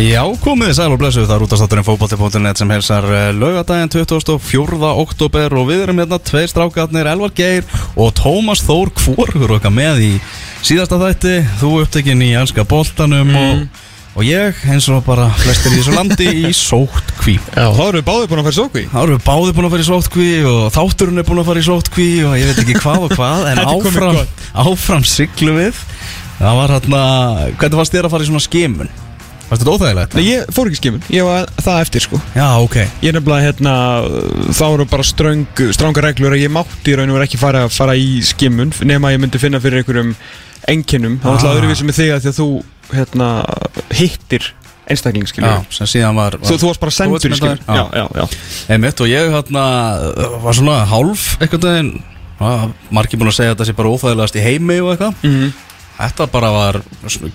Já, komið þið sæl og blessuð, það er útastátturinn fókbalti.net sem helsar laugadaginn 24. oktober og við erum hérna tveir strákarnir, Elvar Geir og Tómas Þór Kvorgur okkar með í síðasta þætti, þú upptekinn í elska boltanum og, og ég eins og bara flestir í þessu landi í sóttkví. Já, þá erum við báðið búin að fara sókví Þá erum við báði búin að fara í sóttkví og þátturinn er búin að fara í sóttkví og ég veit ekki hvað og hvað en áfram, áfram siglu við. Það var hérna, hvernig fannst þér að fara í svona skimun? Fannst þetta óþægilegt? Nei, ég fór ekki skimun, ég var það eftir sko. Já, ok. Ég nefnilega, hérna, þá eru bara ströng, stránga reglur að ég mátti í raun og vera ekki fara, fara í skimun nema að ég myndi finna fyrir einhverjum enginnum Það var alltaf Ah. öðruvísi með þig að því að þú, hérna, hittir einstakling, Já, skilur sem síðan var, Þú, þú varst bara sendur skimun. Já, já, já, já. Einmitt og ég hérna var svona hálf veginn. Ja, margir búin að segja að þetta sé bara óþægilegast í heimi og eitthvað. Mhm. Þetta bara var,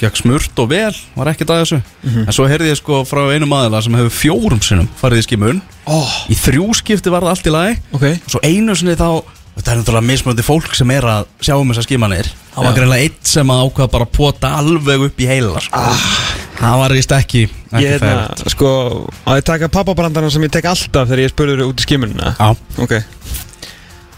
gekk smurt og vel var ekkert að þessu. Mhm. En svo heyrði ég sko frá einum aðila sem hefur fjórum sinnum farið í skimun. Oh, Í þrjú skipti var það allt í lagi. Ok, Og svo einu sinni þá Þetta er náttúrulega mismunandi fólk sem er að sjá um þessar skimanir. Það var greinlega eitt sem að ákvað bara að pota alveg upp í heila sko. Það var íst ekki, ekki fært sko, að ég taka pappabrandarna sem ég tek alltaf þegar ég spurður út í skimunina? Já, Ok.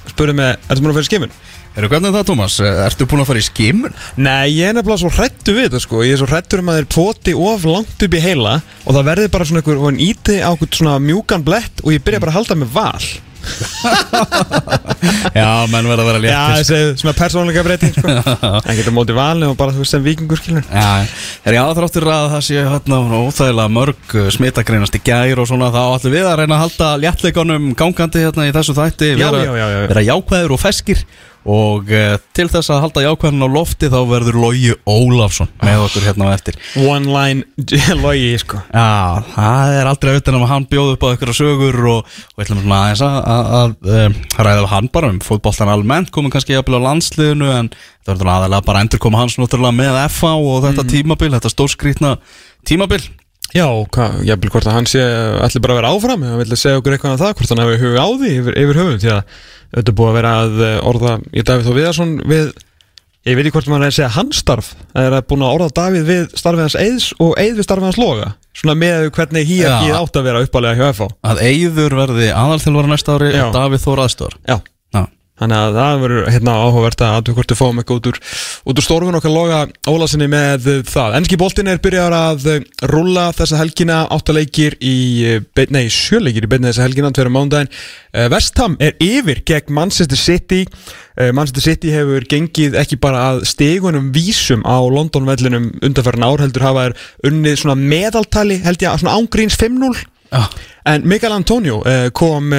Spurðu mig, ertu múin að í skimun? Eru hvernig er það Tómas? Ertu búin að fara í skimun? Nei, ég er nefnilega svo hrættu við þetta sko Ég er svo hrættur um að þeir poti of langt upp í heila Og það verði bara svona einhver, og hann íti á svona mjúkan blett Og ég byrja bara að halda með val Já, menn verða að vera Já, léttir þessi svona persónleika breyting sko En geta móti valni og bara þú veist sem vikingur skilur Já, er ég aðþráttur að það sé hérna óþægilega mörg uh, smitagreinast í gær og svona þá ætlum við að reyna að halda léttleikunum gangandi hérna í þessu þætti vera, já, já, já. vera jákvæður og feskir og uh, til þess að halda jákvæðin á lofti þá verður Lógi Ólafsson með okkur hérna á eftir. One line logi sko. Já, það er aldrei auðvitað að hann bjóð upp á einhverja sögur og, og ætlum svona aðeins að, að, að um, ræða við hann bara um fótboltan almennt komum kannski jafnvel á landsliðinu en það verður aðalega bara endur koma hans náttúrulega með FA og þetta tímabil, þetta stórskrítna tímabil. Já, ég vil hvort að hann sé allir bara að vera áfram Hann vil segja okkur eitthvað þetta er búið að vera að eh, orða Ég Davíð Þó Viðarsson við Ég veit ekki hvort maður er að segja hans starf Það er að búin að orða Davíð við starfið hans Eiðs Og Eið við starfið hans Loga Svona með hvernig hýjarkið Já. átt að vera uppalega hjá FH að Eyður verði aðalþjálfara næsta ári Já. og Davíð Þór aðstór Já Já, Þannig að það verður hérna áhugavert að við fáum eitthvað út úr, út úr stórfun okkar loga Ólasinni með það. Enski boltin er byrjar að eh, rúlla þessa helgina, áttaleikir í, eh, nei, sjöleikir í beinni þessa helgina, tverjum mándaginn. Vestham er yfir gegn Manchester City. Eh, Manchester City hefur gengið ekki bara að stegunum vísum á London-vellinum undanferðin ár, heldur hafa er unnið svona meðaltali, held ég, svona ángríns 5-0. Já. En Mikael Antonio kom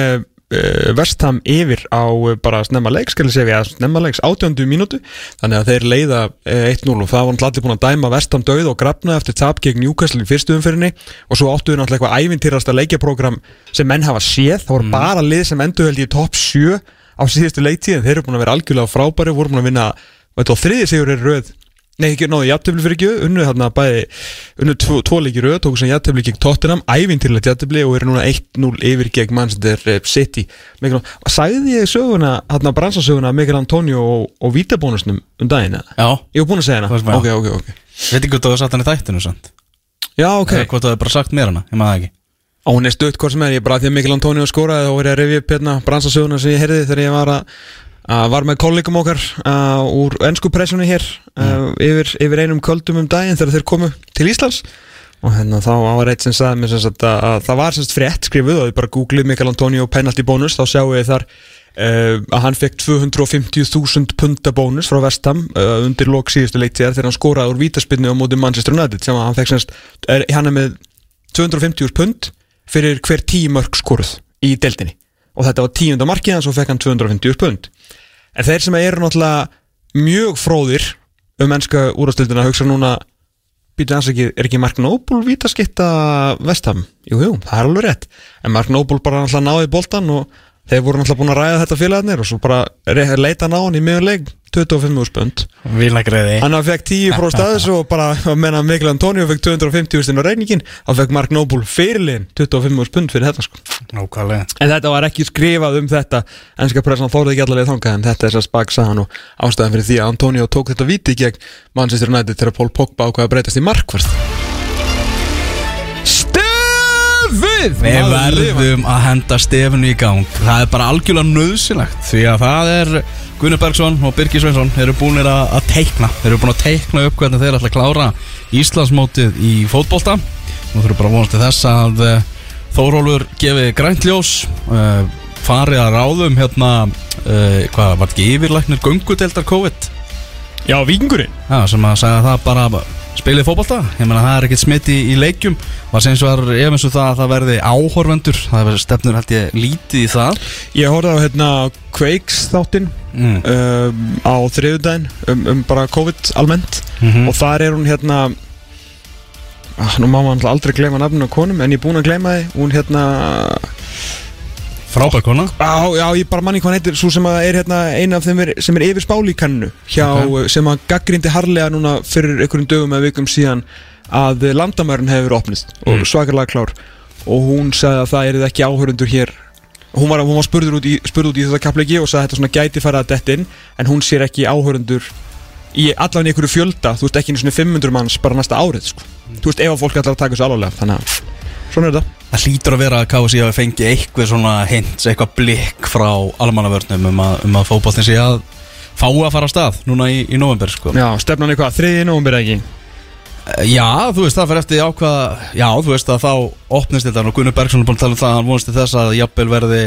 uh, Vestham yfir á uh, bara snemma leiks, snemma leiks átjöndu mínútu, þannig að þeir leiða uh, 1-0 og það var náttúrulega allir búin að dæma Vestham döið og grafna eftir tap gegn Newcastle í fyrstu umfyrinni og svo áttuðu náttúrulega eitthvað ævintýrasta leikjaprógram sem menn hafa séð, það voru bara lið sem endur held í topp 7 á síðustu leiktíð, þeir eru búin að vera algjörlega frábæri, voru búin að vinna, þriði sigur er röð Nei, ekki náðu jafntöfli fyrir ekki, unnu þarna bæði, unnu tvo, tvo leikir röð, tóku sem jafntöfli gegn Tottenham, ævintýrlegt jafntöfli og eru núna 1-0 yfir gegn Manchester eh, City. Mikil, sagði ég söguna, þarna bransasöguna Mikael Antonio og, og vítabónusnum um daginn, eða? Já, Ég var búinn að segja hana. veist Ok, bara- ok, ok. veit ekki hvort þú hefur sagt hann í þættinu sant? Já, ok. Eða hvort þú hefur bara sagt mér hana, ég maður það ekki Og hún er stutt hvort sem er, ég bara því að Mikael Antonio skoraði og verið að revja upp hérna bransasöguna sem ég heyrði þegar ég var að var með kollegum okkar uh, úr ennsku pressunni hér uh, yfir, yfir einum köldum um daginn þegar þeir komu til Íslands. Og hérna þá var eitt sem sagði mér að, að það var sem sagt frétt skrifuð og ég bara googlið Mikael Antonio penalty bónus þá sjáu ég þar uh, að hann fekk 250.000 punta bónus frá Vestham undir lok síðustu leiktíðar þegar hann skoraði úr vítaspinnu á móti Manchester United sem að hann fekk sem sagt, er, hann er með 250.000 pund fyrir hver tíu mörg skoruð í deildinni. Og þetta var tíunda markið og svo fekk hann 250.000 pund en þeir sem eru náttúrulega mjög fróðir um mennska úrastildina hugsa núna býtu hans ekki, er ekki Mark Noble vítaskitta Vestham? Jú, jú, það er alveg rétt en Mark Noble bara náttúrulega náði boltan og þeir voru náttúrulega búin að ræða þetta félagarnir og svo bara leita hann á hann í miðurleik 25 spönd Vilagreiði hann fekk 10 frá staðis og bara að menna Mikkel Antonio fekk 250 stinn á reyningin þá fekk Mark Noble fyrirliðin 25 spönd fyrir þetta sko. En þetta var ekki skrifað um þetta. Ennska pressan þórði ekki allavega þangað en þetta er þess að spag sagan og ástæðan fyrir því að Antonio tók þetta viti gegn Manchester United þegar Paul Pogba ákvaði að breytast í markvart Stöfið Við Maður verðum að henda stefnu í gang. Það er bara algjörlega nöðsilegt Því að það er Gunnar Bergson og Birgir Sveinsson Þeir eru búinir að, að teikna. Þeir eru búin að teikna upp hvernig þeir ætla að klára Íslandsmótið í fótbolta. Nú þurfum bara að vonast til þess að uh, Þórólfur gefi grænt ljós uh, Farið að ráðum hérna uh, Hvað var þetta ekki yfirlæknir Gungudeldar COVID? Já, vikingurinn Já, sem að segja það bara spilið fótbolta, ég meina það er ekkert smitt í, leikjum. Var sem svo var ef eins og það að það verði áhorvendur það verði stefnur held ég lítið í það. Ég horfði á hérna Quakes þáttinn mm. um, á þriðudaginn um, um bara COVID almennt. Mm og þar er hún hérna ah, nú má maður aldrei gleyma nafninu á konum en ég er búinn að gleyma því. Hún hérna frábær kona. Á, já, ég bara manni hvað hann heitir. Svo sem að er hérna eina af þeim er, sem er yfir spálíkannu hjá, Ok. sem að gaggrindi harlega núna fyrir einhverjum dögum eða vikum síðan að landamærin hefur opnist og Mm. svakalega klár. Og hún sagði að það er ekki áhörundur hér. Hún var, var spurður út í, spurð út í þetta kaplegi og sagði að þetta svona gæti fara að detta inn en hún sér ekki áhörundur í allan í einhverju fjölda, þú veist ekki einu svona 500 manns bara næsta árið sko. þú veist ef að fólk ætlar að taka þessu alvarlega þannig að svona er þetta það hlýtur að vera að KSI hafi fengið eitthvað svona hint, eitthvað blikk frá almannavörnum um að, um að fótboltin sé að fái að fara af stað núna í, í november sko. Já, stefnan er hvað, þriði nógumbir ekki Já, þú veist, það fyrir eftir ákvað Já, þú veist að þá opnist þetta og Gunnar Bergson er búin að tala um það hann vonast til þess að jafnvel verði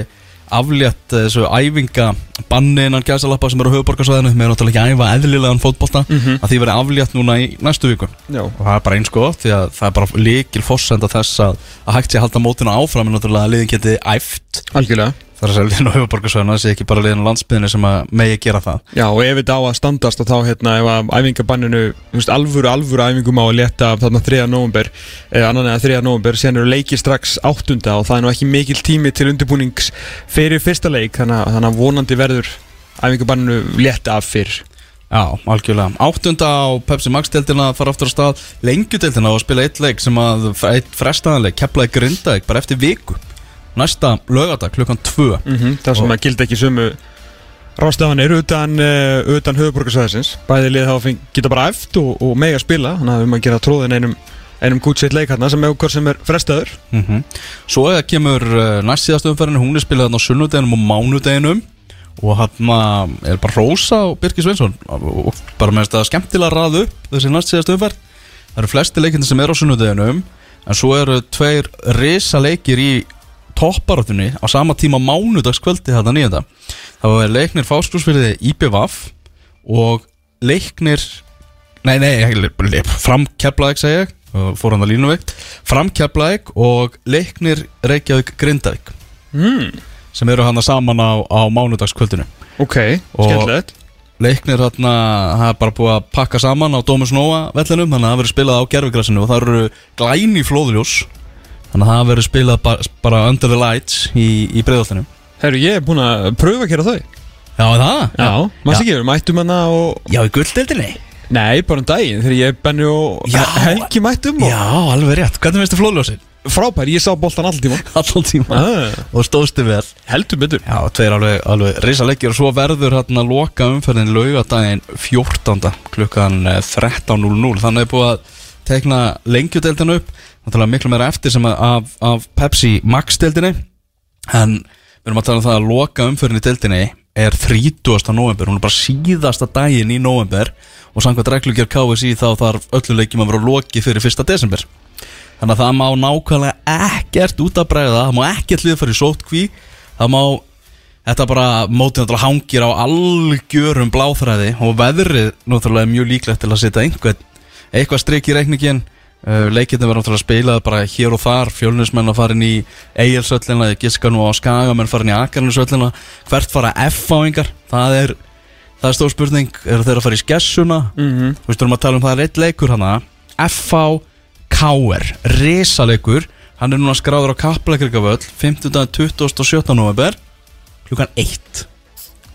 aflétt þessu æfinga banni innan gæsalappa sem eru á höfuborgarsvæðinu með náttúrulega ekki að æfa eðlilegan fótbolta. Mhm. að því verði aflétt núna í næstu viku. Já, og það er bara eins gott því að það er bara líkil fossenda þess að, að hægt sé að halda mótinu áfram. En náttúrulega að liðin geti æft. Algjörlega þar að á höfuborgarsvæðinu það sé ekki bara liðin á landsbyðinu sem að megi gera það Já, og ef þetta á að standast og þá hérna ef að æfingabanninu, þú veist, alvöru, alvöru æfingum á að leta þarna 3. november eh, annan eða 3. november, sen eru leiki strax 8. og það er nú ekki mikil tími til undirbúnings fyrir fyrsta leik þannig að, þannig að vonandi verður æfingabanninu leta af fyrr Já, algjörlega. Áttunda á Pepsi Max-deildina fara aftur á stað lengjudeildina og spila eitt leik sem að eitt frestaðanleik, keplaði grindaðik bara eftir viku. Næsta lögadag klukkan 2. mm -hmm, Það sem að gildi ekki sömu rástafanir utan, uh, utan höfuborgarsæðisins bæði lið feng, geta bara eft og, og mega spila. Þannig að um að gera tróðin einum einum gútsitt leik hérna sem, er- sem er frestaður. Mm Svo eða kemur uh, næst síðast umferðinu, hún er spilað þarna á sunnudeginum og mánudeginum. Og hann er bara Rósa og Birgir Sveinsson. Og bara með þetta skemmtilega raðu upp þessi næst síðast umferð. Það eru flesti leikindi sem eru á sunnudeginum. En svo eru tveir risa leikir í topparátunni á sama tíma mánudagskvöldi þetta nýjönda þá er leiknir fáskúsfyrði IPVAF og leiknir nei, nei, ekki, framkeflaðik segja fór hann að línuveikt. Framkeflaðik og leiknir Reykjavík Grindavík mm. sem eru hann saman á, á mánudagskvöldinu. Ok, skemmtilegt. Leiknir hérna, það er bara búið að pakka saman á Dómus Nóa vellinum þannig að það verður spilað á gerfugrasinu og það eru glæni flóðljós þannig að það verður spilað bara, bara under the lights í, í breiðoltinu Herru, ég er búinn að pröfa að gera þau. Já, það? Já, maður sé ekki, við mættum hana og Já, í gulldildinni Nei, bara um daginn, þegar ég, Benni og Já. Helgi mættum og Já, alveg rétt, hvernig veistu flóðljósin? Frábær, ég sá boltan alltaf tíma Allan tíma ah, Og stóðstu vel. Heldur betur. Já, tveir alveg, alveg risa leikir og svo verður hérna loka umferðin laugadaginn 14. klukkan eh, 13.00 þannig er búið að tekna lengjudeldinu upp. Náttúrulega miklu meira eftir sem af, af Pepsi Max deldinni en við erum að tala um það að loka umferðin í deldinni er 30. november hún er bara síðasta daginn í november og samkvæmt reglugjör KSI þá þarf öllu leikjum að vera loki fyrir 1. desember. Þannig að það má nákvæmlega ekkert út að bregða, það má ekkert lið fyrir sótkví, það má, þetta bara mótið náttúrulega hangir á algjörum bláþræði. Og veðrið náttúrulega er mjög líklegt til að setja einhvern, eitthvað strik í reikningin, uh, leikirni verður náttúrulega spilað bara hér og þar, fjölnismenn að fara inn í Egilsöllina, ég giska nú á Skagamenn fara inn í Akarnisöllina, hvert fara F-fáingar, það er, það er stór spurning, eru þeir að fara í skessuna, mm -hmm. Þú veist, við erum að tala um það er eitt leikur hana F.A. K.R. Risalegur Hann er núna skráður á Kaplakrikavöll 15. 27. november klukkan 1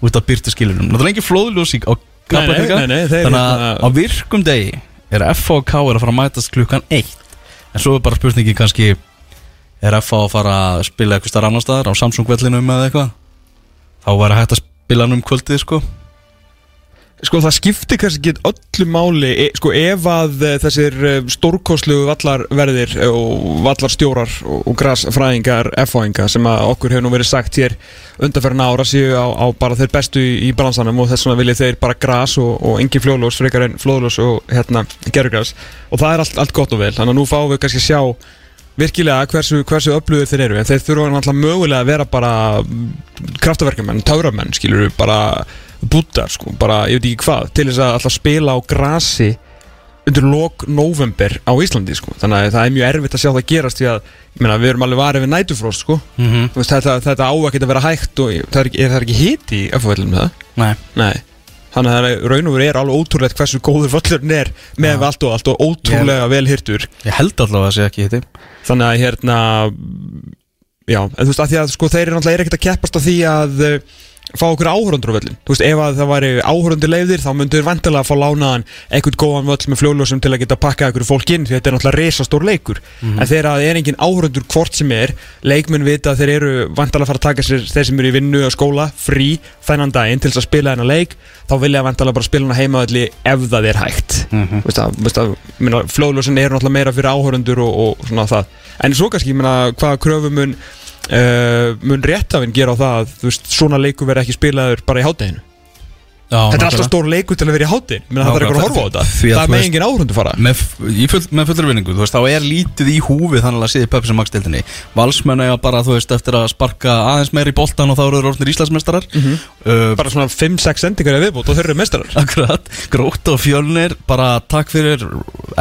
út af byrtu skilunum náttúrulega ekki flóðljós í- á þeir þannig að hérna- á virkum degi er FH og K er að fara að mætast klukkan 1 en svo er bara spurningi kannski er FH að fara að spila eitthvað starf annar staðar á Samsung vellinum eða eitthvað? Þá að hægt að spila hann um kvöldið sko Sko það skiptir kannski ekki öllu máli e, Sko ef að e, þessir e, stórkostlu vallarverðir og vallarstjórar og, og grasfræðingar F-fáinga sem að okkur hefur nú verið sagt hér undanferðin ára séu á, á bara þeir bestu í, bransanum og þess vegna viljið þeir bara gras og, og engin fljóðlós frekar en flóðlós og hérna gerugras og það er allt, allt gott og vel. Þannig að nú fáum við kannski að sjá virkilega hversu, hversu öflugir þeir eru. En þeir þurfa náttúrulega mögulega að vera bara kraftaverkamenn, tauramenn skilur við bara búttar sko, bara ég veit ekki hvað til þess að alltaf spila á grasi undir lok november á Íslandi sko. þannig að það er mjög erfitt að sjá það gerast því að ég meina, við erum alveg varið við nætufrost sko. mm -hmm. Þetta, þetta á ekki að vera hægt og það er, er það ekki hiti í með það? Nei, Nei Þannig að raun og verið er alveg ótrúlegt hversu góður völlurinn er með Já. allt og allt og ótrúlega vel hirtur ég held allavega að það sé ekki hitti Þannig að hérna Já, en þú veist að að sko þeir eru náttúrulega er ekkert að keppast á því að fá okkur áhörundur á völlin Þú veist, ef að það væri áhörundur leiðir þá myndur vantilega að fá lánaðan einhvern góðan völl með fljóðljósum til að geta pakkað ykkur fólk inn því þetta er náttúrulega resastór leikur. En þegar það er engin áhörundur hvort sem er leikmenn vita að þeir eru vantilega að fara að taka sér þeir sem eru í vinnu og skóla frí þennan daginn til þess að spila þennan leik þá vilja vantilega bara spila hana heimaðalli ef það er hægt. Mhm. Veist það, uh, mun réttafinn gera á það að veist, svona leiku verði ekki spilaður bara í hátteginu þetta er alltaf stór leiku til að vera í hátteginu menn það er eitthvað að horfa á þetta. Að það er með engin áhörundu fara. með, full, með fullur vinningu, þú veist, þá er lítið í húfi þannig að síði Pepsi Max deildinni. Valsmenn eiga bara, þú veist, eftir að sparka aðeins meir í boltan og þá eru þeir orðnir Íslandsmeistarar. Mhm. uh, bara svona 5-6 sendingar í viðbútt og þeir eru mestarar Akkurat, grótt og fjölnir bara takk fyrir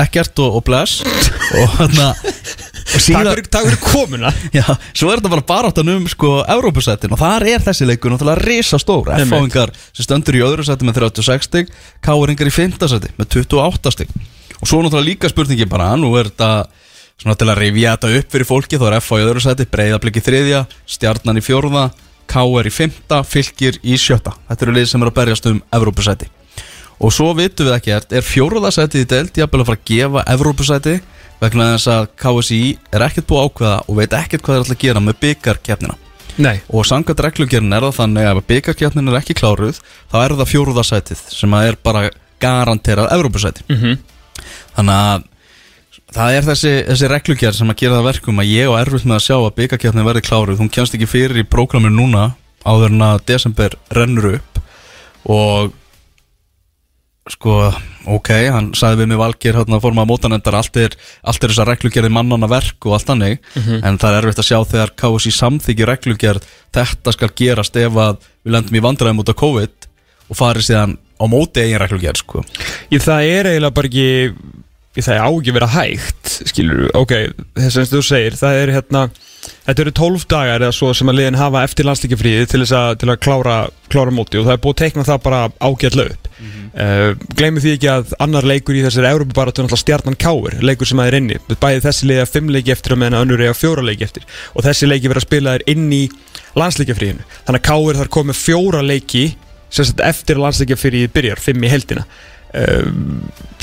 ekkert og, og bless. Og hérna og takk fyrir, takk fyrir komuna já, svo er þetta bara baráttan um sko Evrópusættin og þar er þessi leikur náttúrulega risa stór Einmitt. F-fáingar sem stöndur í öðru sætti með 36 stig K-ringar í 5. sætti með 28 stig og svo náttúrulega líka spurningi bara nú er þetta svona til að rifja þetta upp fyrir fólki þá er F á í öðru sætti, breyðabliki í þriðja stjarnan í fjórða, K er í 5. fylgir í sjötta þetta eru lið sem er að berjast um Evrópusætti og svo vitum við ekkert, er fjóruða sætið í deild jafnvel að fara að gefa Evrópusæti vegna þess að KSI er ekkert búið ákveða og veit ekkert hvað þeir ætla að gera með byggarkeppnina og samkvæmt reglugjörn er það þannig að ef byggarkeppnin er ekki kláruð þá er það fjóruða sætið sem er bara garanterað Evrópusæti. Mhm. þannig að það er þessi, þessi reglugjörn sem að gera það verkum að ég og erfitt með að sjá að byggarkeppnin verði kláruð. Hún kemst ekki fyrir í prógraminu núna áður en að desember rennur upp og sko, ok, hann sagði við mig Valgeir hérna að mótanendar allt er, allt er þess að reglugerði mannana verk og allt hannig en það er erfitt að sjá þegar KSI samþykji reglugerð þetta skal gerast ef að við lendum í vandræðum út af COVID og farið síðan á móti eigin reglugerð sko. Ég, það er eiginlega bara ekki það á ekki að vera hægt skilur, ok, þess að þú segir það er hérna, þetta eru 12 dagar eða svo sem að liðin hafa eftir landslíkjafríði til þess að, til að klára, klára móti og það er búið að teikna það bara ágætlega upp. Mm -hmm. gleymið því ekki að annar leikur í þessari Európa-baratu er náttúrulega stjarnan káir leikur sem að er inni, bæði þessi liða 5 leiki eftir og meðan önnur eiga 4 leiki eftir. Og þessi leiki verða að spila þér inn í landslíkjafríðinu, þannig að káir þar komið fjóra leiki sem sagt eftir að landsleikjafríðið byrjar, 5 í heldina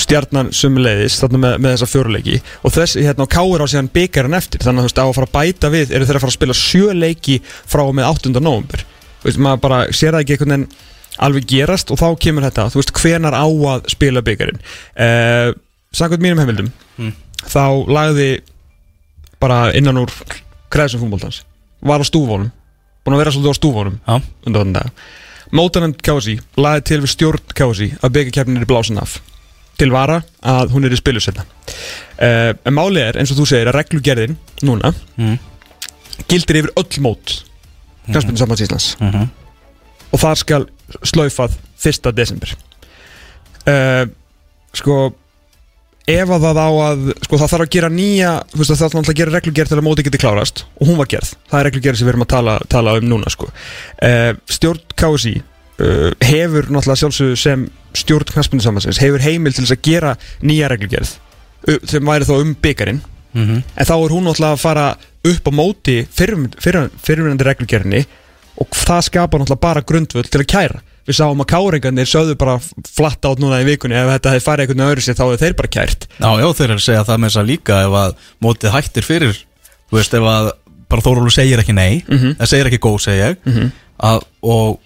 stjarnan sumuleiðis þarna með, með þessa fjóruleiki og þess, hérna, og Káur á síðan byggarinn eftir. Þannig að þú veist, á að fara að bæta við eru þeir að fara að spila sjö leiki frá og með 8. november þú veist, maður bara sér það ekki einhvern veginn alveg gerast og þá kemur þetta, þú veist, hvenar á að spila byggarinn uh, Samkvæmt mínum heimildum Mm. þá lagði bara innan úr kreðsum fútboltans var á stúfónum búin að vera svolítið á stúfónum Já, undan þann dag Mótanend Kási laði til við stjórn Kási að byggjarkeppnin er blásin af til vara að hún er í spilusetna uh, en málið er eins og þú segir að reglugerðin núna mm. gildir yfir öll mót Knarsbyrnum sambands Íslands Mm -hmm. og það skal slaufað 1. desember uh, sko ef að það á að sko það þarf að gera nýja það þarf náttúrulega að gera reglugerð til að móti geti klárast. Og hún var gerð, það er reglugerð sem við erum að tala, tala um núna sko. Uh, stjórn KSI uh, hefur náttúrulega sjálfsögðu sem stjórn knaspinu samansins, hefur heimil til þess að gera nýja reglugerð uh, sem væri þá um byggarinn Mm -hmm. en þá er hún náttúrulega að fara upp á móti fyrirmyndandi reglugerðinni og það skapar náttúrulega bara grundvöld til að kæra við sáum að káringarnir sögðu bara flatt át núna í vikunni ef þetta hefði farið einhvern öðru sér þá hefur þeir bara kært Já, já, þeir eru að segja það með þess að líka ef að mótið hættir fyrir þú veist, ef að bara Þórólu segir ekki nei Mhm. það segir ekki góð, segja ég að, og,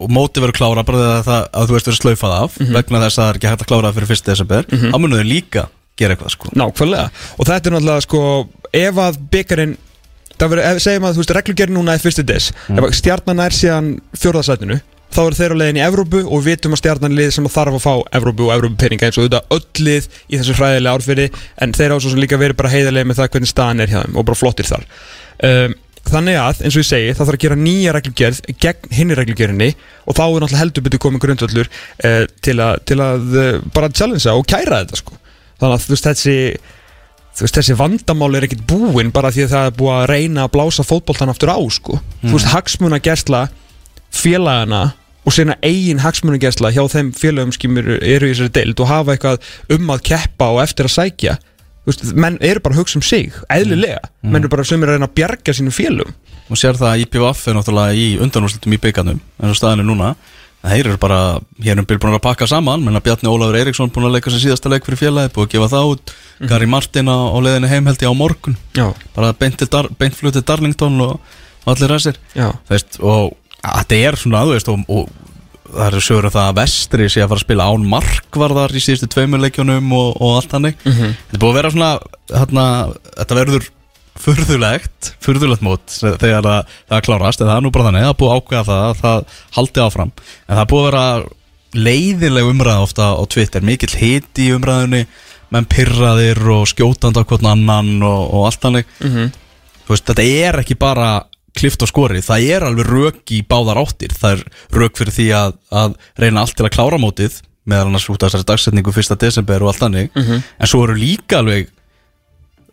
og mótið verður klára bara þegar það, að þú veist verður slaufað af Mhm. vegna þess að það er ekki hægt að klára fyrir 1. desember þá munum þau líka gera eitthvað sko Nákvæmlega og þetta er náttúrulega sko ef að byggarinn það verður, ef, segjum að þú veist reglugerinn núna er fyrsti des. Ef að stjarnan er síðan fjórðarsætinu þá eru þeir á leiðin í Evrópu og við vitum að stjarnan er lið sem þarf að fá Evrópu og Evrópu peninga eins og þetta öll lið í þessu fræðilega árfyrir en þeir á svo sem líka verið bara heiðarlega með það hvernig staðan er hjá þeim og bara flottir þar. Um, Þannig að, eins og ég segi, það þarf að gera nýja reglugerð gegn hinni reglugerinni og þá er náttúrulega heldur betur komið grundvöllur uh, til að, til að uh, bara challengea og kæra þetta sko. Þannig að þú veist þessi þú veist þessi vandamál er ekkit búinn bara því að það er búið að reyna að blása fótboltan aftur á sko. Þú veist hagsmuna félagana og sína eigin hagsmuna hjá þeim félagum sem eru, í þessari deild og hafa eitthvað um að keppa og eftir að sækja. Þú veist, menn eru bara að hugsa um sig eðlilega, menn eru bara sem eru að reyna að bjarga sínum félagum og sér það að IPVF er náttúrulega í undanúrslutum í byggarnum en á staðinu núna þeir eru bara, hér um byrjum búin að pakka saman. Menn að Bjarni Ólafur Eiríksson búin að leika sem síðasta leik fyrir félagi, búin að gefa það út. Gary Martin á, á leiðinu heimheldi á morgun. Já, bara Dar, beint flutið Darlington og, allir veist, og að þetta er svona þú veist, og, og það eru sögur um það að vestri sé að fara að spila án markvarðar í síðustu tveimur leikjunum og, og allt hannig Mhm. þetta er búið að vera svona þarna, þetta verður furðulegt furðulegt mót þegar það, það klárast en það er nú bara þannig, það er búið ákveða það að það haldi áfram, en það er búið að vera leiðileg umræða ofta á Twitter mikill hiti í umræðunni menn pyrraðir og skjótandi á hvern annan og, og allt hannig Mhm. þú veist, þetta er ekki bara klift og skori, það er alveg rök í báðar áttir, það er rök fyrir því að, að reyna allt til að klára mótið meðal annars út af þessari dagsetningu 1. desember og allt þannig, en svo eru líka alveg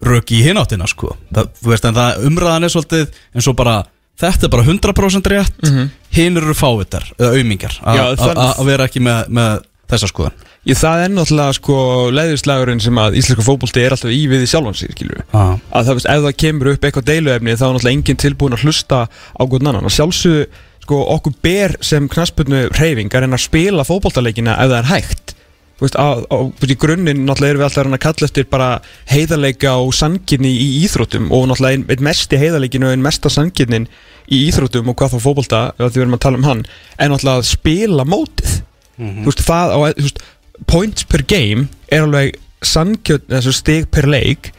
rök í hináttina sko, það, veist, en það umræðan er svolítið eins og bara þetta er bara 100% rétt, mm hinn eru fávitar eða aumingjar, a- Já, a- þann- a- að vera ekki með, með þessa skoðan Ég, það er náttúrulega sko leiðurslagurinn sem að íslenska fótbolti er alltaf í við í sjálfan sig, skilur við ah. að það veist, ef það kemur upp eitthvað deiluefni þá er náttúrulega enginn tilbúin að hlusta á hvern annan. Að sjálfsögðu, sko, okkur ber sem knasputnu reyfing að reyna að spila fótboltaleikina ef það er hægt veist, á, á, í grunninn náttúrulega erum við alltaf að að kalla eftir bara heiðarleika og sanginni í íþróttum og náttúrulega einn ein mesti heiðarleikin og einn mesta sanginnin í íþróttum og hvað þá fótbolta, ef því við erum að tala um hann er náttúrulega að spila mótið. Þú veist, það á, þú veist, points per game er alveg sangjörn, stig per leik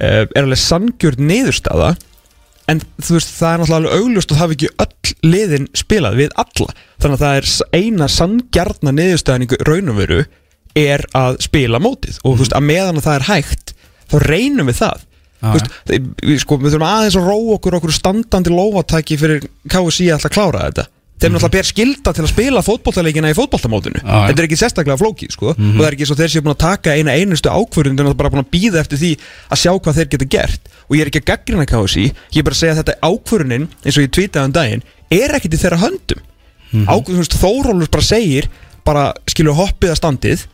uh, er alveg sangjörn niðurstaða en þú veist, það er náttúrulega augljóst og það hafi ekki öll liðin spilað við alla. Þannig að það er eina sangjarna niðurstaðan í raun og veru er að spila mótið. Og þú veist, að meðan að það er hægt þá reynum við það. Þú veist, við, sko, við þurfum aðeins að róa okkur okkur standandi lófatæki fyrir KSI að alltaf klára þetta. Þeim náttúrulega ber skilda til að spila fótboltaleikina í fótboltamótinu. Já, já. þetta er ekki sérstaklega flókið sko. Og það er ekki svo þeir séu búin að taka eina einustu ákvörðun þeir eru bara búin að býða eftir því að sjá hvað þeir geta gert. Og ég er ekki að gaggrina KSI ég er bara að segja að þetta ákvörðunin eins og ég tweetaði um daginn er ekkit í þeirra höndum. Mm -hmm. Þórólur bara segir bara skilur hoppið að standið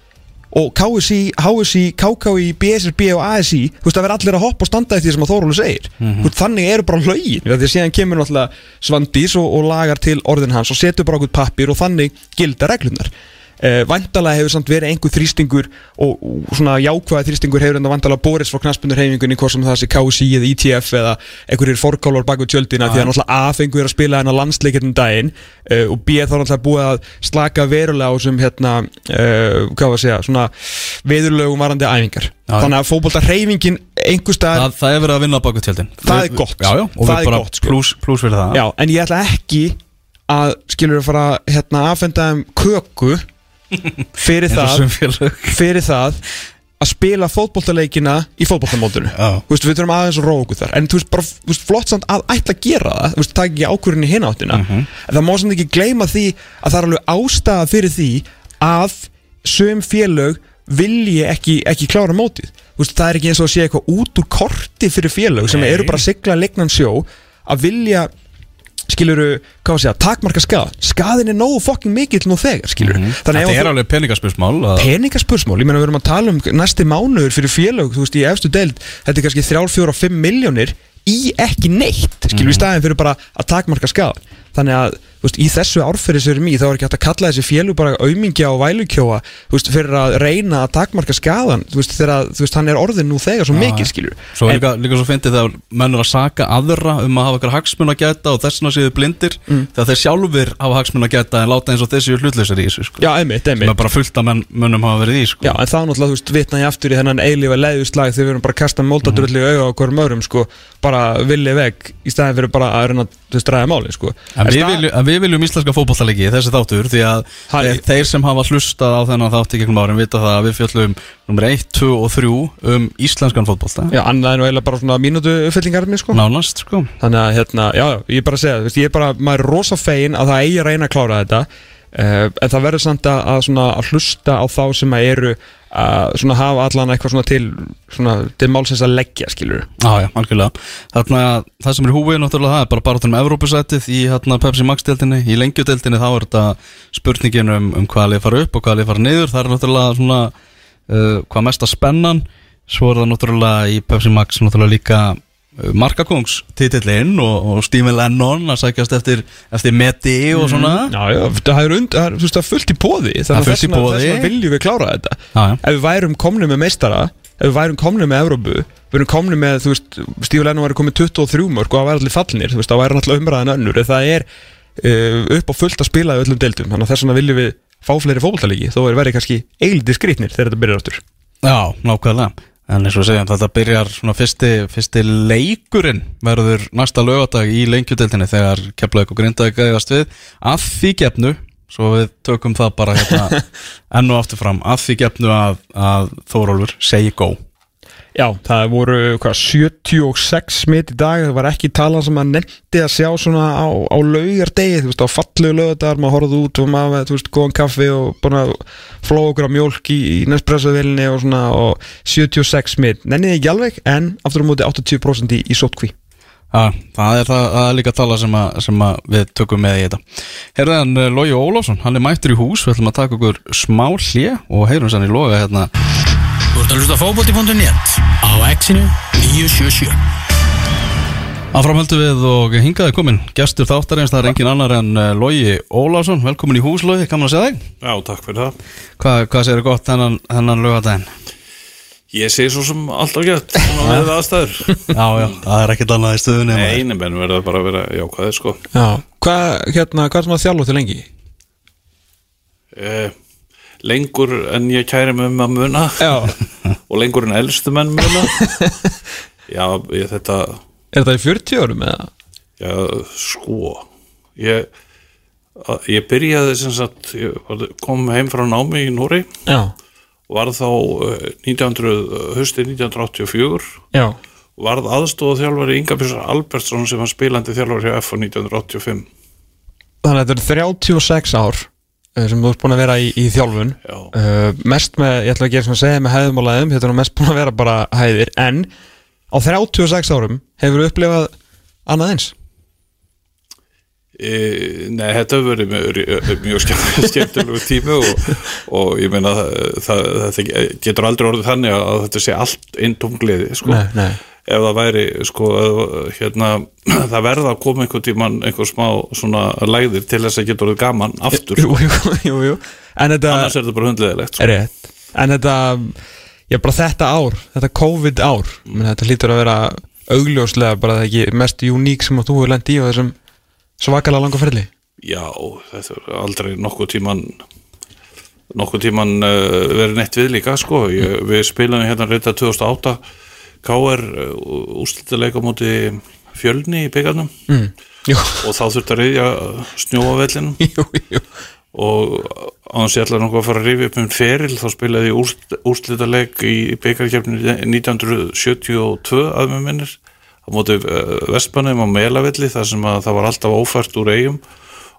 og KSI, HSI, KKI, BSRB og ASI, þú veist það verður allir að hoppa og standa eftir því sem að Þórólu segir. Mhm. þú veist, þannig eru bara hlögin, því að síðan kemur náttúrulega Svandís og, og lagar til orðin hans og setur bara okkur pappir og þannig gilda reglunar uh, Vandalega hefur samt verið einhver þrýstingur og, og svona jákvæða þrýstingur hefur enda vandalega borist frá knaspunur heimingunni hvort sem það sé KSI eða ITF eða einhverjir forkálar bak við tjöldina því að náttúrulega A fengur er að spila hennar landsleikirnum daginn uh, og B þá náttúrulega búið að slaka verulega á sem hérna uh, hvað var að segja, svona veðurlögum varandi æfingar Já. þannig að fótbolta hreyfingin einhver staðar það, það er verið að vinna baku tjöldin Það er gott. já, já, og Það við er gott, sko. plus, plus það en ég ætla ekki að skilur að fara hérna aðfenda um köku fyrir það fyrir það að spila fótboltaleikina í. Þú veist, við þurfum aðeins að róa okkur þar en þú veist, bara veist, flott samt að ætla að gera það þú veist, það ekki ákvörðin í hináttina Mhm. en það má samt ekki gleyma því að það er alveg ástæða fyrir því að söm félög vilji ekki, ekki klára mótið veist, það er ekki eins og að sé eitthvað út úr korti fyrir félög sem Nei. eru bara að sigla leiknan sjó að vilja skiluru, hvað var að segja, takmarka skað skaðin er nógu fokking mikill nú þegar skiluru, Mhm. ef þetta er alveg peningaspursmál að- peningaspursmál, ég meina við erum að tala um næsti mánuður fyrir félög, þú veist, í efstu deild. Þetta er kannski 3, 4 og 5 miljónir í ekki neitt, skilur við Mhm. staðin fyrir bara að takmarka skað þannig að veist, í þessu árferði sem við erum í þá er ekki hægt að kalla þessi félu bara aumingja og vælukjóa veist, fyrir að reyna að takmarka skadan veist, þegar að, hann er orðin nú þegar svo mikil skilur Svo er líka, líka svo fyndið þegar menn er að saka aðra um að hafa eitthvað hagsmun að gæta og þessuna séu blindir þegar þeir sjálfur hafa hagsmun að gæta en láta eins og þessi hlutleysir í þessu sko. Já, einmitt, sem einmitt er bara fullt af menn, mönnum hafa verið í sko. Já, en þá náttúrulega, vitna ég aftur í þennan eilífa leiðuslag þegar við erum bara að kasta móldadrulli mm. auga á hverjum öðrum, sko, bara villi veg í staðin fyrir bara að reyna að veist, ræða máli, sko. En við viljum, en við viljum íslenska fótballtalegi þessi þáttur því að Ha, þeir, sem hafa hlustað á þennan þátt í gegnum árin vita það að við fjöllum nummer 1, 2 og 3 um íslenskan fótballta Já, annað er nú eiginlega bara svona mínútu uppfyllingarni, sko. Nánast sko. Þannig að, hérna, já, ég er bara að segja, veist, ég er bara, maður er rosa fegin að það eigi að reyna að klára þetta. Uh, En það verður samt að, að, svona, að hlusta á þá sem að eru að svona hafa allan eitthvað svona til, svona, til málsins að leggja, skilur Já, já, Þarna, það sem er í húið náttúrulega það er bara bara um Evrópusætið í hérna, Pepsi Max-deltinni í lengjudeltinni þá er þetta spurningin um, um hvað lið fara upp og hvað lið fara niður. Það er náttúrulega svona uh, hvað mesta spennan. Svo er það náttúrulega í Pepsi Max náttúrulega líka markakongs titillinn og, og Stephen Lennon að sækjast eftir, eftir Meti og svona. Já, já, það er, und, það er, það fullt í póði í boði. Þess vegna viljum við klára þetta. Já, já. Ef við værum komni með meistara Ef við værum komni með Evrópu Við erum komni með, þú veist, Stífu Lennon væri komið 23 mörg og það væri allir fallinir Þú veist, það væri náttúrulega umræðan önnur það er uh, upp á fullt að spila í öllum deildum Þannig að þess vegna viljum við fá fleiri fótboltalíki Þó er verið kannski eildi skrýtnir þegar þetta byrjar aftur. Já, nákvæmlega En eins og segjum, þetta byrjar svona fyrsti, fyrsti leikurinn verður næsta lögadag í lengjudeltinni þegar Keflavík og Grindavík eigast við. Að því gefnu, svo við tökum það bara hérna enn og aftur fram að því gefnu að, að Þórólfur segi gó Já, það voru hvað, 76 smit í dag, það var ekki talan sem að nefndi að sjá svona á, á laugardegi, þú veist, á fallu laugardagar, maður horfði út og maður, þú veist, góðan kaffi og búin að flóa okkur á mjólk í, í Nespresso-vélinni og svona og 76 smit, nenniði ekki alveg, en aftur á móti 80% í, í sótkví. Já, það er, það, það er líka tala sem, að, sem að við tökum með í þetta. Herðan Lógi Ólafsson, hann er mættur í hús, við ætlum að taka okkur smá hlje og heyrum sann í loga hérna ert að hlusta á fótbolti.net á exinu 977 Áframhöldu við og hingaði komin gestur þáttarins, það er engin annar en Lógi Ólafsson, velkomin í hús Lógi, kannan að segja þig? Já, takk fyrir það. Hvað, hvað segir gott hennan, hennan lögadaginn? Ég segi svo sem alltaf gett, svona með aðstæður. Já, já, það er ekkert annað í stöðunni. Nei, menn verður bara að vera jákvæðið, sko. Já. Hvað, hérna, hvað er sem að þjálfa til lengi? Eh, lengur en ég kæri mig um að muna Já. og lengur en elstu menn muna. Já, ég, þetta, Er það í 40 árum eða? já, sko, ég, ég byrjaði sem sagt, kom heim frá námi í Núri Já. var þá eh, 1900, hösti 1984 Já. varð aðstóða þjálfari Inga Björnsson Albertsson sem var spilandi þjálfari hjá FA 1985. Þannig að þetta eru 36 ár eh, sem þú ert búin að vera í, í þjálfun Já. uh, mest með, ég ætla að segja með hæðum og læðum, þetta er mest búin að vera bara hæðir, en á 36 árum hefur þú upplifað annað eins E, nei, þetta hefur verið mjög, mjög skemmt- skemmtilegu tími og, og ég meina það, það, þetta getur aldrei orðið þannig að þetta sé allt einn tómgliði sko. Nei, nei. Ef það væri sko, hérna, það verða að koma einhvern tíman einhver smá svona lægðir til þess að geta orðið gaman aftur sko. jú, jú, jú En þetta annars er þetta bara hundleðilegt sko. En þetta, já bara þetta ár þetta COVID ár, menn þetta hlýtur að vera augljóslega bara það ekki mest uník sem þú hefur lent í á þessum svakalega langa ferli Já, þetta er aldrei nokkuð tíman nokkuð tíman uh, verið neitt við líka sko. Ég, við spilum hérna reynda 2008 K.R. úrslitalega á móti fjölni í byggarnum mm. Og þá þurfti að reyðja snjóavellin jú, jú og á þess að ég ætla nokkuð að fara að rifja upp um feril þá spilaði ég úrsl, úrslitaleg í byggarkjöfni 1972 að með minnir á móti uh, Vestbannum á Melavelli þar sem að það var alltaf ófært úr eigum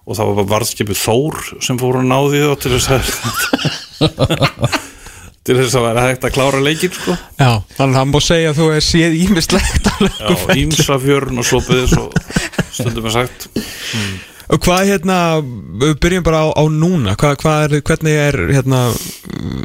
og það var varðskipið Þór sem fór að náði þá til þess að til þess að vera hægt að klára leikinn sko. Já, þannig að hann búið að segja að þú hefur séð ímislegt Já, ímsafjörn og byggði svo stundum er sagt. Og hvað hérna, við byrjum bara á, á núna, hvað, hvað er, hvernig er hérna,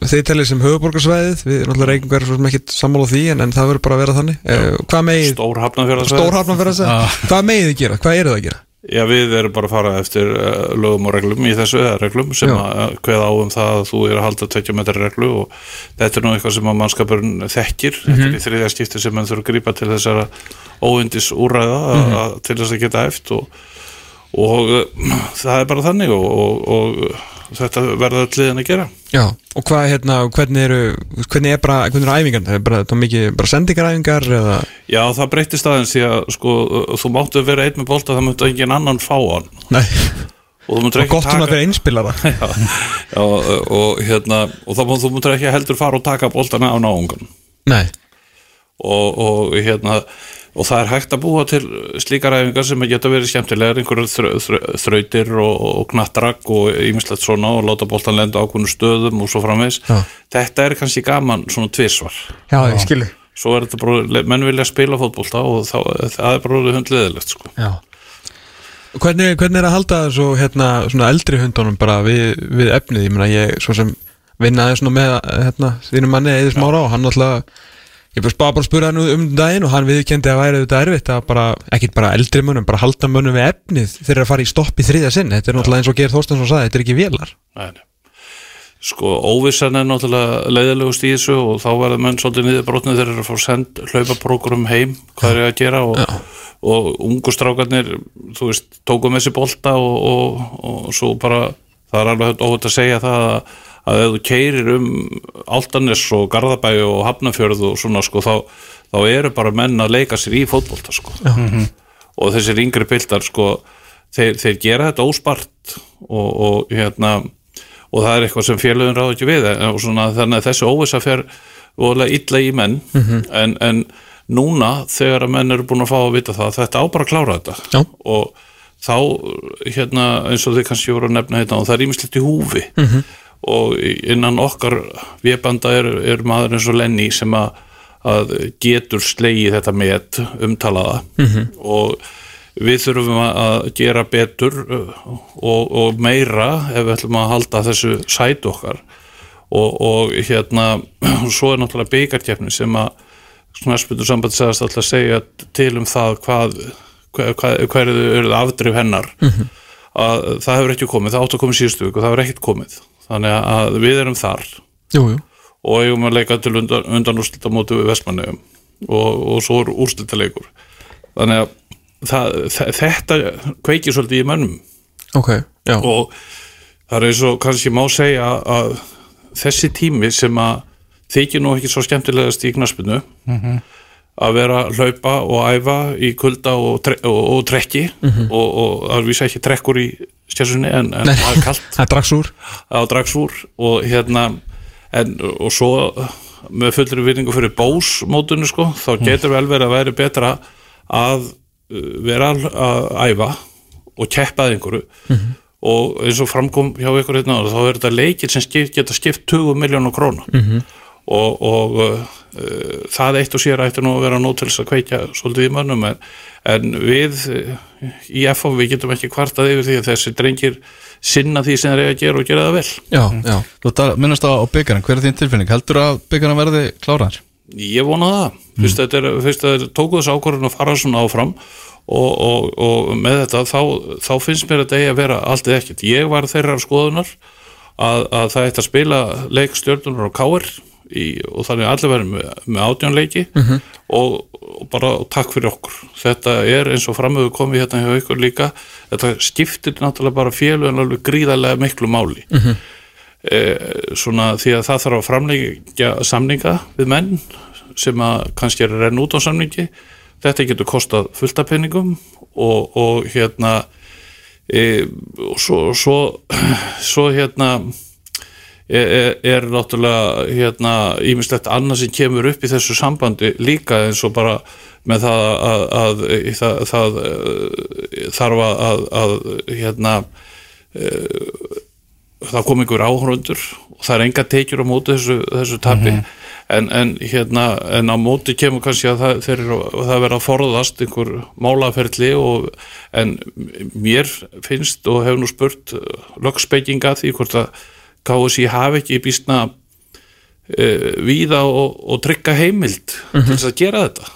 þið tellir sem höfuborgarsvæðið, við erum alltaf reykingar svo sem ekkit sammála því en, en það verður bara að vera þannig. Uh, Hvað megið, Stór hafnafjörðarsvæði stór hafnafjörð að segja, hvað megið þið gera, hvað eru það að gera? Já, við erum bara að fara eftir uh, lögum og reglum í þessu, reglum sem Já. að kveða á um það að þú er að halda 20 metrar reglu og þetta er nú eitthvað sem að mannskapurinn þekkir þetta Mhm. er í þriðja skipti sem mann þurfa að grípa til þessara óundis úræða Mhm. mm til þess að geta eftir og, og uh, það er bara þannig og, og, og þetta verða öll liðin að gera. Já, og hvað, hérna, hvernig eru hvernig er bara, hvernig eru æfingar það er bara, það er mikið, bara sendingaræfingar eða, Já, það breytist aðeins því að sko, þú máttu vera einn með bolta það máttu engin annan fá hann. Nei, og máttu og gott svona fyrir einspilara já, já, og hérna og þá má- þú mútur ekki heldur fara og taka boltana á náungan Nei, og, og hérna og það er hægt að búa til slíkar æfingar sem geta verið skemmtilegar einhverjum þrö, þrö, þrautir og, og knattrak og ýmislegt svona og láta boltan lenda á ákveðnu stöðum og svo framvegs Já. þetta er kannski gaman svona tvisvar. Já, ég skilu svo er þetta bara, menn vilja spila fótbolta og þá, það er bara orðið hundliðilegt sko. Já. Hvernig, hvernig er að halda svo hérna svona eldri hundunum bara við, við efnið, ég meina ég svo sem vinnaði svona með hérna þínum manni eða smára og hann alltaf ég spá bara að spura hann um daginn og hann viðkendi að væri þetta erfitt að bara, ekkit bara eldri mönnum, bara halda mönnum við efnið þegar að fara í stopp í þriðja sinn, þetta er náttúrulega eins og Geir Þorstensson sagði, þetta er ekki vélar. Nei. Sko, óvissan er náttúrulega leiðilegust í þessu og þá verður menn svolítið niður brotnið þegar þeir eru að fá send hlaupaprókurum heim, hvað er að gera og, og ungu strákarnir þú veist, tóku með sér bolta og, og, og svo bara það er alveg óhætt að segja það að, að ef þú keirir um Altanes og Garðabæi og Hafnafjörð og svona sko, þá, þá eru bara menn að leika sér í fótbolta sko. Og þessir yngri pildar sko, þeir, þeir gera þetta óspart og, og hérna og það er eitthvað sem félögum ráð ekki við og svona, þannig að þessi óvissa fer voðalega illa í menn. En, en núna þegar að menn eru búin að fá að vita það þetta á bara að klára þetta. Já. og þá hérna eins og þið kannski voru að nefna hérna og það er ímislegt í húfi og innan okkar viðbanda er, er maður eins og Lenny sem að, að getur slegið þetta með umtalaða. Og við þurfum að- gera betur uh, og, og meira ef við ætlum að halda þessu sæt okkar. Og, og hérna svo er náttúrulega byggarkjefni sem að snarspildur samband segast alltaf að segja til um það hvað hvað, hvað, hvað eru afdrif hennar. Að það hefur ekki komið, það átt að komið síðustu viku, það hefur ekkert komið þannig að við erum þar. Jú, jú, og eigum að leika til undan, undan úrslita móti við Vestmannegum og, og svo er úrslita leikur þannig að það, þe- þetta kveikir svolítið í mönnum. Ok, já. Og það er eins og kannski má segja að þessi tími sem að þykir nú ekki svo skemmtilegast í knaspinu að vera að hlaupa og æfa í kulda og, tre og, og trekki. Og, og það vísa ekki trekkur í stjársunni en, en það er kalt. Það er dragsúr. Og hérna en, og svo með fullri vinningu fyrir bósmótunni sko, þá getur vel verið að væri betra að uh, vera að æfa og keppa að einhverju. Og eins og framkom hjá ykkur hérna þá er þetta leikir sem skipt, geta skipt 20 miljónu króna og, og uh, það eitt og sér ætti nú að vera nót til þess að kveikja svolítið í mönnum en, en við uh, í FH við getum ekki kvartað yfir því að þessi drengir sinna því sem þeir eiga að gera og gera það vel Já, já Þú minnast á, byggarinn, hver er þín tilfinning? Heldur að byggarinn verði kláraðar? Ég vona það, fyrst að þetta er fyrst að þeir tóku þessu ákvörðun að fara svona áfram og, og, og með þetta þá, þá finnst mér þetta eigi að vera allt eða ekkert. Ég var þeirra skoðunar að, að það ætti að spila leik stjórnunar og káir í, og þannig allir verið með, með átjónleiki og, og bara takk fyrir okkur. Þetta er eins og framöfu komið hérna hjá ykkur líka, þetta skiptir náttúrulega bara félugin alveg gríðarlega miklu máli. Svona því að það þarf að framleggja samninga við menn sem að kannski er að renna út á samningi. Þetta getur kostað fullt af penningum og, og hérna e, og svo, svo, svo hérna er, er, er náttúrulega hérna ímislegt annað sem kemur upp í þessu sambandi líka eins og bara með það að, að, að það, það eh, þarf að, að, að hérna það kom einhver áhörundur og það er enga tekjur á móti þessu, þessu tapi. En, en hérna en á móti kemur kannski að það, þeir, það verða að forðast einhver málaferli og, en mér finnst og hef nú spurt lögspekinga því hvort að KSI hafi ekki býstna uh, víða og, og trygga heimild til þess að gera þetta.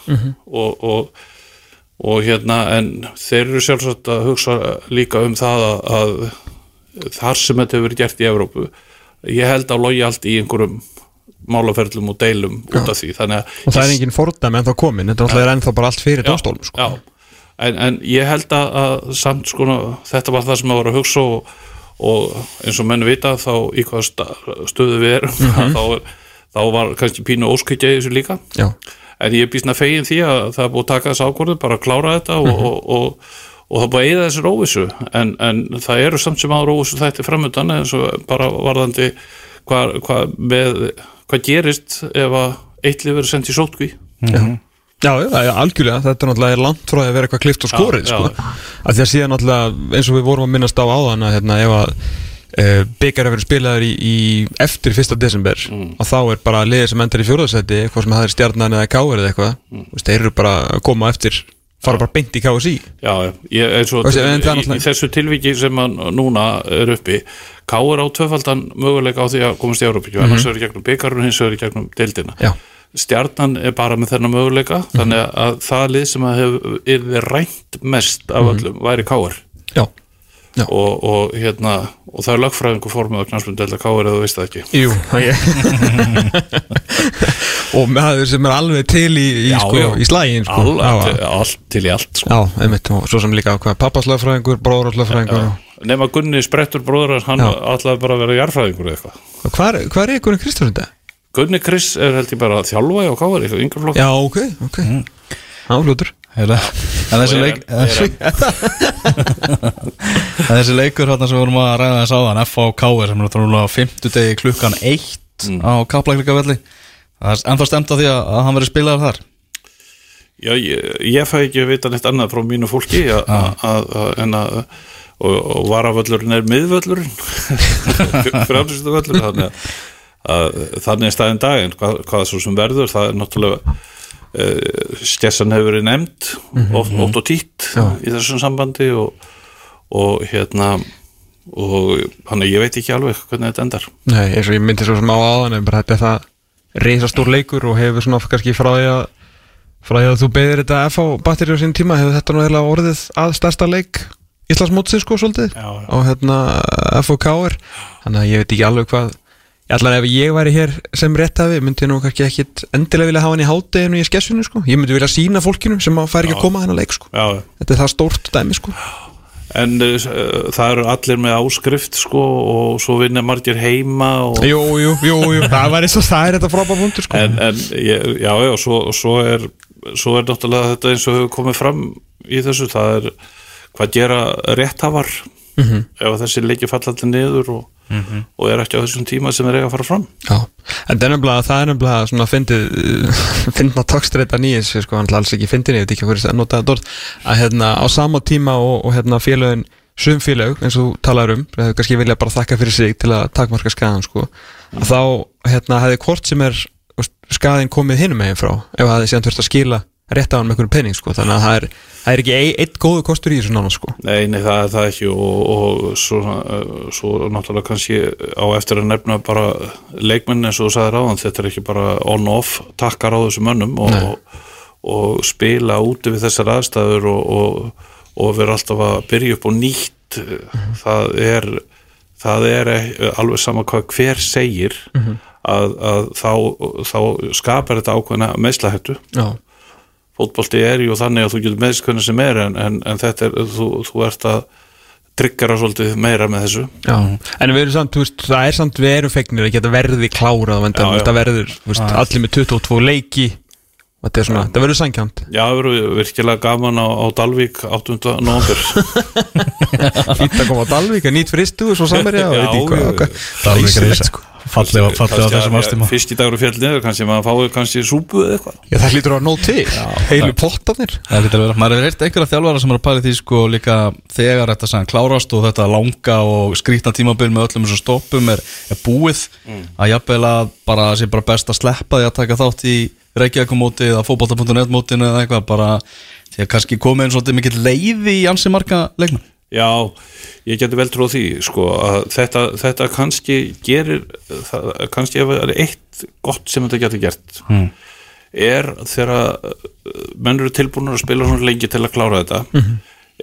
Og, og og hérna en þeir eru sjálfsagt að hugsa líka um það að, að þar sem þetta hefur verið gert í Evrópu ég held að logi allt í einhverjum málaferlum og deilum út af því. Þannig að og það er engin fordæmi ennþá komin þetta er alltaf ennþá bara allt fyrir dómstólum sko. Já, en, en ég held að, að samt sko, þetta var það sem að voru að hugsa og, og eins og menn vita þá í hvað stöðu við erum þá, er- þá var kannski pínu óskykja í þessu líka. Já. en ég er býstna fegin því að það er búið að taka þessu ákvörðu bara að klára þetta og, og, og, og það er búið að eyða þessu róvissu en, en það eru samt sem að róvissu þætti framöndan eins og bara varðandi hvað, hvað, með, hvað gerist ef að eitt lifur er sendt í sótkví Já, já, já, algjörlega, þetta er náttúrulega langt frá að vera eitthvað klift og skorið sko. að því að síðan náttúrulega eins og við vorum að minnast á áðan að hérna, ef að uh, byggar að vera spilaður í, í eftir 1. desember Mm. og þá er bara liðið sem endar í fjóðarsæti eitthvað sem það er stjarnan eða káir eða eitthvað Mm. mm. þeir eru bara að koma eftir fara bara beint í KSI Já, ég, eins og það er í, í þessu tilviki sem að núna er uppi Káur á tvöfaldan möguleika á því að komast í Európíkju, annars er í gegnum byggarun hins er í gegnum deildina Já, Stjarnan er bara með þennan möguleika þannig að það lið sem að hefur rænt mest af öllum væri Káur já, Já. og, og hérna og það er lögfræðingu formið á knarspund delta Káur eða þú veist það ekki jú ég... og maður sem er alveg til í, í, Já, sko, já. í slægin sko. All, já, allt, allt til í allt sko. já, einmitt, og svo sem líka hvað, pappaslöfræðingur, bróðurslöfræðingur nema Gunni Sprettur bróður hans, hann ætlaði bara að vera jarfræðingur eða eitthvað hvað er, er einhvern þetta? Gunni Chris er held ég bara að þjálfa á Káur, eitthvað yngur flokk Já, ok, ok. Áfljótur Heyrðu, En þessi leik er- En þessi leikur hérna sem við vorum að ræða þess áðan F og K sem er trúlega á 50 degi klukkan 1 Mm. á Kaplaglíkavelli Það er ennþá stemt á því að, að hann verið spilaður þar. Já, ég, ég fæ ekki að vita neitt annað frá mínu fólki a, a, a, a, en að og, og varavöllurinn er miðvöllurinn. Frjálfristu völlur þannig að, að þannig er staðin daginn hvað, hvað svo sem verður, það er náttúrulega uh, stjessan hefur verið nefnd oft, oft og títt í þessum sambandi og, og hérna og hann ég veit ekki alveg hvernig þetta endar. Nei, eins og ég myndi svo sem á áðan en bara þetta er það reisastór leikur og hefur svona kannski frá því að frá því að þú beðir þetta F á batteri á sín tíma hefur þetta nú heila orðið að stærsta leik Íslandsmótsins sko svolítið Já, já. og hérna F og K er þannig að ég veit ekki alveg hvað allan ef ég væri hér sem rétt hafi myndi ég nú kannski ekkit endilega vilja hafa hann í hátteginu í skessinu sko, ég myndi vilja sína fólkinu sem að fær ekki að koma að hennar leik sko. Já, þetta er það stórt dæmi sko. En uh, það eru allir með áskrift sko og svo vinna margir heima og Jú, jú, jú, jú, það var eins og það er þetta frábær punktur sko. En, en ég, já, já, svo, svo er svo er náttúrulega þetta eins og hefur komið fram í þessu, það er hvað gera rétthafar ef þessi leiki falla allir niður og, og er ekki á þessum tíma sem er eiga að fara fram. Já, en það nefnilega, það er nefnilega svona fyndið, fyndna takstreita nýjins, sko, alls ekki fyndin, ég veit ekki hvað er notaði dort, að hérna á sama tíma og, og hérna félögin, sum félög, eins og talar um, hefur kannski vilja bara þakka fyrir sig til að takmarka skaðan, sko, að þá, hérna, hefði hvort sem er skaðin komið hinum megin frá, ef það hefði síðan þurft að skila rétt á hann með einhverjum penning, sko, þannig að það er, það er ekki eitt góðu kostur í þessu nána, sko. Nei, nei, það er það ekki. Og, og svo, uh, svo náttúrulega kannski á eftir að nefna bara leikmenn eins og þú sagðir áðan, þetta er ekki bara on-off takkar á þessum mönnum og, og, og spila úti við þessar aðstæður og, og, og vera alltaf að byrja upp og nýtt. Það er það er e- alveg sama hvað hver segir að, að þá, þá skapar þetta ákveðna meðslahættu. Já. Fótbolti er ju þannig að þú getur meðst hvernig sem er en, en, en þetta er, þú, þú ert að tryggjara svolítið meira með þessu. Já, en við erum samt, þú veist, það er samt við erum fegnir að geta verði klárað og þetta verður, þú veist, allir með 22 leiki og þetta er svona, þetta verður sankjönd Já, það verður virkilega gaman á, á Dalvík 8. november Fýtt að koma á Dalvík, að nýtt fristu og svo samverja og Já, veit ekki hvað, já, hvað Dalvík er í sko. Fallið á, fallið á þessum að- ástíma Fyrst í dagur og fjall niður, kannski maður fáið kannski súpu eða eitthvað. Já, það hlýtur að nóg til, heilu pottanir Það getur verið, maður hefur heyrt einhverja þjálfara sem er að pæla í því sko líka þegar þetta sagðan klárast og þetta langa og skrýtna tímabil með öllum þessum stoppum er, er búið. Að jafnvel að bara sé bara best að sleppa því að taka þátt í Reykjavík-mótið eða fótbolta.net mótinu eða eitthvað bara því að kannski komið einn svolítið mikill leiði í ansi marga leikmenn Já, ég geti vel tróð því sko, að þetta, þetta kannski gerir það, kannski ef það er eitt gott sem þetta getur gert Mm. er þegar uh, menn eru tilbúinur að spila svona lengi til að klára þetta Mhm.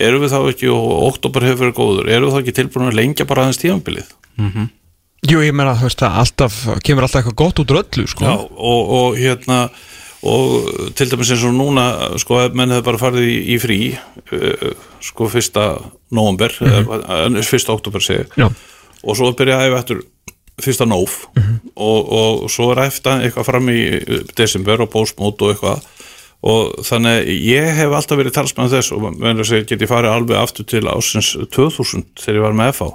erum við þá ekki og oktober hefur verið góður erum við þá ekki tilbúinur að lengja bara aðeins tíðanbilið Jú, ég meina, þú veist, það alltaf, kemur alltaf eitthvað gott út úr öllu, sko. Já, og, og hérna og til dæmis eins og núna sko, menn hefur bara farið í, í frí uh, sko fyrsta nóvember, mm fyrsta oktober segi, ég. Já. og svo byrja að æfa eftir fyrsta nóf og, og svo er eftir eitthvað fram í uh, desember og bósmót og eitthvað. Og þannig ég hef alltaf verið talsmann þess og menn að segja get ég farið alveg aftur til ásins 2000 þegar ég var með FH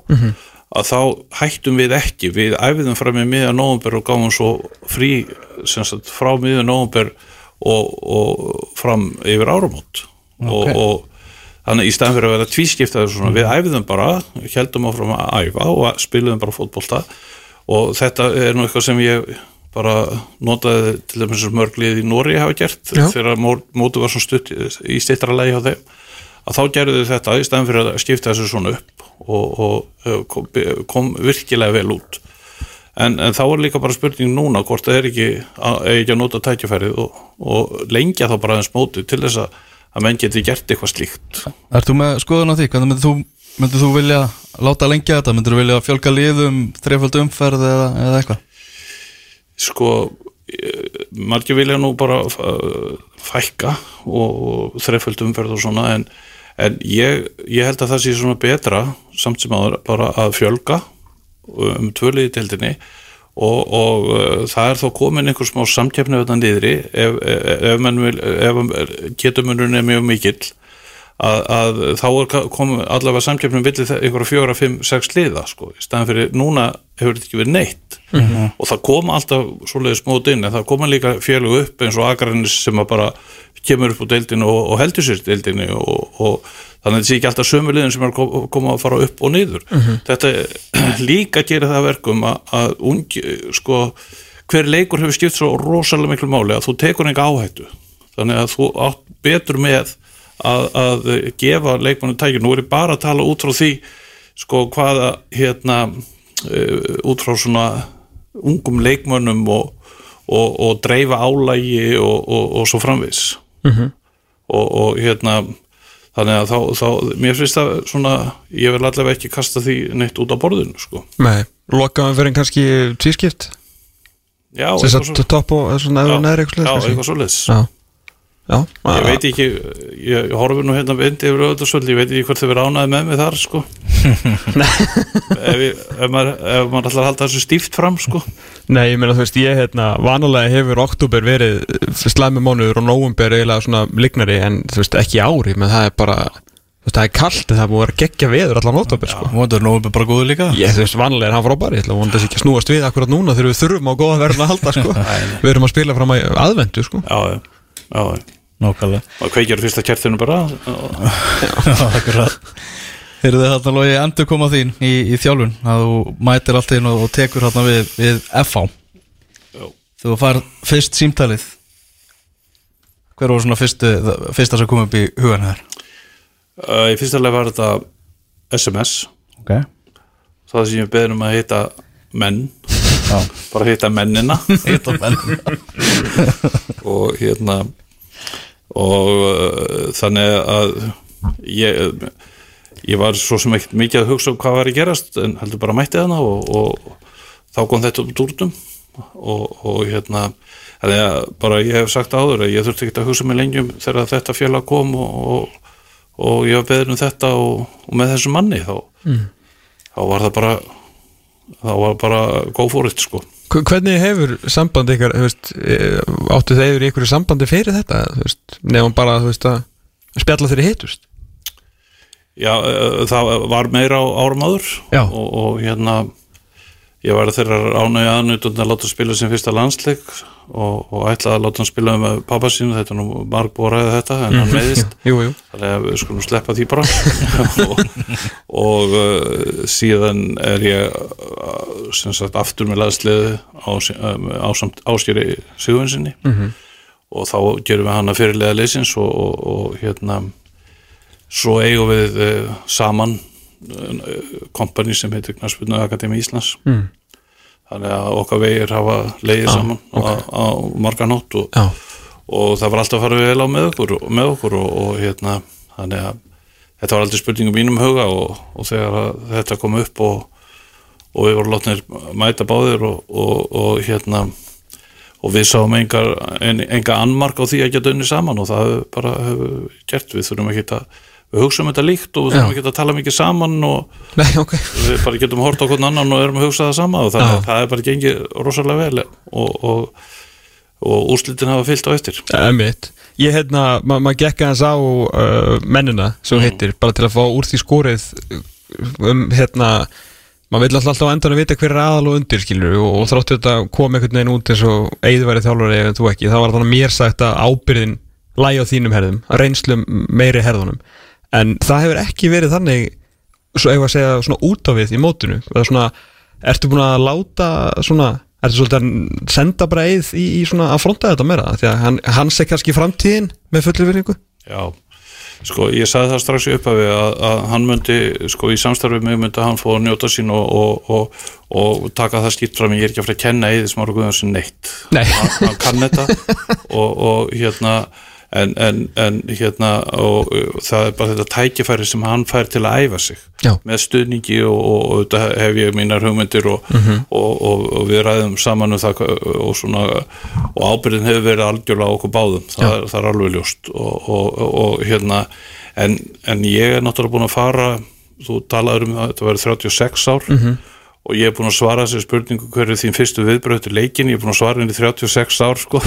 að þá hættum við ekki. Við æfiðum fram í miðja nóvember og gáum svo frí sagt, frá miðja nóvember og, og fram yfir áramót. Og, og þannig í staðan fyrir að vera tvískiptaður svona, við æfiðum bara, heldum áfram að æfa og spiluðum bara fótbolta. Og þetta er nú eitthvað sem ég bara notaði til dæmis mörglið í Nóri hafa gert Já. þegar mó- mótið var svona stutt í stittra lagi hjá þeim. Að þá gerðu þetta í staðan fyrir að skipta þessu svona upp og, og uh, kom, virkilega vel út en, en þá er líka bara spurning núna hvort það er ekki að, er ekki að nota tækjafærið og, og lengja þá bara aðeins mótið til þess að, að menn geti gert eitthvað slíkt Ert þú með skoðun á því? Hvernig myndir þú, myndir þú vilja láta lengja þetta? Myndir þú vilja fjölga liðum, þreifald umferð eða, eða eitthvað? sko eh, margir vilja nú bara uh, fækka og, og þreiföld umferð og svona en, en ég, ég held að það sé svona betra samt sem áður bara að fjölga um tvöliði tildinni og, og uh, það er þá komin einhver smá samkeppni þetta niðri ef, ef, ef, menn vil, ef getumunurinn er mjög mikill að, að þá komið allavega samkeppnum villi einhverja fjóra, fimm, sex liða sko, í staðan fyrir núna hefur þetta ekki verið neitt. Og það koma alltaf svoleiðis mót inn en það koma líka félug upp eins og Akranis sem að bara kemur upp á deildinu og, og heldur sér deildinu og, og þannig að þetta sé ekki alltaf sömu liðin sem er að ko- koma að fara upp og niður. Þetta líka gerir það að verkum að, að ungi, sko, hver leikur hefur skipt svo rosalega miklu máli að þú tekur enga áhættu. Þannig að þú átt betur með að, að gefa leikmannu tækir nú er ég bara að tala út frá því sko hvaða hérna uh, út frá svona ungum leikmönnum og, og, og dreifa álægi og, og, og svo framvis -hmm. og, og hérna þannig að þá, þá mér finnst það svona ég vil allavega ekki kasta því neitt út á borðinu sko. Nei, lokaðum fyrir kannski tvískipt? Já, Þess eitthvað að topp og svona já, eða neðri eitthvað já, svoleiðis, eitthvað svoleiðis. Já, já Ég veit ekki, ég horfi nú hérna beint yfir auðvitaðsvöld, ég veit ekki hvort þau verið ánæði með mig þar, sko. Ef, ég, ef, maður, maður ætlar að halda þessu stíft fram, sko. Nei, ég meina þú veist, ég hérna vanalega hefur oktober verið slæmi mánuður og nóvumber eiginlega svona lignari en þú veist, ekki ári, menn það er bara þú veist, það er kalt en það er búið að vera geggja veður allan oktober, sko. Vondur nú bara góður líka. Ég, þú veist, vanlega er hann frábæri, ég ætla að vona þess ekki snúast við akkurat núna þegar við þurfum á góða verðin að halda, sko. Við erum að Nákvæmlega. Og kveikjar fyrsta kertinu bara. Akkurat. Þeir eru þarna logi endur koma þín í, í þjálfun. Að þú mætir allt inn og, tekur þarna við, við FH Já. Þú far fyrst símtalið. Hver var svona fyrstu, fyrsta sem kom upp í hugan hér? uh, Í fyrsta leið var þetta SMS Ok. Það sem ég beðin um að heita menn. Já. bara heita mennina. Hitta menn. Og hérna og uh, þannig að ég ég var svo sem ekkert mikið að hugsa um hvað var að gerast en heldur bara mætti hana og, og þá kom þetta út úr úrtum og, og hérna að bara ég hef sagt áður að ég þurfti ekki að hugsa mig lengjum þegar þetta félag kom og, og, og ég var beðin um þetta og, með þessu manni þá, þá var það bara þá var bara góð fóritt sko Hvernig hefur sambandi ykkar, veist, eh, áttu þeir í ykkur sambandi fyrir þetta, nefnum bara, veist, að spjalla þeirri hitust? Já, eh, það var meira á árum áður og, og hérna ég var þeirra ánægja aðnutund að láta spila sem fyrsta landsleik og, og ætlaði að láta hann spila með pappa sínu, þetta er nú marg búið að ræða þetta en hann meðist, Jú, jú. þannig að við skulum sleppa því bara. Og, og uh, síðan er ég uh, sem sagt aftur með laðsliðu á, ásamt áskjöri sigurinn -hmm. og þá gerum við hann að fyrirlega leysins og, og, og hérna svo eigum við uh, saman kompani sem heitir Knarsbyrnu Akademi Íslands. Mm. þannig að okkar vegir hafa leiðið saman á, á marganótt og, Já, og það var alltaf að fara vel á með okkur, með okkur og, og hérna, þannig að þetta var aldrei spurning um mínum huga og, og þegar þetta kom upp og, og við vorum látnir mæta báðir og, og, og hérna og við sáum enga, en, enga annmark á því að geta unni saman og það hefur bara hefur gert, við þurfum ekki að við hugsaum þetta líkt og við þurfum ekki að tala mikið saman og Nei, ok. við bara getum hort á hvern annan og erum að hugsa það sama og það, það er bara gengið rosalega vel og, og, og úrslitin hafa fyllt á eftir. Emitt Ég hérna, ma maður gekk aðeins á uh, mennina sem mm. heitir, bara til að fá úr því skórið um hérna maður vil alltaf á endanum vita hver er aðal og undir skilur og, og þráttu þetta kom einhvern veginn út eins og eigðu verið þjálfari ef þú ekki, það var þannig mér sagt að ábyrðin lægi á þínum herðum, að reynslum meiri herðunum, en það hefur ekki verið þannig, svo eigum að segja svona út á við í mótinu, eða svona ertu búin að láta svona ertu svolítið að senda bara eið í, í svona að fronta þetta meira, því að hann, hans er kannski framtíðin með fullir virðingu. Já, sko ég sagði það strax í upphafi að, að hann myndi, sko í samstarfi með myndi hann fóða að njóta sín og, og, og, og taka það skýrt fram. Ég er ekki að fara að kenna eða smára guðansinn neitt. Nei. hann, hann kann þetta. Og, og hérna en, en, en hérna og uh, það er bara þetta tækifæri sem hann fær til að æfa sig. Já. með stuðningi og, og, og þetta hef ég mínar hugmyndir og, og, og, og við ræðum saman um það og svona og ábyrðin hefur verið algjörlega okkur báðum. Það, er, það er alveg ljóst. Og, og, og, og hérna en, en ég er náttúrulega búin að fara þú talaður um að þetta verið 36 ár og ég er búin að svara þessi spurningu hverju þín fyrstu viðbröð til leikin ég er búin að svara henni í 36 ár sko.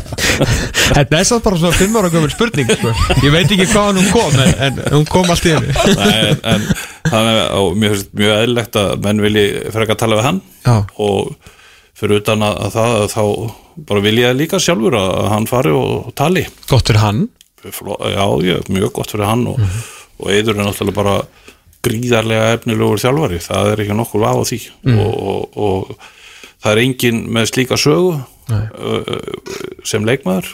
Þetta er samt bara svona 5 ára gömur spurning sko. Ég veit ekki hvaðan hún kom en, en hún kom allt í henni Nei, en, þannig að mér finnst mjög eðlilegt að menn vilji frekar tala við hann. Já. og fyrir utan að, að það að þá bara vil ég líka sjálfur að, að hann fari og tali. Gott fyrir hann. Já, ég, mjög gott fyrir hann og, og Eidur er náttúrulega bara gríðarlega efnilegur þjálfari. Það er ekki nokkur vaf á því. Og, og, og það er engin með slíka sögu uh, sem leikmaður.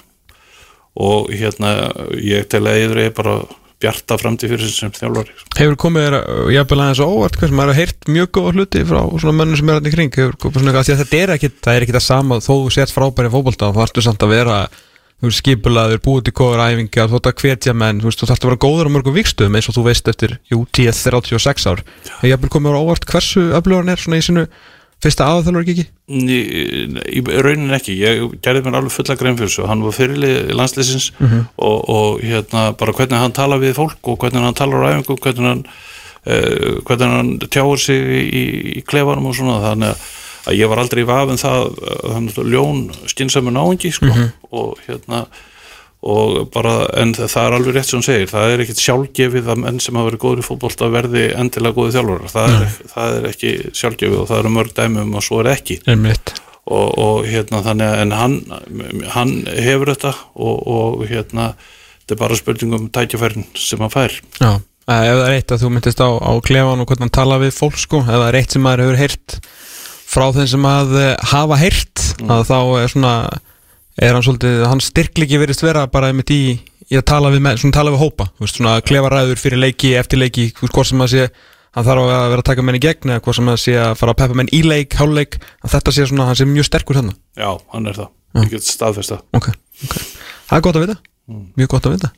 Og hérna ég tel að Eidur er bara bjarta framtíð fyrir sem þjálfari. Hefur komið þér uh, jafnvel aðeins óvart hversu maður har heyrt mjög góða hluti frá svona mönnum sem er í kring? Hefur komið svona að þetta er ekki, það er ekki það sama þó þú sért frábæri fótbolta og þarftu samt að vera þú veist, skipulaður, búið til góður æfingar þú þarft að hvetja menn, þú veist, þú þarft að vera góður á mörgum vikstöðum eins og þú veist eftir jú, 10-36 ár. Hefur jafnvel komið þér á óvart hversu öflugur hann er svona í sinu fyrsta aðþjálfur ekki Í, í raunin ekki, ég gerði mér alveg fulla grein fyrir þessu, hann var fyrirlið landsleysins og, og hérna bara hvernig hann tala við fólk og hvernig hann talar á æfingu, hvernig hann uh, hvernig hann tjáur sig í, í klefanum og svona, þannig að að ég var aldrei í vafin það að ljón skynsami náingi sko, og hérna og bara, en það er alveg rétt sem hún segir, það er ekkit sjálfgefið að menn sem hafa verið góður í fótbolta verði endilega góði þjálfur, það, er, það er ekki sjálfgefið og það eru mörg dæmi um að svo er ekki. Og, og hérna þannig að en hann, hann hefur þetta og, og hérna þetta er bara spurning um tækjafærin sem hann fær. Já, ef það er eitt að þú myndist á, á klefan og hvernig hann tala við fólk sko, ef það er eitt sem maður hefur heyrt frá þeim sem að eh, hafa heyrt að þá er svona er hann svolítið, hann styrklegi verist vera bara einmitt í, í að tala við, svona tala við hópa, veist, svona klefaræður fyrir leiki, eftir leiki, hvort sem að sé hann þarf að vera að taka menn í gegn eða hvort sem að sé að fara að peppa menn í leik, háluleik að þetta sé svona, hann sé mjög sterkur þannig já, hann er það, get staðfesta ok, ok, það er gott að vita. Mjög gott að vita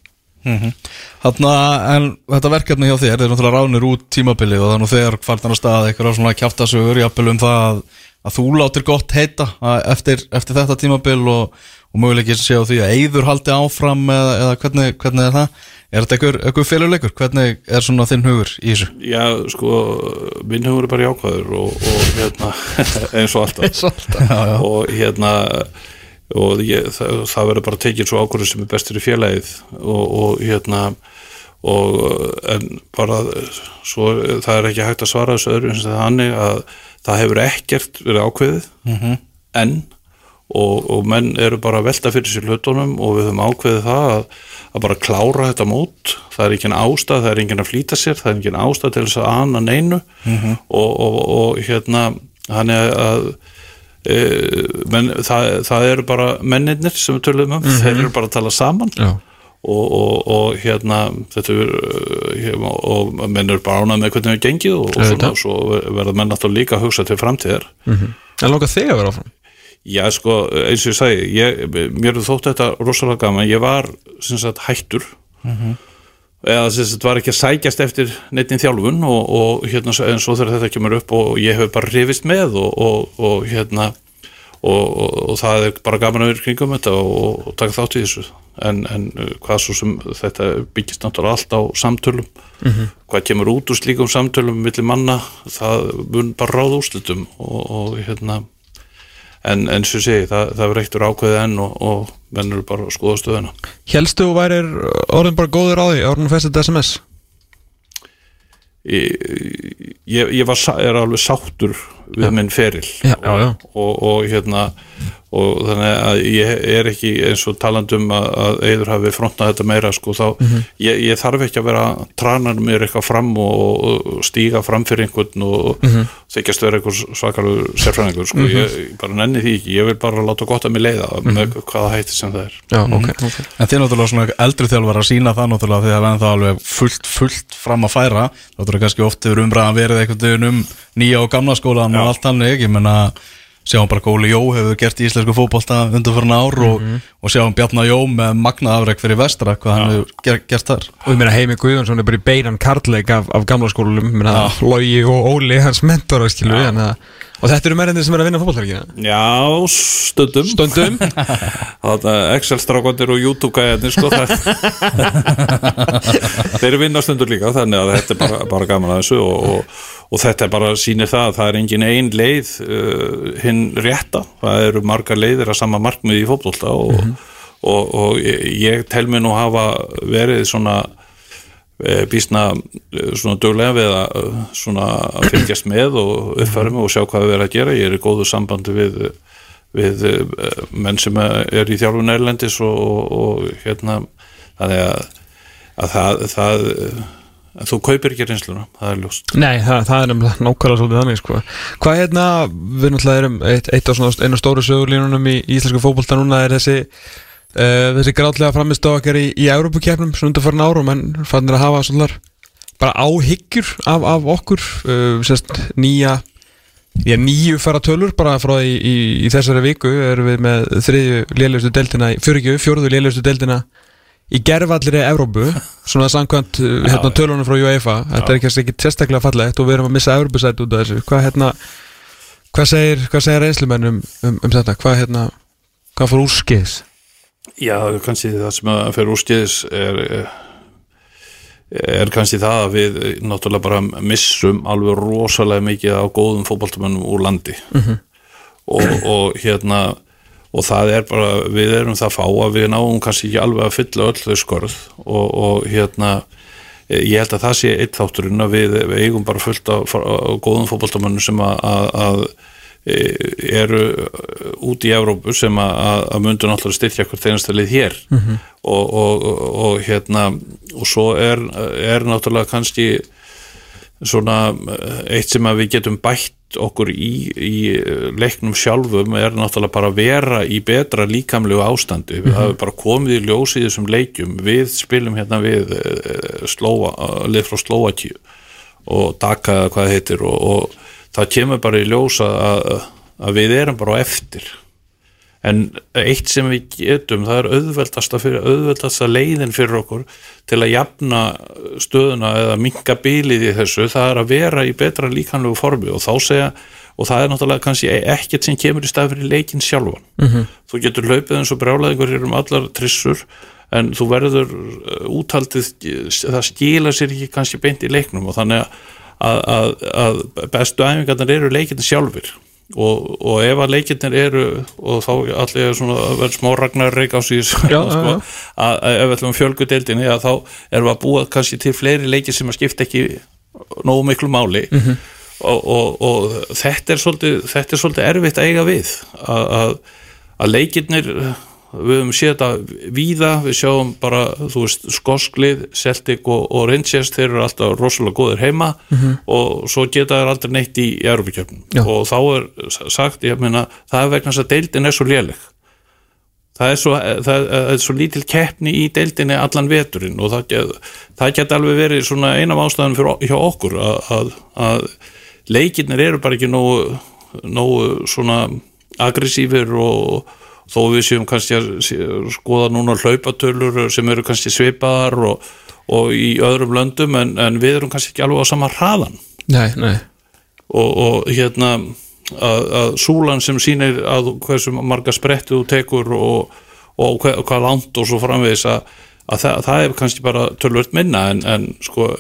Þarna, en þetta verkefni hjá þér er náttúrulega ránir út tímabilið og þannig þegar fartan að staða eitthvað svona kjáttasögur jafnvel um það að, að þú látir gott heita að eftir, eftir þetta tímabil og, og möguleikir sé á því að eyður haldi áfram eða, eða hvernig, hvernig er það? Er þetta einhver féluleikur? Hvernig er svona þinn hugur í þessu? já, sko, minn hefur bara jákvæður og, og hérna eins og alltaf já, já. og hérna og ég, það, það verður bara tekið svo ákvörðu sem er bestur í félagið og, og hérna og en bara svo það er ekki hægt að svara þessu öðru eins og það hannig að það hefur ekkert verið ákveðið enn og, og menn eru bara að velta fyrir sér hlutunum og við höfum ákveðið það að, að bara klára þetta mót. Það er engin ástæð, það er engin að flýta sér það er engin ástæð til þess að anna neinu. Og, og, og hérna hann er að menn, það, það eru bara mennirnir sem við töluðum um, þeir eru bara að tala saman. Já. og, og, og hérna þetta er uh, og menn eru bara ánað með hvernig það gengið og, og svona, svo verða menn náttúrulega líka að hugsa til framtíðar. En langar þig að vera áfram? Já, sko, eins og ég segi, ég, mér er þótt þetta rosalega gaman, ég var sem sagt hættur eða sem sagt var ekki að sækjast eftir neittinn þjálfun og, og hérna en svo þegar þetta kemur upp og ég hef bara rifist með og, og, og hérna og, og, og það er bara gaman að vera kringum þetta og, og taka þátt í þessu. En, en uh, hvað svo sem þetta byggist náttúrulega allt á samtölum. Hvað kemur út úr slíkum samtölum millir manna, það mun bara ráða úrslitum og, og hérna en eins og segi, það, það verður eittur ákveðið enn og, og menn eru bara að skoða stöðuna. Helstu þú værir orðin bara góður á því orðin festið SMS ég, ég, ég var, er alveg sáttur við minn feril. Já, já, já. Og, og hérna og þannig að ég er ekki eins og talandum að, að Eður hafi frontað þetta meira sko þá ég, ég þarf ekki að vera tranar mér eitthvað fram og, og stíga fram fyrir einhvern og mm þykjast vera einhver svakalur sérfræðingur sko. Ég, ég bara nenni því ekki, ég vil bara láta gott að mér leiða með hvaða hætti sem það er. Já, ok, ok. En þið náttúrulega svona eldri þjálfar að sína það náttúrulega því að það alveg fullt, fullt fram að færa. Náttúrulega kannski oft umræðan verið einhvern veginn um nýja og gamla skólan og allt þannig. Ég menna sjáum bara Góli Jó hefur gert í íslensku fótbolta undanförna ár og, og sjáum Bjarnar Jó með magna afreg fyrir vestra hvað hann hefur ger, gert þar. Og ég meina Heimi Guðjónsson er bara í beinan kartleik af, af gamla skólum, ég meina Logi og Óli, hans mentor, skilu ja. Og þetta eru meirindir sem er að vinna fótballtækina Já, stundum Stundum Þetta Excel-strákandir og YouTube-gæðarnir sko það Þeir vinna stundur líka þannig að þetta er bara, bara gaman að þessu og, og, og þetta er bara sýnir það að það er engin ein leið uh, hinn rétta, það eru margar leiðir að sama markmið í fótbolta og, og, og ég, ég tel mér nú hafa verið svona eh, býsna eh, svona duglega við að eh, svona fylgjast með og uppfæra mig og sjá hvað við erum að gera ég er í góðu sambandi við við menn sem er í þjálfun erlendis og, og, og hérna að, að það, það að þú kaupir ekki reynsluna, það er ljóst Nei, það, það er nefnilega nákvæmlega svolítið þannig sko. Hvað hérna, við náttúrulega erum eitt, eitt af svona einu stóru sögurlínunum í íslensku fótbolta núna er þessi þessi grátlega framist á okkar í, í Európukefnum svona undanfarn árum en fannir að hafa svona bara áhyggjur af, af okkur uh, sérst nýja Já, nýju fara tölur bara frá í, í, í þessari viku erum við með þriðju lélustu deildina, fyrirgjöf, fjóruðu lélustu deildina í gerfallri Evrópu svona samkvæmt uh, hérna, tölunum frá UEFA. Þetta er ekki, ekki sérstaklega fallegt og við erum að missa Evrópusætt út af þessu. Hvað, hérna, hvað segir, hvað segir reynslumenn um, um, um þetta? Hvað, hérna, hvað fór úrskiðs Já, kannski það sem að fyrir úrskiðis er er kannski það að við náttúrulega bara missum alveg rosalega mikið á góðum fótballtumennum úr landi. Og, og hérna og það er bara, við erum það fá að við náum kannski ekki alveg að fylla öll þau skörð. Og, og hérna ég held að það sé eitt þátturinn að við, við eigum bara fullt af, af góðum fótballtumennum sem að, að, að eru út í Evrópu sem að, að myndu náttúrulega styrkja hvert einasta lið hér. Og, og, og, og hérna og svo er, er náttúrulega kannski svona eitt sem að við getum bætt okkur í, í leiknum sjálfum er náttúrulega bara að vera í betra líkamlegu ástandi. Við hafum bara komið í ljós í þessum leikjum. Við spilum hérna við slóa, lið frá Slóakíu og Daka eða hvað það heitir og, og það kemur bara í ljós að, að við erum bara á eftir en eitt sem við getum það er auðveldasta, fyrir, auðveldasta leiðin fyrir okkur til að jafna stöðuna eða minka bílið í þessu, það er að vera í betra líkanlegu formi og þá segja og það er náttúrulega kannski ekkert sem kemur í stað fyrir leikin sjálfan -hmm. þú getur hlaupið eins og brjálæðingur hér um allar trissur en þú verður uh, úthaldið, það skila sér ekki kannski beint í leiknum og þannig að, að, að bestu æfingarnar eru leikinni sjálfur og, og ef að leikirnir eru og þá allir er svona að vera smá ragnar reik á síðan Já, sko, að að ef við ætlum fjölgudeldinni að þá erum við að búa kannski til fleiri leikir sem að skipta ekki nógu miklu máli. Mhm. og, og, og þetta er svolítið þetta er svolítið erfitt að eiga við að, að, að leikirnir við höfum séð þetta víða. Við sjáum bara, þú veist, skosklið Celtic og, og Rangers þeir eru alltaf rosalega góðir heima og svo geta þær aldrei neitt í, Já. og þá er sagt, ég meina það er vegna þess að deildin er svo léleg. Það er svo, það, það er svo lítil keppni í deildinni allan veturinn og það, get, það geta alveg verið svona einam ástæðan fyrir, hjá okkur að, að, að leikirnir eru bara ekki nógu, nógu svona aggressífir og þó við séum kannski að skoða núna hlaupatölur sem eru kannski svipaðar og, og í öðrum löndum en, en við erum kannski ekki alveg á sama hraðan. Nei, nei. Og, og hérna að, að súlan sem sýnir að hversu marga spretti þú tekur og, og hvað, hvað langt og svo framvegis að, að það, það er kannski bara tölvöld minna en, en sko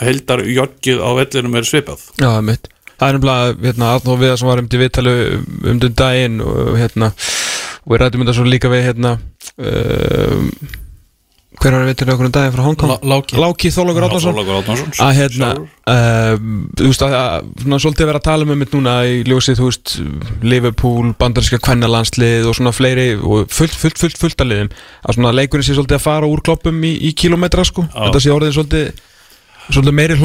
heldar joggið á vellinum er svipað. Já, mitt Það er nefnilega, hérna, Arnóð Viðar sem var um til viðtalu um til daginn og hérna, og við rættum þetta svo líka við, hérna um, hver var að viðtalu okkur um daginn frá Hongkong? Lá- Láki. Láki Þorlákur Árnason, að hérna um, þú veist að, að svona svolítið vera að tala með mitt núna í ljósið, þú veist Liverpool, bandaríska kvennalandslið og svona fleiri og fullt, fullt, fullt, fullt að liðum að svona leikurinn sé svolítið að fara úr kloppum í, í kilometra sko, Já. þetta sé orðið svolítið svolítið meiri er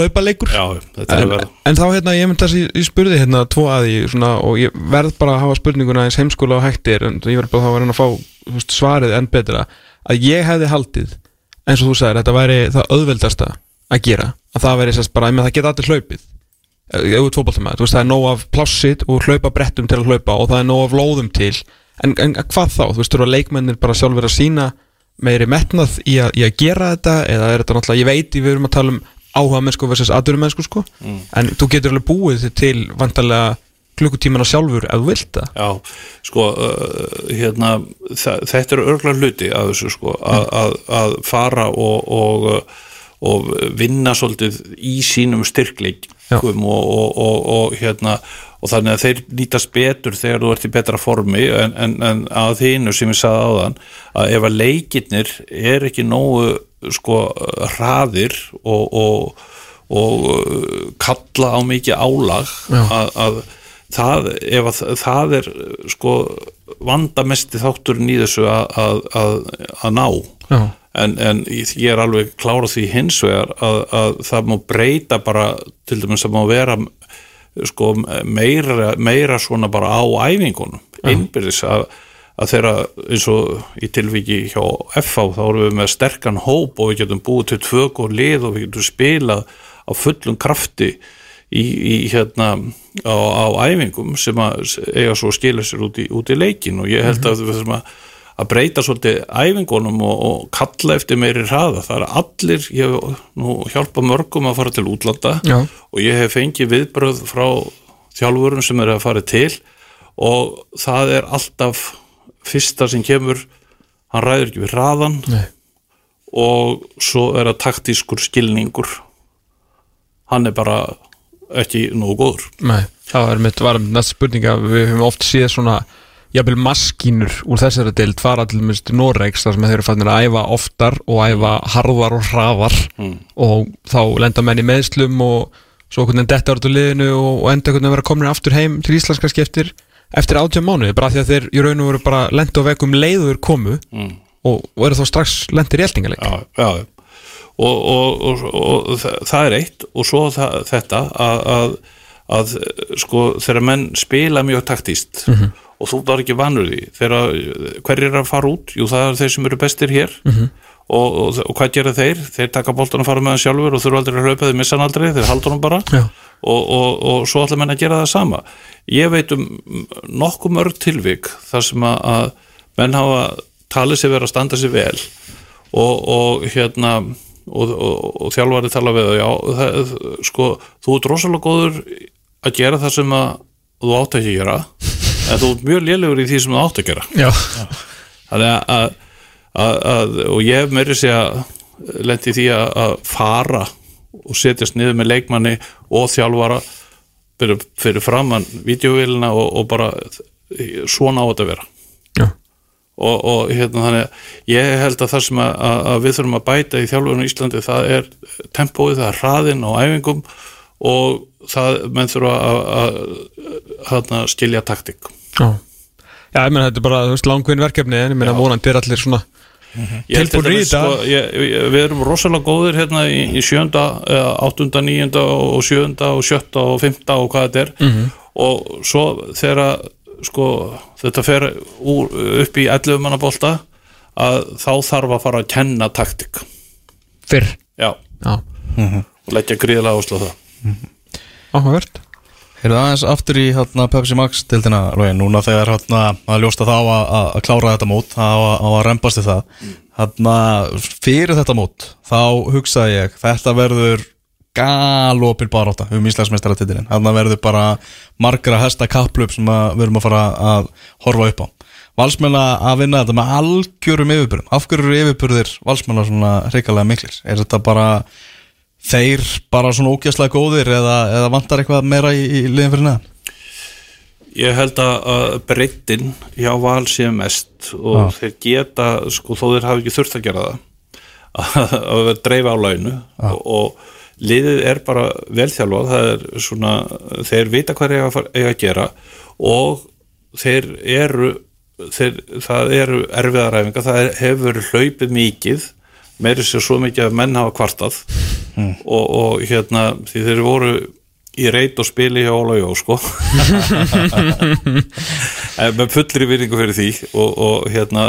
en, en þá hérna, ég myndi að ég, spurði hérna tvo að því svona, og ég verð bara að hafa spurninguna eins heimskóla og hættir en ég verð bara að reyna að fá veist, svarið enn betra. Að ég hefði haldið eins og þú sagðir, þetta væri það auðveldasta að gera að það væri sérst bara, það geta allir hlaupið. Veist það er nóg af plássit og hlaupa brettum til að hlaupa og það er nóg af lóðum til. En, en hvað þá, þú veist, þú eru að leikmennir bara sjálfur að sína meiri metnað í að, í að gera þetta eða er þetta náttúrulega, ég veit, við erum að tala um áhuga mennsku versus aðdurum mennsku sko en þú getur alveg búið til vantarlega klukkutímana sjálfur ef þú vilt það. Já, sko, uh, hérna, þetta eru örglar hluti að þessu, sko, að, að, að fara og, og, uh, og vinna svolítið í sínum styrkleikum og, og, og, og, hérna, og þannig að þeir nýtast betur þegar þú ert í betra formi en, en, en að þínu sem ég sagði áðan að ef að leikirnir er ekki nógu sko hraðir og, og, og uh, kalla á mikið álag að, að það, ef að það er sko vandamesti þátturinn í þessu að, að, að, að ná. En, en ég er alveg klára því hins vegar að, að það má breyta bara til dæmis að má vera sko meira, meira svona bara á æfingunum. Innbyrðis að, að þeirra eins og í tilviki hjá FH þá erum við með sterkan hóp og við getum búið til tvö góð lið og við getum spilað á fullum krafti í, í hérna á, á æfingum sem að eiga svo að skila sér út í, út í leikin og ég held að við þurfum að að breyta svolítið æfingunum og, og kalla eftir meiri hraða það er allir, ég hef nú hjálpa mörgum að fara til útlanda Já. og ég hef fengið viðbröð frá þjálfurum sem eru að fara til og það er alltaf fyrsta sem kemur hann ræður ekki við hraðan Nei. og svo er það taktískur skilningur hann er bara ekki nógu góður Nei, það var mitt, var mitt næsta spurning að við höfum oft séð svona jafnvel maskínur úr þessari deild fara til minnst Noregs þar sem þeir eru fannir að æfa oftar og æfa harðar og hraðar og þá lenda menn í meðslum og svo hvernig detta áratu liðinu og, og enda hvernig vera komin aftur heim til Íslands kannski eftir, átjá mánuði bara því að þeir í raun og veru bara lenda á vegum leiður komu mm. og, og eru þá strax lendir í eltingaleik já, já, já. Og, og, og, og það, er eitt og svo það, þetta að, að, að sko þegar menn spila mjög taktíst og þú var ekki vanur því. Þegar hver er að fara út? Jú það er þeir sem eru bestir hér. Og, og, og hvað gera þeir? Þeir taka boltan að fara með hann sjálfur og þurfa aldrei að hlaupa þeir missa hann aldrei, þeir haldur hann bara. Og, og, og svo ætla menn að gera það sama. Ég veit um nokkuð mörg tilvik þar sem að, að menn hafa talið sér verið að standa sér vel. Og, og hérna og, og, og þjálfari tala við já, það, sko, þú ert rosalega góður að gera það sem að þú átt ekki að gera en þú ert mjög lélegur í því sem þú átt að gera. Þannig að, að, að, að og ég hef meiri sé að lendi því að, að fara og setjast niður með leikmanni og þjálfara fyrir, fyrir framann vídeovélina og, og bara svona á þetta að vera. Og, og hérna þannig að ég held að það sem að, að að við þurfum að bæta í þjálfurinn í Íslandi það er tempóið, það er hraðinn á æfingum og það menn þurfa að, að, að, að skilja taktik já. Já, ég meina þetta er bara, langvinn verkefni en ég meina vonandi er allir svona Ég held Tilbúin til í þetta. sko, við erum rosalega góðir hérna í, í sjönda, áttunda, níunda og sjönda og sjötta og fymta og hvað þetta er. Mhm. og svo þegar sko, þetta fer úr, upp í 11 manna bolta að þá þarf að fara að kenna taktik fyrr. Já, Já, og leggja gríðlega áslu á það. Áhugavert Erum það aðeins aftur í hérna, Pepsi Max dildina, Lógi, núna þegar hérna, að ljósta það á að, að, að klára þetta mót að, að rembast í það. Hérna, fyrir þetta mót þá hugsaði ég, þetta verður galopin barátta um Íslandsmeistaratitilin, hérna verður bara margra hesta kapplup sem við erum að fara að horfa upp á. Valsmenn að vinna þetta með algjörum yfirbyrðum, af hverju eru yfirbyrðir Valsmenn svona reikalega miklir, er þetta bara þeir bara svona ógæslega góðir eða, eða vantar eitthvað meira í, í liðin fyrir neðan? Ég held að, breyttin hjá val sé mest og Já. þeir geta, sko, þó þeir hafi ekki þurft að gera það að, að dreifa á launu og, og liðið er bara velþjálfað það er svona, þeir vita hvað er eiga, eiga að gera og þeir eru þeir, það eru erfiðaræfinga það er, hefur hlaupið mikið meiri sér svo mikið að menn hafa kvartað. Og, og hérna því þeir voru í reit og spili hjá Óla Jó sko. Með fullri virðingu fyrir því. Og, og hérna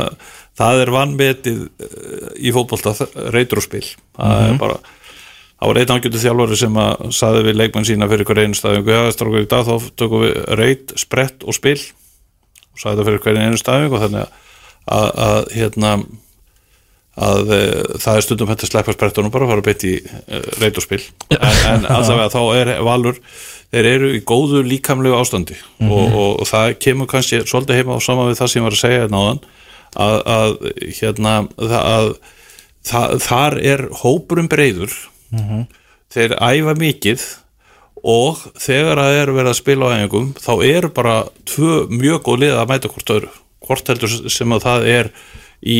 það er vannmetið eh, í fótbolta reytur og spil. Það er bara það var einn ángjötu þjálfari sem að saði við leikmenn sína fyrir hver einu já, strákur í dag þá tökum við reyt, sprett og spil. Og sagði það fyrir hver einu staðingu og þannig að, að, að hérna að e, það er stundum hægt að sleppa sprettunum bara að fara beitt í e, reyt og spil en, en allavega þá er valur þeir eru í góðu líkamlegu ástandi og, og, og það kemur kannski svolítið heima á sama við það sem ég var að segja náðan að, að hérna það, að, það, þar er hópurum breyður þeir æfa mikið og þegar það er verið að spila á æfingum þá eru bara tvö mjög góð lið að mæta hvort öðru. Hvort heldur sem að það er í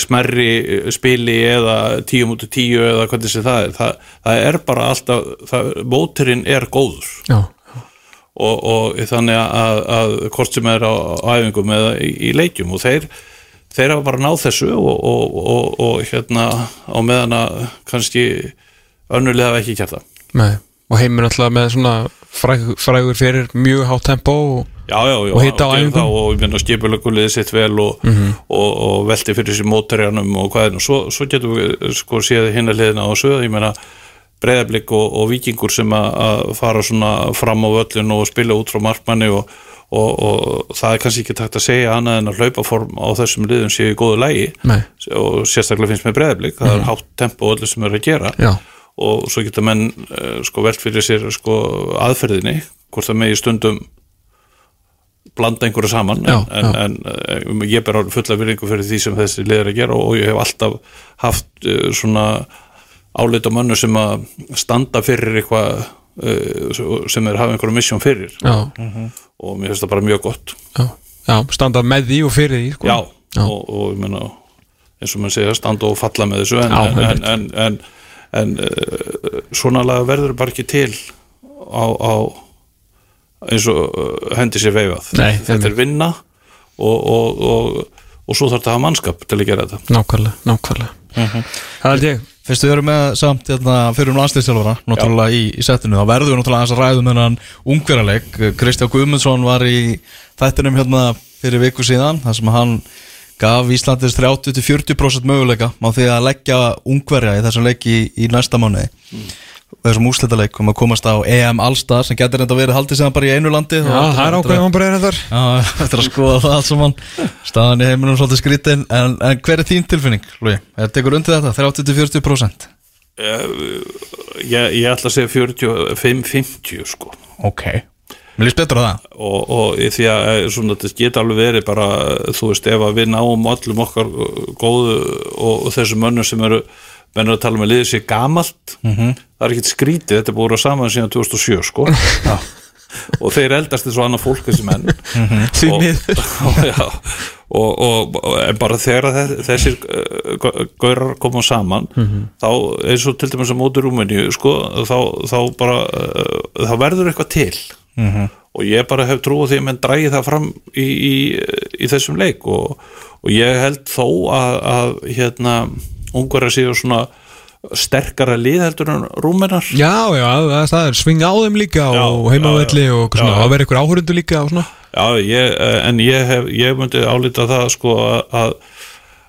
smerri spili eða tíu mútu tíu eða hvernig sem það er. Það, það er bara alltaf það, móturinn er góður. Já, og, og þannig að, að hvort sem er á, á æfingum eða í, í leikjum og þeir þeir hafa bara náð þessu og, og, og, og hérna á meðan að kannski önnulega hafa ekki kert það. Nei Og heimur alltaf með svona fræg, frægur fyrir mjög hátt tempo og Og hitta á æfingum. og ég meina skipulaguliði sitt vel og, og, og velti fyrir sér mótarjanum og hvað er nú, svo, svo getum við sko séð hinna liðina á söðu, ég meina breyðablík og, og vikingur sem að, að fara svona fram á völlin og spila út frá markmanni og, og, og það er kannski ekki takt að segja annað en að hlaupaform á þessum liðum séu í góðu lægi Nei. og sérstaklega finnst með breyðablík, það er hátt tempo og öllu sem er að gera. Já, og svo geta menn uh, sko velt fyrir sér sko aðferðinni hvort það megi stundum blanda einhverju saman. Já, en, en, en uh, ég ber fulla virðingu fyrir því sem þessi liður að gera og ég hef alltaf haft uh, svona áleita mönnu sem að standa fyrir eitthvað uh, sem er hafa einhverju misjón fyrir. Já, og mér finnst það bara mjög gott. Já, já standa með því og fyrir því sko. já, Já. Og, og ég meina eins og maður segja standa og falla með þessu en, Já, en. En, uh, svona laga verður bara ekki til á, á eins og uh, hendi sér veifað. Nei, þetta er vinna og, og, og, og svo þarf þetta að hafa mannskap til að gera þetta. Nákvæmlega, nákvæmlega. Það held ég. Fyrstu við erum með samt hérna, fyrir um landslýstjálfara náttúrulega í, í settinu, þá verðum við náttúrulega aðeins að ræðum hennan ungverjarleik Kristján Guðmundsson var í þættinum hérna fyrir viku síðan þar sem hann gaf Íslandis 30-40% möguleika á því að leggja ungverja í þessum leik í, í næsta mánuði. Og þessum úrslitaleik um að komast á EM Allstar sem getur enda verið haldið sem bara í einu landi. Já, það er ákveðum að breyða þar Já, eftir að skoða það allt saman. Staðan í heiminum svolítið skrítin en, en hver er þín tilfinning, Lúi? Er tekur undir þetta, 30-40%? ég, ég ætla að segja 45-50 sko. Ok Mér líst betur á það. Og, og því að eh, svona, þetta geta alveg verið bara, þú veist, ef að við náum öllum okkar uh, góðu og, og þessum mönnum sem eru mennur að tala með liðið sér gamalt -hmm. það er ekkert skrítið, þetta er búið að saman síðan 2007 sko. Og þeir eldast eins og annað fólk þessi menn. Og, miður. og, og, og, en bara þegar þe- þessir uh, gaurar koma saman þá eins og til dæmis að móti Rúmeni sko, þá, þá bara þá verður eitthvað til og ég bara hef trú á því að menn drægi það fram í, í, í þessum leik. Og, og ég held þó að, að hérna ungverðar séu svona sterkara lið heldur en rúmenar. Já, já, það, það er svinga á þeim líka Já, og heimavelli og svona, Já, já. að vera ykkur áhörundu líka og svona? Já, ég, eh, en ég, hef, ég myndi álita það sko að,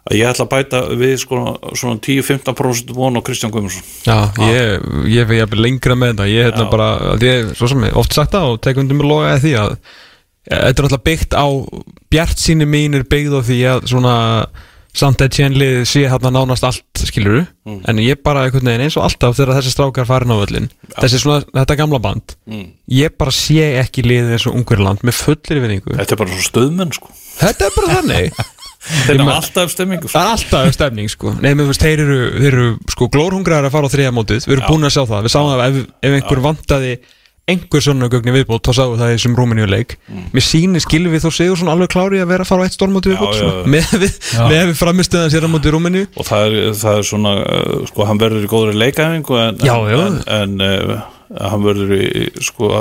að, ég ætla að bæta við sko, svona 10-15% von á Kristján Guðmundsson. Já, ég, ég fyrir jafnvel lengra með þetta. Ég hérna Já. bara, ég, svo sem ég oft sagt það og tek undir mig loga því að ja, þetta er alltaf byggt á bjart síni mín er byggð á því að svona samt að tjenlið sé hérna nánast allt skiluru, Mm. en ég bara eins og alltaf þegar þessi strákar farin á völlin þessi svona, þetta gamla band Mm. ég bara sé ekki liðið eins og Ungverland með fullir vinningu Þetta er bara svo stöðmenn sko. Þetta er bara þannig Þeir eru alltaf stemmingu sko. Það er alltaf stemning sko Nei, menn, veist, þeir eru, þeir eru sko glórhungrar að fara á þriða mótið Við erum Já. búin að sjá það Við sáum það ef, ef einhver vantaði einhver svona gögni viðbót þá sáum við það í þessum Rúmeníu leik Mér sýnir skilvi þó segur svona alveg klári að vera að fara á eitt stórmótið viðbót Mm. Já, svona, já, já. með við, með við framistöðan sér á mótið Rúmeníu og það er, það er svona uh, sko, hann verður í góðri leikaæfingu en, Já, já. en, en uh, hann verður í, sko,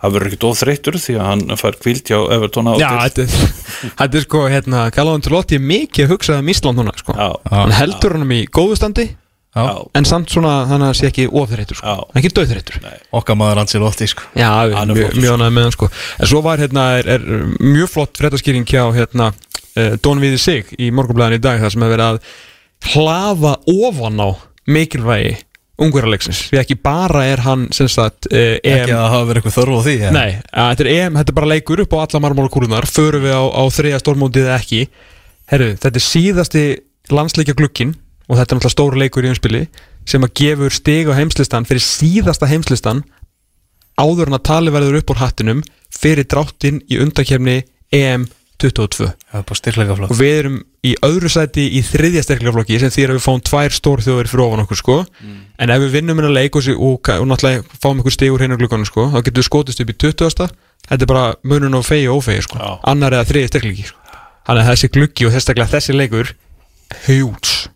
hann verður ekkit óþreyttur því að hann fær kvíld hjá Evertón á Já, þetta er, þetta er sko hérna, Kallaðan til Lotti er mikið að hugsa um Ísland núna sko. já, Hann heldur honum í góðu standi já, en samt svona þannig að það sé ekki ofþreytur sko. Ekki döðþreytur Okkar maður Ancelotti sko. Já, Hann er mjög, mjög ánægð með hann sko. En svo var hérna, er, er mjög flott fréttaskýring hjá hérna uh, Don Viði Sig í morgunblæðin í dag þar sem hefur verið að hlaða ofan á mikilvægi ungverðarleiksins því ekki bara er hann sagt uh, Ekki að hafa verið eitthvað þörf á því en- Nei, þetta er EM, þetta er bara leikur upp á alla marmálakúrunar förum við á, á þriða stórmótið ekki. Herru, þetta er síðasti landsleikja glukkin og þetta er náttúrulega stór leikur í umspili sem að gefur stig á heimslistan fyrir síðasta heimslistan áður en að tali verður upp úr hattinum fyrir dráttinn í undakefni EM 22 Það er bara styrkleika flott og við erum í öðru sæti í þriðja sterkleikaflokki sem þýr að við fáum tvær stór þjóður fyrir ofan okkur sko. En ef við vinnum hennar leik og, og, og náttúrulega fáum stig úr hennar glukkanum sko þá getum við skotist upp í 20. Þetta er bara munun á fegi og ófegi sko. Já. annar eða þriðja sterkleiki sko. Þannig að þessi glukki og þessaklega þessi leikur huge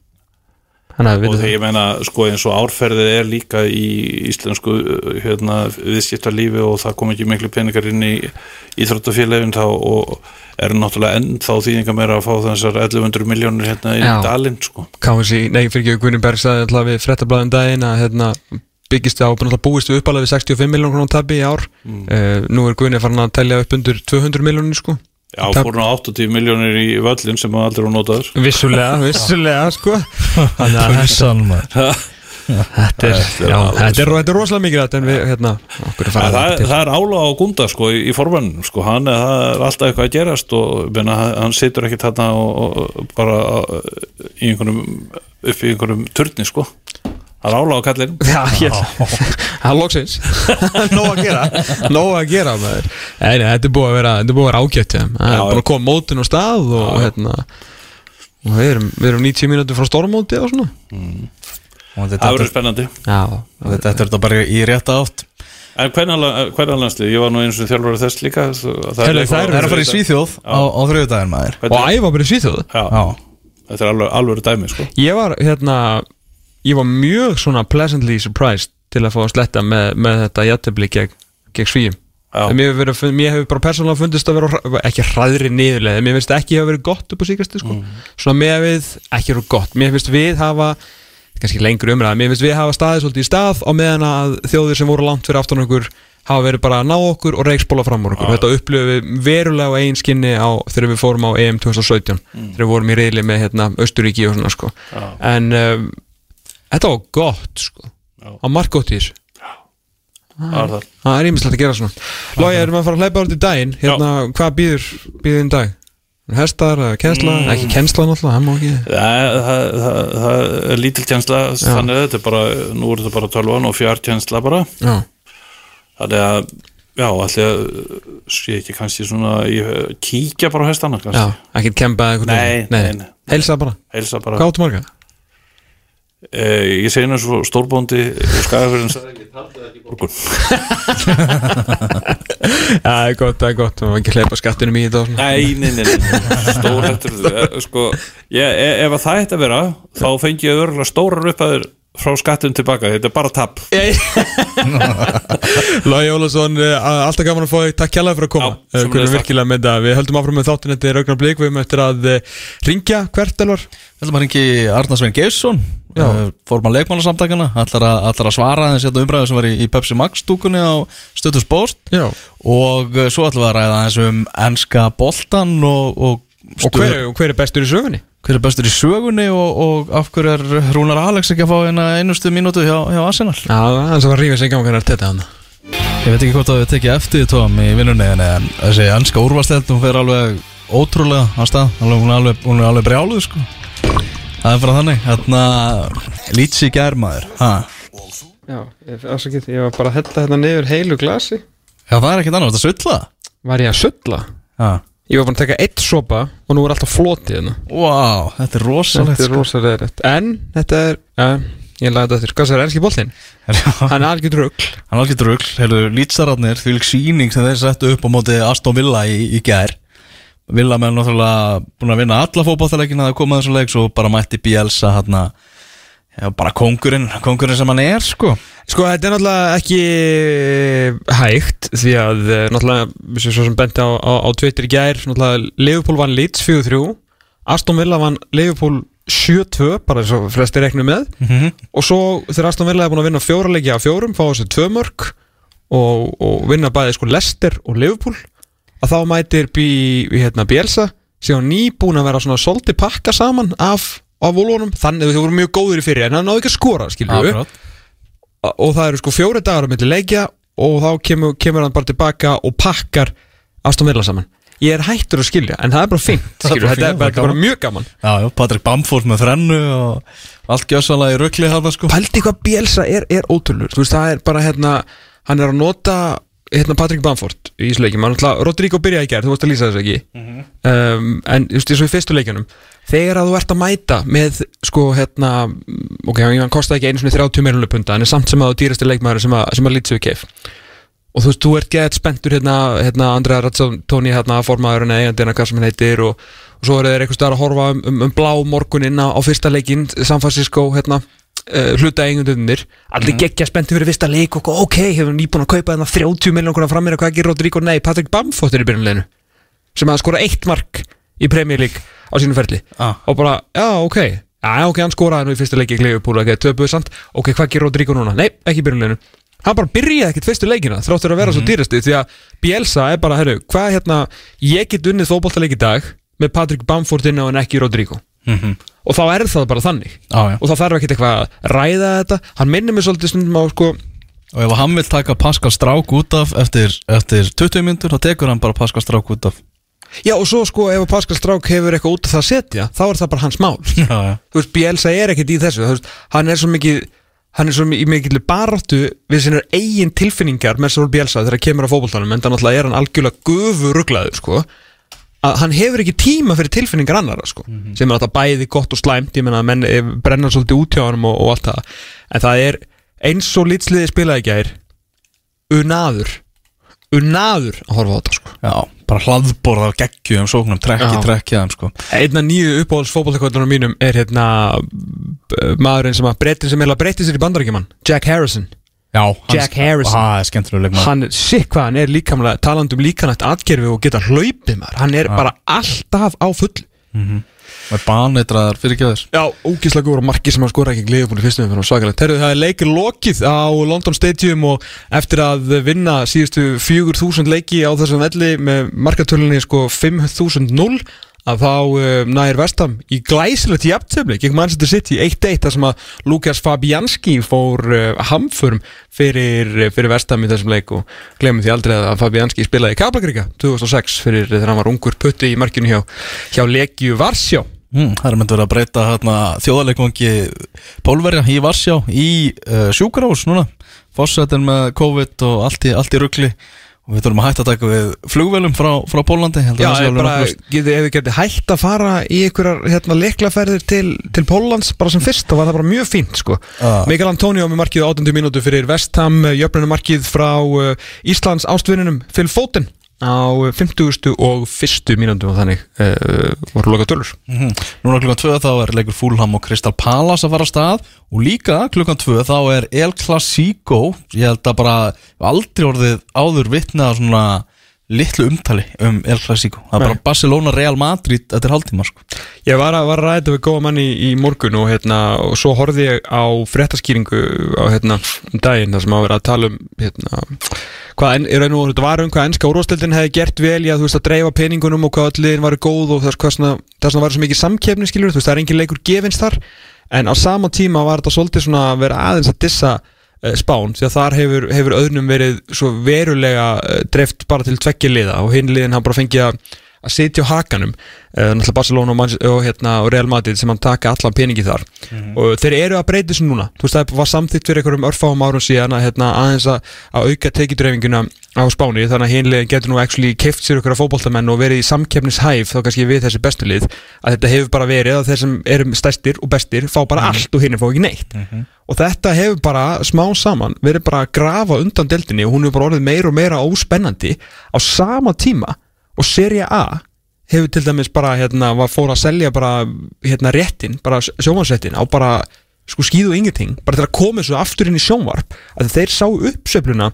og þegar ég meina sko eins og árferðið er líka í íslensku uh, hérna, viðskiptarlífi og það kom ekki miklu peningar inn í íþróttafélagin þá og er náttúrulega ennþá þýðingar meira að fá þessar 1100 miljónir hérna inn í dalinn sko. KSI, nei fyrir ekki Gunni Berg sagði alltaf við frettablaðin daginn að hérna, byggist á búist við uppalega við 65 miljón krónar tabi í ár. Mm. nú er Gunni farin að telja upp undir 200 miljónir sko Já, Tap- fór nú 80 miljónir í völlin sem aldrei var notaður. Vissulega, vissulega sko. Þannig að þetta, maður er, já, þetta er, þetta er rosalega mikið rætt en við, hérna, okkur er Það, það, það er ála á Gunda sko í, í formannum sko, hann er, það er alltaf eitthvað að gerast og menna, hann situr ekki þarna og, og bara í einhverjum upp í einhverjum turni sko það er ála á kallin Já, hér, það er loksins. Nóg að gera, nóg að gera maður. Nei, nei, þetta er búið að vera, þetta er búið að vera ágætt. Það er að koma mótin á stað og, hérna og við erum, við erum 90 mínútur frá stórmóti og svona. Og það þetta verður spennandi. Já, þetta er þetta bara í rétta átt. En hvernig landslið, ég var nú eins og þjálfur þess líka það er að fara í Svíþjóð á, á þriðudaginn maður. Og æfa bara í Já. Þetta er alveg, alveg dæmi sko. Ég var, hérna Ég var mjög svona pleasantly surprised til að fá að sletta með, með þetta jættefli gegn, gegn svíum. Mér hefur, mér bara persónulega fundist að vera ekki hræðri niðurlega, mér finnst ekki hafa verið gott upp á síkasti sko. svona með að við ekki verið gott, mér finnst við hafa kannski lengur umræða, mér finnst við hafa staðið svolítið í stað á meðan að þjóðir sem voru langt fyrir aftan okkur hafa verið bara að ná okkur og reikspóla fram úr okkur, þetta upplifum við verulega á eigin skinni á, þegar við fórum á EM 2017 þegar við vorum í reyli með hérna, Östuríki og svona sko. en um, þetta var gott sko. á þessu það er ímislegt að gera svona. Lógi, erum við að fara að hleypa árið í daginn? Hérna, hvað býður, í dag? Hestar, eða kennsla? Ekki kennsla náttúrulega, hann má ekki. Það, það, það, það er lítil tjensla þannig þetta er bara, nú er þetta bara 12 og fjár tjensla bara. Já, þannig að, já, allir sé ekki kannski svona kíkja bara á hestana já, kannski ekki kempa eitthvað Nei, nei, nei. Heilsa bara, heilsa bara, hvað áttu marga? Eh, ég segi nú svo stórbóndi og skagafyrinn sagði ekki, það er gott, það er gott, maður ekki hleypa skattinum í þetta og svona. Nei, nei, nei, nei. stór hættur sko, ég, e- ef að það ætti að vera þá fengi ég örgulega stórar upphæður frá skattum tilbaka, þetta er bara tap. Lógi Ólafsson, eh, alltaf gaman að fá þig, takk kjærlega fyrir að koma. Já, Eh, virkilega með þetta, við höldum áfram með þáttin Þetta er augnar blik, við eftir að ringja hvert elvar? Við ætlum að ringi Arnar Svein Geirsson. Já. Uh, Forman leikmannasamtakana Ætlar að, ætlar að svara aðeins hérna umræðu sem var í, í Pepsi Max stúkunni á Stötus Post Já, Og uh, svo ætlum við að ræða aðeins um enska boltan og, og, og hver, og hver er bestur í sögunni? hver er bestur í sögunni og, og af hverju er Rúnar Alex ekki að fá eina einustu mínútu hjá, hjá Arsenal? Já, það var rífið sig í gangi hennar þetta hann Ég veit ekki hvort það við tekið eftir tóðum í vinnunni en en þessi anska úrvasteld hún fer alveg ótrúlega á stað. Alveg, hún, er alveg, er alveg brjáluð sko Það er bara þannig Þarna lítsi gærmaður ha. Já, afsakið, ég var bara að hella hérna niður heilu glasi Já það er ekkert annað, þetta sulla Var ég að sulla? Ha. Ég var bara að taka eitt sopa og nú er alltaf flotið hérna Wow, þetta er rosalegt Þetta er sko. rosalega rétt En þetta er, ja, ég laði þetta eftir Hvað það er enski boltinn? Hann er algjör rugl Hann er alveg drugl, hefur lýtsararnir því lík síning sem þeir settu upp á móti Aston Villa í, í gær Villa með náttúrulega búin að vinna alla fótballtaleikina að koma að þessum leik svo bara mætti Bielsa hann já, bara kongurinn, kongurinn sem hann er sko. Sko þetta er náttúrulega ekki hægt Því að eh, náttúrulega Svo sem benti á, á, á Twitter í gær Náttúrulega Liverpool vann Leeds 4-3 Aston Villa vann Liverpool 7-2 Bara eins og flesti reknu með. Og svo þegar Aston Villa er búin að vinna fjóra leiki af fjórum Fá þessu tvö mörg og, og vinna bæði sko Leicester og Liverpool Að þá mætir bí, hérna, Bielsa Síðan nýbúin að vera svona Solti pakka saman af, af volunum Þannig að þau voru mjög góður í fyrir En hann náðu ekki að skora skilju og það eru sko fjóri dagar á milli leikja og þá kemur, kemur hann bara tilbaka og pakkar Aston Villa saman. Ég er hættur að skilja, en það er bara fint Það er þetta er fínt, bara, það er bara mjög gaman. Já, já, Patrik Bamford með þrennu og allt gjössalega í hann sko. Pældi hvað Bielsa er, er ótrúlur veist, það er bara hérna hann er að nota hérna Patrick Bamford í þessu leikjum, hann ætla, Rodrigo byrjaði í gerð þú varst að lýsa þessu ekki? Um, en just eins og í fyrstu leikjunum þegar að þú ert að mæta með sko hérna, ok, hann kostaði ekki einu svona 30 meirunlega punta, en er samt sem að þú dýrasti leikmaður sem að, sem að lýtsu keif og þú veist, þú ert gett spenntur hérna, hérna Andrea Razzatoni, hérna formaðurinn eða eigandina, hvað sem hann heitir og, og svo eru þeir eitthvað að horfa um, um, um blá morgunin á, á fyrsta leikinn, San Francisco hérna, uh, hluta eigundunir allir geggja spenntur fyrir fyrsta leik og ok, hefur nýbúin að kaupa hérna 30 miljónar fram mér hvað gerir Rodrigo, nei, Patrick Bamford er í byrjunleginu sem að skora eitt mark í Premier League á sínum ferli. Ah. og bara, já, ok. Já, ok, hann skoraði nú í fyrsta leiki í Liverpool ok, töpuðu samt, ok, hvað gerir Rodrigo núna? Nei, ekki í byrjunleginu hann bara byrjaði ekkert fyrstu leikina þráttur að vera svo dýrasti því að Bielsa er bara, herru, hvað hérna ég get unnið fótboltaleik í dag með Patrick Bamford inn á en ekki Rodrigo og þá er það bara þannig. Já. og þá þarf ekki eitthvað að ræða þetta. Hann minnir mig svolítið stundum á sko Og ef hann vil taka Pascal Strák út af eftir, eftir 20 myndur, þá tekur hann bara Pascal Strák út af. Já og svo sko ef Pascal Strák hefur eitthvað út af það að setja þá er það bara hans mál. Já, já. Þú veist, Bielsa er ekkert í þessu veist, hann er svo mikið hann er svo mi- í mikil baráttu við sinnar eigin tilfinningar með svo Bielsa þegar það kemur á fótboltanum en þannig að er hann algjörlega gufu rugglaður sko að hann hefur ekki tíma fyrir tilfinningar annara sko sem er alltaf bæði gott og slæmt ég menna að menn eh, brenna svolítið út hjá hann og, og allt það. En það er eins og lýtsliði spilaði gær unaður unaður að horfa á þetta sko. Já, bara hlaðborð af geggjum sóknum, trekki, trekki þeim sko. Einna nýju uppáhalds fótballtakvöldunum mínum er hérna maðurinn sem að breytti sem heila breytti sér í bandarækjumann Jack Harrison Já, Jack Harrison. Það er hann er sikk hvað hann er líkamlega talandi um líkanætt atgerfi og geta hlaupið maður. Hann er bara alltaf á full Það er baneitraðar fyrirgjöður Já, ógíslega góður og margir sem að skora ekki glíðubúli fyrstum fyrir svakalegt. Terðu, það er leikir lokið á London Stadium og eftir að vinna síðustu 4000 leiki á þessum velli með markatölunni sko 5000-0 að þá uh, nær Vestam í glæsilegt jafntöfli gegn Manchester City 1-1 þar sem að Lukas Fabianski fór uh, hamförum fyrir, fyrir Vestam í þessum leik og glemum því aldrei að Fabianski spilaði í Kaplakrika 2006 fyrir þegar hann var ungur putti í markinu hjá, hjá Legiu Varsjá. Mm, Það er myndið verið að breyta hérna, þjóðarleikvangi Pólverja í Varsjá í uh, sjúkrahús núna. Fossetin með COVID og allt í, allt í ruggli og við þurfum að hætta að taka við flugvelum frá, frá Pólandi Já, það ég bara, ljóst. getið, ef við getið hægt að fara í einhverjar hérna, leiklaferðir til, til Póllands bara sem fyrst, þá var það bara mjög fínt sko. Já. Mikael Antonio með markið á 8. mínútu fyrir Vestham, jöfnunum markið frá uh, Íslands ástvinninum Phil Foden á 50. og 1. mínútu og þannig uh, voru loka tölur Mhm. Núna klukkan 2 þá er leikur Fúlham og Crystal Palace að fara af stað og líka klukkan 2 þá er El Clasico ég held að bara aldrei orðið áður vitna svona litlu umtali um El Clasico. Það er bara Barcelona Real Madrid þetta er hálftíma sko. Ég var að, var að ræða við góða manni í, í morgun og, hérna, og svo horfði ég á fréttaskýringu á hérna, um daginn þar sem að vera að tala um hérna, hvað og veru þetta var um hvað ennska úrvastildin hefði gert vel í að, þú veist, að dreifa peningunum og hvað liðin varu góð og þess hvað svona, að var svo mikið samkeppni skilur, þú veist, það er engin leikur gefins þar. En á sama tíma var þetta svolítið svona að vera aðeins að dissa Spán, því að þar hefur, hefur öðnum verið svo verulega uh, dreift bara til tvekki liða og hinn liðin hafa bara fengið að að sitja á hakanum. Uh, náttúrulega Barcelona og, og, hérna, og Real Madrid sem hann taka allan peningi þar. Og þeir eru að breyta þessu núna. Þú veist það var samþýtt fyrir einhverjum örfáum árum síðan að hérna, aðeins að, að auka tekidreifinguna á Spáni. Þannig að hinlegin getur nú actually keift sér ykkur fótboltamenn og verið í samkeppnishæf þá kannski við þessi bestu lið að þetta hefur bara verið að þeir sem eru stærstir og bestir fá bara allt og hinn fá ekki neitt. Og þetta hefur bara smá saman verið bara að grafa undan deildinni og hún hefur bara orðið meira og meira óspennandi á sama tíma og Serie A hefur til dæmis bara hérna, fór að selja bara hérna réttin, bara sjónvarsréttin á bara sko skýðu ingenting bara til að koma þessu aftur inn í sjónvarp að þeir sá uppsöfluna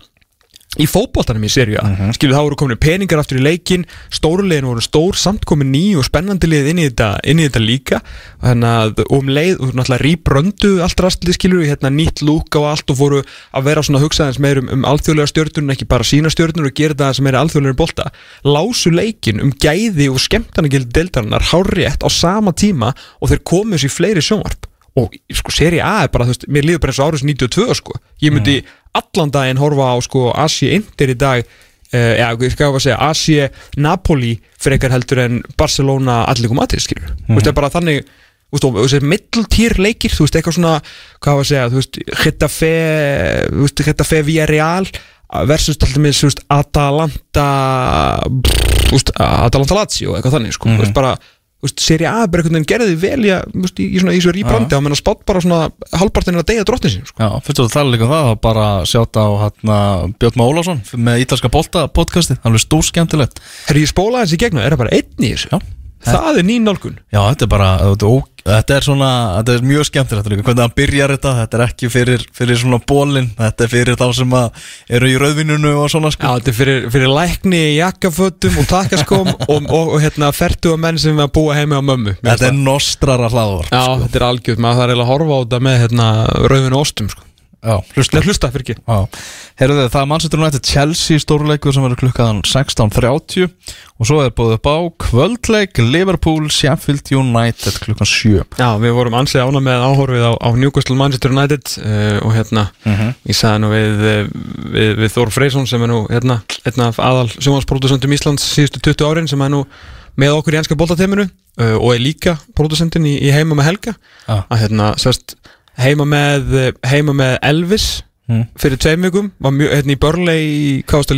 í fótboltanum í serju uh skilur þá voru komin peningar aftur í leikin stórulegin voru stór samt komin ný og spennandi lið inn í þetta, inn í þetta líka. Þannig að um leið og náttúrulega rýbröndu allt rastlið skilur hérna nýtt lúka og allt og fóru að vera svona að hugsa aðeins meir um, um alþjóðlega stjörnur ekki bara sína stjörnur og gera það sem er alþjóðlega bolta. Lásu leikin um gæði og skemmtanagild deildarinnar hárétt á sama tíma og þeir þessu í fleiri sjónvarp. Og sko seri A er bara, þú veist, mér líður bara eins og árið 92 sko, ég myndi allan daginn horfa á sko Asi Inter í dag uh, já, ég skal að segja Asi Napoli frekar heldur en Barcelona Atletico Madrid skilur, þú veist, er bara þannig þú veist, og þessi middeltýr leikir þú veist, eitthvað svona, hvað var að segja þú veist, Getafe, þú veist, Getafe Villarreal versus til dæmis, þú veist, Atalanta þú veist, Atalanta Lazio eitthvað þannig, sko, þú veist, bara Serie A er bara einhvern veginn gerði vel í, að, í, í svona í svo rýbrandi á menn að spátt bara svona halvpartin er að deyja drottin sín, sko. Já, fyrst og það tala líka um það þá bara sjáta á hérna, Björn Má Ólafsson með Ítalska Bolta podcasti, hann er stór skemmtilegt Herri, ég spóla þessi gegn það er það bara einn í þessu? Já. Það er nín nálgun. Já, þetta er bara, þetta er, þetta er svona þetta er mjög skemmtilegt hvernig hann byrjar þetta. Þetta er ekki fyrir, fyrir svona bólin þetta er fyrir þá sem að eru í rauðvinunu og svona Já, sko þetta er fyrir, fyrir lækni í jakkafötum og takkaskóm og, og, og hérna fertu að menn sem er að búa heimi á mömmu. Þetta er nostrara hlaðvar það- Já, þetta er algjörð, maður þarf eiginlega að horfa á þetta með hérna rauðinu ostum sko. Hlusta, hlusta fyrir ekki. Já, heyrðu það er Manchester United Chelsea stórleikur sem verður klukkaðan 16.30 og svo er búið upp á kvöldleik Liverpool Sheffield United klukkan 7 Já, við vorum ansið ána með áhorfið á, á Newcastle Manchester United uh, og hérna, ég sagði nú við, eh, við, við Þór Freysson sem er nú hérna, af aðal sjónvarsproducentum Íslands síðustu 20 árin sem er nú með okkur í enska boltateiminu uh, og er líka producentin í, í heima með Helga. Já. að hérna, sérst heima með, heima með Elvis Mm. fyrir tveim vikum, var mjög, hérna í Burnley í,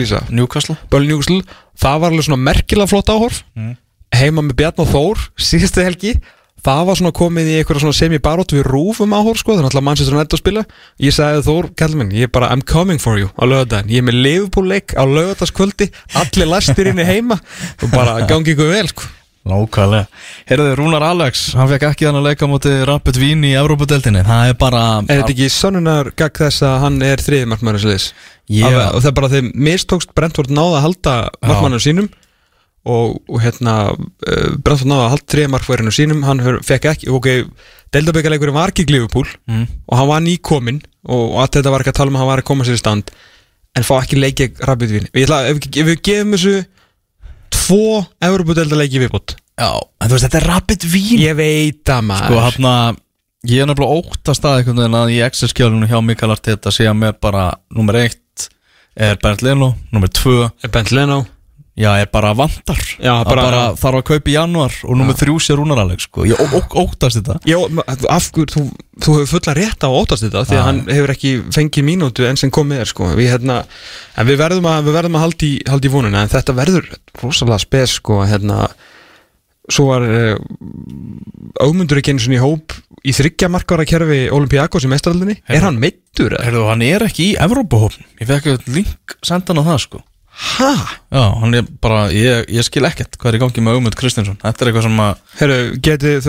lýsa? Newcastle Burnley Newcastle, það var alveg svona merkilega flott áhorf Mm. heima með Bjarn og Þór síðustu helgi það var svona komið í eitthvað svona semi-barótt við rúfum áhorf sko, þannig að Manchester United að spila ég sagði Þór, kallum minn, ég er bara I'm coming for you á lögadaginn, ég er með Liverpool-leik á lögadagskvöldi, allir lastir inni heima og bara gangi ykkur vel sko. Nákvæmlega. Heyrðu Rúnar Alex, hann fekk ekki hann að leika múti Rapid Vín í Evrópadeildinni Það er bara er þetta ekki sönnunar gagg þess að hann er þriði markmæður sliðis Ég- og það er bara þeim mistókst Brentford náða að halda markmæður sínum og, og hérna uh, Brentford náða að halda þriði markmæður sínum. Hann fekk ekki, ok deildabækjaleikurinn var ekki Liverpool Mm. og hann var nýkominn og, allt þetta var ekki að tala um að hann var að koma sér í stand en fá ekki leikja Rapid Vín ég ætla, ef, ef tvo Evropadeildaleiki viðbútt Já, en þú veist, þetta er Rapid Vín ég veit að maður. Sko, hann að Ég er nefnilega óttast að einhvern veginn að í Excel-skjálunum hjá Mikael Arteta sé að með bara Númer 1 er Bernd Leno Númer 2 Bent Leno Já, er bara vantar. Já, bara- bara þarf að kaupa í januar Og númer 3 sé Rúnar Alex sko. Ég ó, ó, óttast þetta. Já, ma- af hverju, þú, þú hefur fulla rétt á að óttast þetta því að hann hefur ekki fengið mínútu enn sem kom með þér sko. við, hérna, en við verðum að, við verðum að halda í, halda í vonuna en þetta verður rosalega spes sko, hérna, svo var ámundur ekki einu svona í hóp í þryggja markvara kerfi Olympiakos í mestaraldinni, er hann meittur? Herðu, hann er ekki í Evrópahófn Ég fekk link sendan á það sko Hæ? Já, hann er bara, ég, ég skil ekkert hvað er í gangi með Augmund Kristinsson. Þetta er eitthvað sem að Herru, getið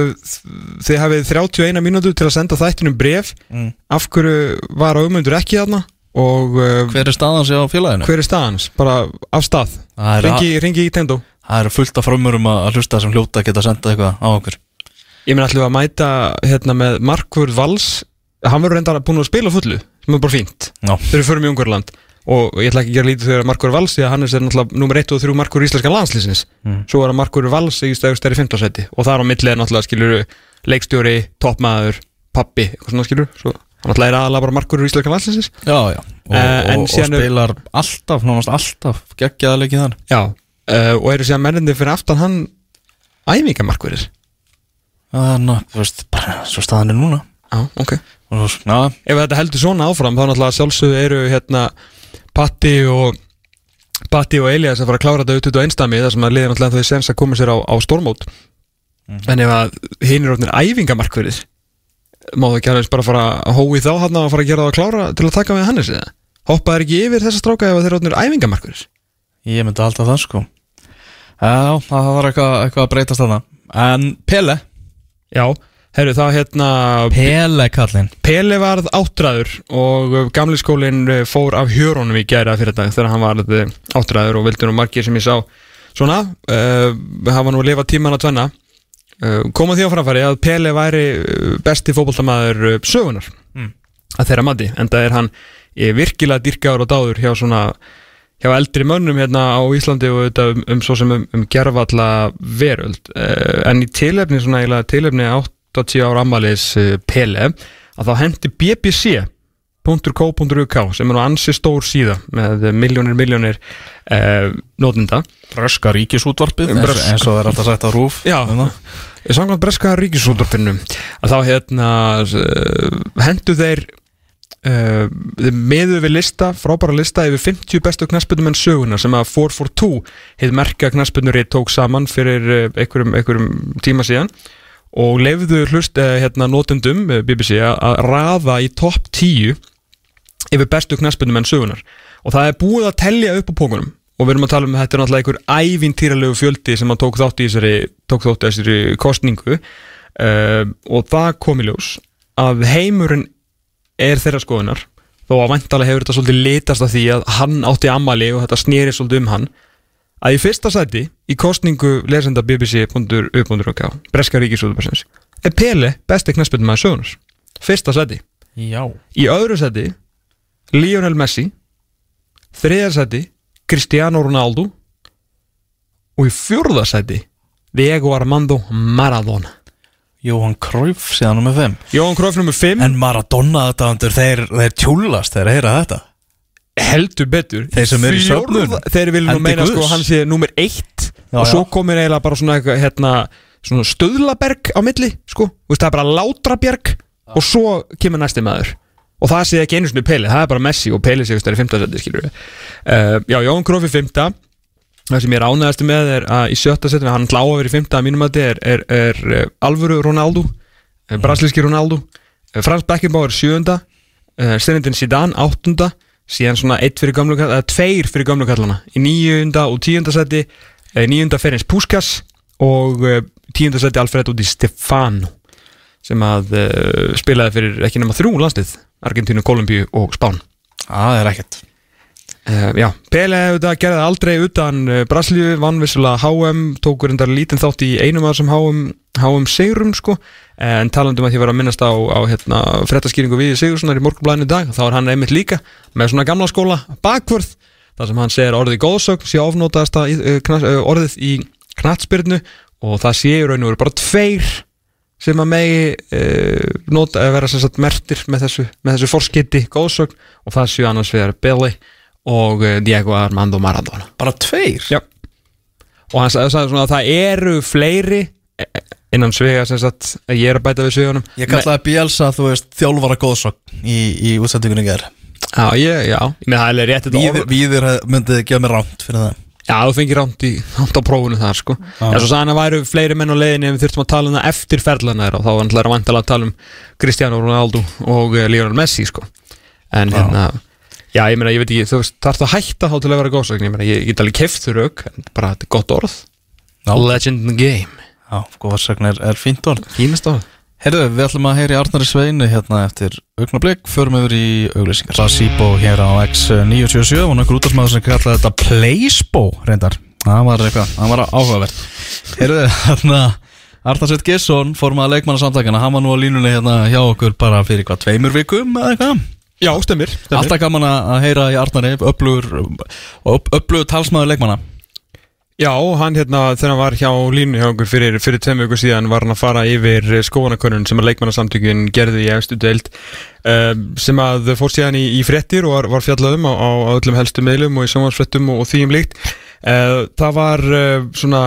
þið hafið 31 mínútu til að senda þættinum bref Mm. af hverju var ámundur ekki þarna? Og uh, Hver er staðan sér á félaginu? hver er staðans? Bara af stað. Ringi, ringi í tengdó Það eru fullt af frömmurum að hlusta sem hljóta geta sendað eitthvað á okkur. Ég ætlum við að mæta hérna með Markur Vals. Hann verður reyndar búin að spila fullu sem er bara fínt. Þeir eru förum í Ungverland og ég ætla ekki að gera lítið þegar Markur Vals því að hann er náttúrulega nummer 1 og 3 Markur íslenska landslýsins svo er að Markur Vals í stæður stæri 15 seti og þar á milli er náttúrulega skilur leikstjóri, toppmaður, pappi eitthvað svona skilur svo hann náttúrulega er aðalega bara Markur íslenska landslýsins já, já. Og, Eh, og, og síðan er- spilar alltaf, nánast alltaf geggjaða leikið þar. Já, uh, og eru síðan mennindi fyrir aftan hann æfingamarkurir Þannig, að, þú veist, bara svo staðan er núna. Já, ok. Og svo, já, Ef þetta heldur svona áfram þá náttúrulega sjálfsögðu eru hérna Patti og Patti og Elias að fara að klára þetta út og einstami þar sem að liða náttúrulega þau sens að koma sér á, á stórmót. En ef að hinn er orðinir æfingamarkverðir má það ekki alveg bara fara að hói þá hann að fara að gera það að klára til að taka við Hannes eða? Hoppa er ekki yfir þessa stráka ef þeir eru orðinir æfingamarkverðir? Ég myndi alltaf það sko. Já, það var eitthvað, eitthvað að breytast þarna. En Pele? Já, herru það hérna Pele kallinn. Pele varð áttræður og gamli skólinn fór af hjörónum í gæra fyrir þetta þegar hann varð áttræður og vildi nú margir sem ég sá svona, uh, hafa nú að lifa tíman að tvenna uh, koma því á framfæri að Pele væri besti fótboltamaður uh, sögunar að þeirra mati, en það er hann eh, virkilega dyrkaður og dáður hjá svona hjá eldri mönnum hérna á Íslandi og þetta um, um svo sem um, um gerfalla veröld. Uh, en í tilefni svona eiginlega tilefni 80 ára ammaliðs Pele að þá hendi bbc.co.uk sem er nú ansi stór síða með miljónir miljónir uh, nótenda Bröska ríkisútvarpið eins, Bresk- eins og það er alltaf sagt á rúf Já. um það. Samkvæmt breska ríkisútvarpinu að þá hérna uh, hendu þeir uh, meðu við lista, frábæra lista yfir 50 bestu knaspundum en söguna sem að 442 heit merka knaspunduri tók saman fyrir uh, einhverjum, einhverjum tíma síðan og leifðu hlust uh, hérna notendum uh, BBC að raða í topp 10 yfir bestu knaspundum en sögunar og það er búið að tellja upp á pókunum og við erum að tala um að þetta er náttúrulega einhver ævintýralegu fjöldi sem að tók þátt í þessari, þátt í þessari kostningu uh, og það kom í ljós að heimurinn er þeirra skoðunar. Þó að vantalega hefur þetta svolítið litast af því að hann átti ammali og þetta snýri svolítið um hann að í fyrsta sæti í kostningu lesenda BBC.u.uk Breska Ríkisúðubarsins er Pele besti knaspildum að sögunar fyrsta sæti. Já. Í öðru seti Lionel Messi. Þriðja seti Cristiano Ronaldo. Og í fjórða seti Diego Armando Maradona. Jóhann Cruyff síðan nummer 5 Jóhann Cruyff nummer 5 En Maradona þetta andur, þeir, þeir tjúlast þeir heyra þetta heldur betur Þeir sem eru í söfnun. Þeir vilja nú meina sko hann sé nummer 1 Já, Og svo já. komir eiginlega bara svona hérna Svona stöðlaberg á milli sko veist það er bara látrabjerg Og svo kemur næsti maður Og það sé ekki einu sinni Peli, það er bara Messi og Peli sé í 15. seti skilur við uh, Já, Jóhann Cruyff í 5. Það sem ég er ánægast með er að í sjötta setinu, hann að vera í 5. að mínum að er, er, er, er alvöru Ronaldo, mm. brasilíski Ronaldo eh, Frans Beckenbauer 7. Uh, Zinedine Zidane 8. síðan svona eitt fyrir gamlu kall- eða tveir fyrir gamlu kallana í 9. og 10. seti uh, 9. Ferenc Puskas og uh, 10. seti Alfredo Di Stefano sem að uh, spilaði fyrir ekki nema þrjú landslið Argentínu, Kolumbíu og Spán Það er ekkert Uh, já, Pele auðvitað gerði aldrei utan uh, Brasilíu, vann vissulega HM tókur endar lítinn þátt í einum af þessum HM, HM Sigrum sko en talandum að því var að minnast á, á hérna, frettaskýringu við Sigurssonar í morgunblæðinu dag þá er hann einmitt líka með svona gamla skóla bakvörð, þar sem hann segir orðið góðsögn sé ofnótaðasta uh, knas, uh, orðið í knattspyrnu og það sé í raun og veru bara tveir sem að megi uh, nota, vera sem sagt mertir með þessu, með þessu forskiti góðsögn og það séu annars vegar Billy og Diego Armando Maradona. Bara tveir? Já. Og hann sagði, svona að það eru fleiri eh, innan svega sem sagt að ég er að bæta við svegunum Ég kallaði Bielsa, þú veist, þjálfara góðsokk í, í útsendingunni ger Já, ég, já, ég með það er rétt Víðir, víðir myndið gefa mér rámt fyrir það. Já, þú fengir rámt í rámt á prófunu þar sko. Já, svo sagði hann að væru fleiri menn á leiðinni en við þurftum að tala um það eftir ferðlana og þá var hann að vantala að tala um Cristiano Ronaldo og uh, Lionel Messi sko. En hérna, já, ég meina, ég veit ekki, þú veist, þarf það að hætta þá til að vera góðsögn, ég meina, ég, ég get alveg keft þau rauk, en bara þetta er gott orð. Já. Legend in the game, Já, góðsokn er, er fínt orð fínast orð Herðu, við ætlum að heyri Arnari Sveinu hérna eftir augnablík, förum yfir í auglýsingar. Basíbó hér á X977 og nokkur útastmaður sem kallaði þetta Playsbó reyndar. Það var eitthvað, það var áhugavert. Herðu, hérna Arnar Sveit Gesson, formað leikmannasamtakana, hann var nú á línunni hérna hjá okkur bara fyrir hvað, tveimur vikum eða eitthvað? Já, stemmir, stemmir. Alltaf gaman að heyra í Arnari, öflugur, öflugur talsmaður leikmanna. Já, hann hérna þegar hann var hjá línu hjá okkur fyrir, fyrir tveim viku síðan var hann að fara yfir skóanakönnun sem að leikmannarsamtökun gerði í efstu deild um, sem að fór síðan í, í frettir og var, var fjallaðum á, á öllum helstu meilum og í sjónvarsfrettum og, og því um líkt það var uh, svona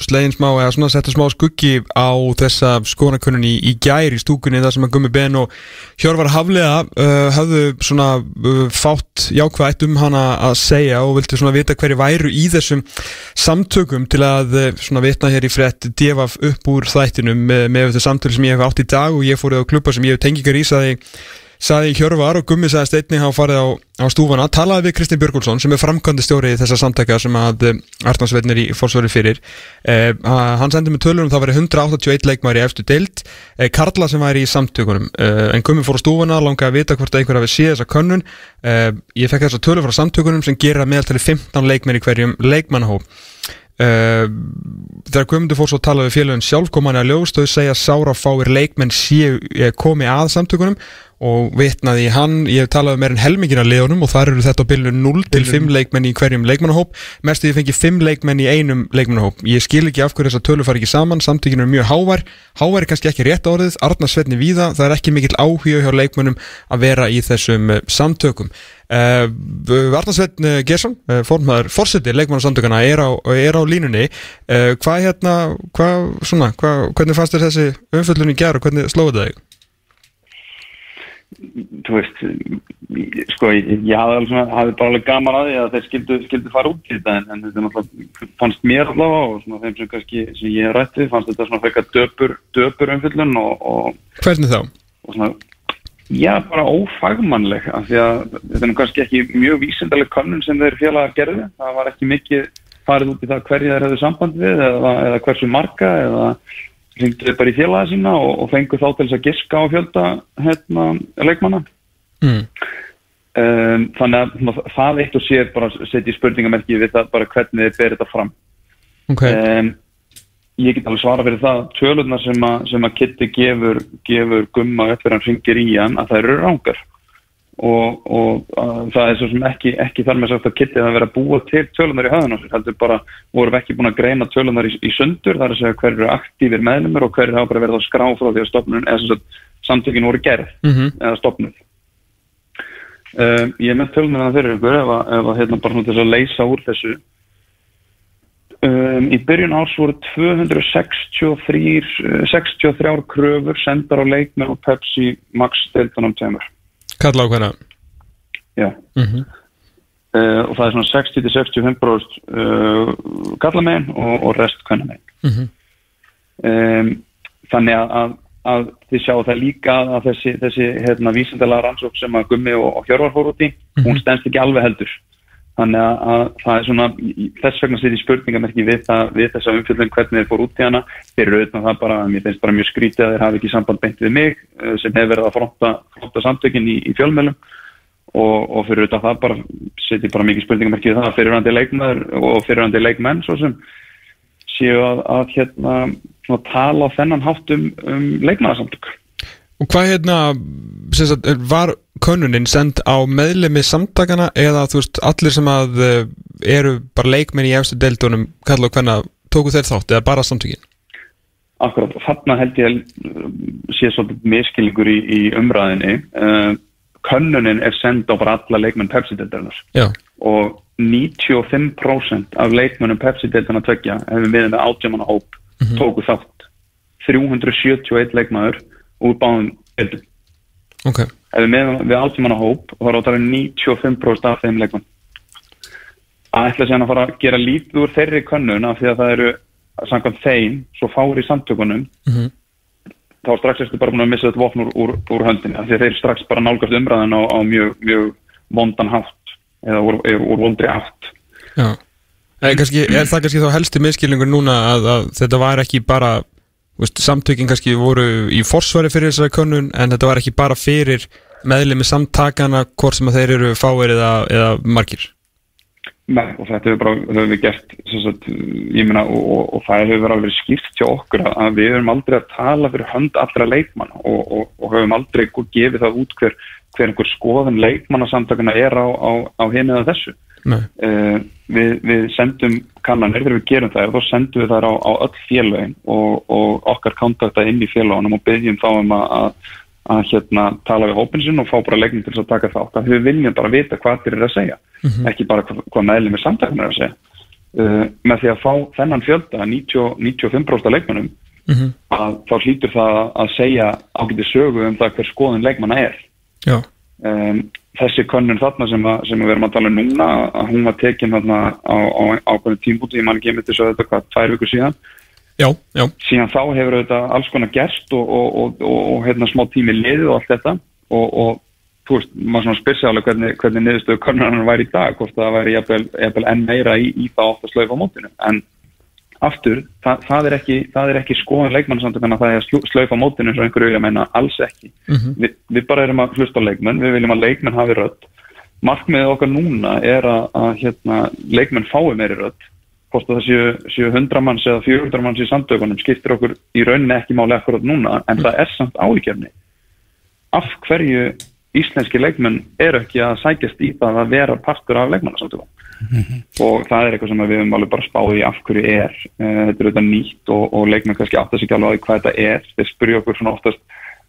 slegin smá eða svona setja smá skuggi á þessa skoðanakunnun í, í gær í stúkunni þar sem að Gummi Ben og Hjörvar Haflega uh, hafðu svona fátt jákvægt um hana að segja og viltu svona vita hverju væru í þessum samtökum til að svona vitna hér í frett devaf upp úr þættinum með, með þetta samtölu sem ég hef átt í dag og ég fórið á klubba sem ég hef tengingar í saði saði Hjörvar og Gummi sagði steinni hafa farið á, á stúfana, talaði við Kristinn Björgulsson sem er framkvæmdi stjóri í þessa samtækja sem að Arnarsveitn er í fórsvöru fyrir. Eh, hann sendi með tölunum það var 181 leikmæri eftir deilt eh, Karla sem væri í samtökunum. Eh, en Gummi fór á stúfana, langaði að vita hvort einhver hafi séð þessa könnun. Ég fekk þessa tölun frá samtökunum sem gera meðaltali 15 leikmæri hverjum leikmannahóp. Uh, þegar Guðmundur fór svo að tala við félagin sjálf kom hann að ljóstöðu segja sára fáir leikmenn komi að samtökunum og vitnaði hann, ég hef talað um meirinn helmingina leðunum og þar eru þetta á bylnu 0 til 5 leikmenn í hverjum leikmannahóp. Mest því þið fengið 5 leikmenn í einum leikmannahóp. Ég skil ekki af hverju þess að tölu fari ekki saman. Samtökinu er mjög hávær, hávær er kannski ekki rétt árið, Arna Svetni víða, það er ekki mikill áhuga hjá leikmennum að vera í þessum uh, samtökum. Uh, Arna Svetni Gersson uh, formar fórseti leikmannarsamtökana er á, er á línunni. Hvað hérna, hvað svona hvað, hvernig fannst þér þessi umföllun í gerð og hvernig slóðu það þig? Þú veist sko ég, ég hafði svona hafði bara alveg gaman að því að þeir skildu, skildu fara út í þetta en, en þetta náttúrulega fannst mér allavega og svona þeim sem kannski sem ég hef rættið fannst þetta svona fekka döpur, döpur umfyllun og, og hvernig þá? og svona já bara ófagmannleg af því að þetta er kannski ekki mjög vísindaleg kannun sem þeir félagar gerði það var ekki mikið farið út í það hverja þeir hefðu samband við eða, eða hversu marga eða ringdu bara í félaga sína og, og fengu þá til þess að giska á fjölda hérna, leikmanna mm. um, þannig að það eitt og sér bara setja í spurningamerki við það bara hvernig þið ber þetta fram okay. um, ég get alveg svara fyrir það tölurnar sem að, sem að Kitty gefur, gefur gumma upp fyrir hann ringir í hann að það eru rángar og, og uh, það er svo sem ekki, ekki þar með sagt að kittið að vera að búa til tölunar í höðun á sér, heldur bara vorum við ekki búin að greina tölunar í, í sundur, það er að segja hver eru aktífir meðlumur og hver er það bara verið að skrá frá því að stopnun, eða sem sagt samtökin voru gerð, mm -hmm. eða stopnud um, ég með tölunar það fyrir ykkur ef að, ef að hérna bara þess að leysa úr þessu. Um, í byrjun árs voru 263 63 kröfur sendar á leikmenn og Pepsi Max deltanum tæmur Kalla á hverja? Já. Mm -hmm. uh, og það er svona 60-65% uh, kallamegin og, og rest kvennamegin. Mm -hmm. um, þannig að, að, að þið sjáu það líka að þessi, þessi hérna, vísendalega rannsók sem að Gummi og, og Hjörvar fór út í, mm -hmm. hún stendst ekki alveg heldur. Þannig að, að það er svona, þess vegna sér í spurningamerki við, við þessa umfjöldin hvernig þeir fór út í hana. Þeir eru auðvitað það bara, mér finnst bara mjög skrítið að þeir hafi ekki samband beint við mig eh, sem hefur verið að fronta, fronta samtökinn í, í fjölmjölum og, og fyrir auðvitað það bara setjum bara mikið spurningamerki við það fyrirhandi leikmæður og fyrirhandi leikmenn svo sem séu að, að hérna tala á þennan hátt um, um leikmæðarsamtök. Og hvað hérna, sagt, var könnunin send á meðlemi samtakana eða þú veist, allir sem að uh, eru bara leikmenn í efstu deildunum, kalla og hvenna, tóku þeir þátt eða bara samtökin? Akkurat, þarna held ég að sé svolítið miskilningur í, í umræðinni. Uh, könnunin er send á bara alla leikmenn Pepsi-deildunar og 95% af leikmennum Pepsi-deilduna tvekja hefur við með átjáman hóp mm -hmm. tóku þátt 371 leikmæður úr báðum deildum. Okay. ef við við átjáman hóp þá er það 95% af þeim leikmenn að ætla sér að fara að gera lítið úr þeirri könnun af því að það eru samkvæmt þeim svo fári í samtökunum. Mm -hmm. þá strax erstu bara búin að missa þetta vopn úr, úr, úr höndinni því að þeir strax bara nálgast umræðan á, á mjög, mjög vondan hátt eða úr, úr vondri átt Já, er, kannski, er það kannski þá helsti miskilningur núna að, að þetta var ekki bara veist, samtökin kannski voru í forsvari fyrir þessari könnun en þetta var ekki bara fyrir meðlemi samtakana hvort sem að þeir eru fáir eða, eða margir Nei, og þetta hefur bara, höfum við gert sagt, ég meina, og, og, og það hefur alveg skipt hjá okkur að- að við höfum aldrei að tala fyrir hönd allra leikmanna og, og, höfum aldrei gefið það út hver, hver einhver skoðun leikmannasamtakana er á, á, á hinn eða þessu. Uh, við, við sendum kannanir þegar við gerum það þá sendum við þær á, á öll félögin og, og okkar kontakta inn í félögunum og byggjum þá um að, að, að hérna, tala við hópin sinn og fá bara leiknum til þess að taka þátt. Að við viljum bara vita hvað þeir eru að segja ekki bara hvað, hvað meðlum við samtakana er að segja. Uh, með því að fá þennan fjölda 90, 95% af leikmannum að þá hlýtur það að segja ágæti sögu um það hver skoðun leikmanna er. Já, um, þessi könnun þarna sem, að, sem við erum að tala um núna að hún var tekin þarna á, á ákveðin tímbúti, ég man ekki með þess að þetta hvað, tvær vikur síðan. Já, já, síðan þá hefur þetta alls konar gerst og, og, og, og, og hérna smá tími liðið og allt þetta. Og, og þú veist, maður svona spyrst sig alveg hvernig, hvernig niðurstöðu könnunar væri í dag hvort það væri jafnvel, enn meira í, í það oft að slaufa á mótinu. En aftur, það, það er ekki það er ekki skoðan leikmannsamtökana það er að slaufa mótinu eins og einhverju vilja meina alls ekki. Vi, við bara erum að hlusta á leikmenn við viljum að leikmenn hafi rödd. Markmiðið okkar núna er að, að hérna, leikmenn fái meiri rödd. Hvort að það séu, séu 100 manns eða 400 manns í samtökunum skiptir okkur í rauninni ekki máli akkurat núna en það er samt ávíkjörni af hverju íslenski leikmenn eru ekki að sækjast í það að vera partur af leikmannasamtökum og það er eitthvað sem við höfum alveg bara spáð í af hverju er. Eh, þetta er auðvitað nýtt og, og leikmenn kannski áttast ekki alveg á því hvað þetta er. Þeir spyrja okkur svona oftast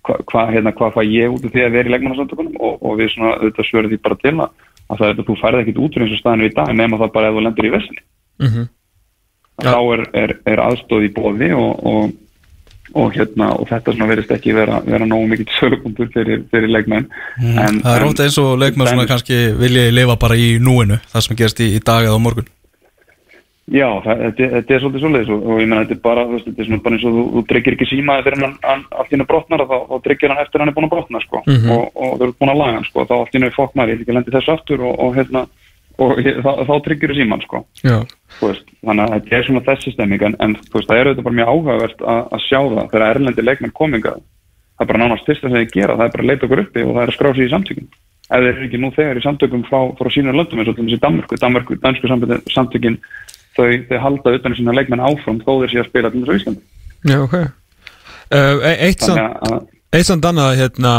hvað hva, hérna, hva fæ ég út af því að vera í leikmannasamtökunum? Og, og við svona auðvitað svörum því bara til að, að það er þetta þú færði ekkit út úr eins og staðinu í dag nema það bara ef þú lendir í vessinni Mhm. þá er, er, er aðstóð í bóði og, og, og, hérna, og þetta svona verðist ekki vera, vera nógu mikill sögupunktur fyrir, fyrir leikmenn. En, Það er en- ótt eins og leikmenn svona dæmis- kannski vilja lifa bara í núinu það sem gerst í, í dag eða á morgun. Já, það, þetta, þetta er svolítið svoleiðis og, og ég meina þetta er bara, veist, þetta er svona bara eins og þú, þú tryggir ekki símaði fyrir hann, allt í hennu brotnar og þá, þá tryggir hann eftir hann er búin að brotna sko. Og, og þau eru búin að laga hann sko. Þá allt í hennu er fokk maður, ég vil ekki lendi þessu aftur og, og hérna, og þá, þá tryggir síman sko, þú þannig að þetta er svona þessi stemming en, en þú veist, það er auðvitað bara mjög áhugavert að, að sjá það þegar erlendi leikmenn kominga það er bara nánast fyrsta sem þeir gera, það er bara að leita okkur uppi og það er að skrá sig í samtökin. Ef þeir eru ekki nú þegar í samtökum frá, frá sínur löndum eins og þessi Danmörku, Danmörku, dansku samtökin þau, þau halda utan í sína leikmenn áfram þó þeir sé að spila til þessu Íslandi. Já, ok. Uh, Eitt samt að Eitt samt annað hérna,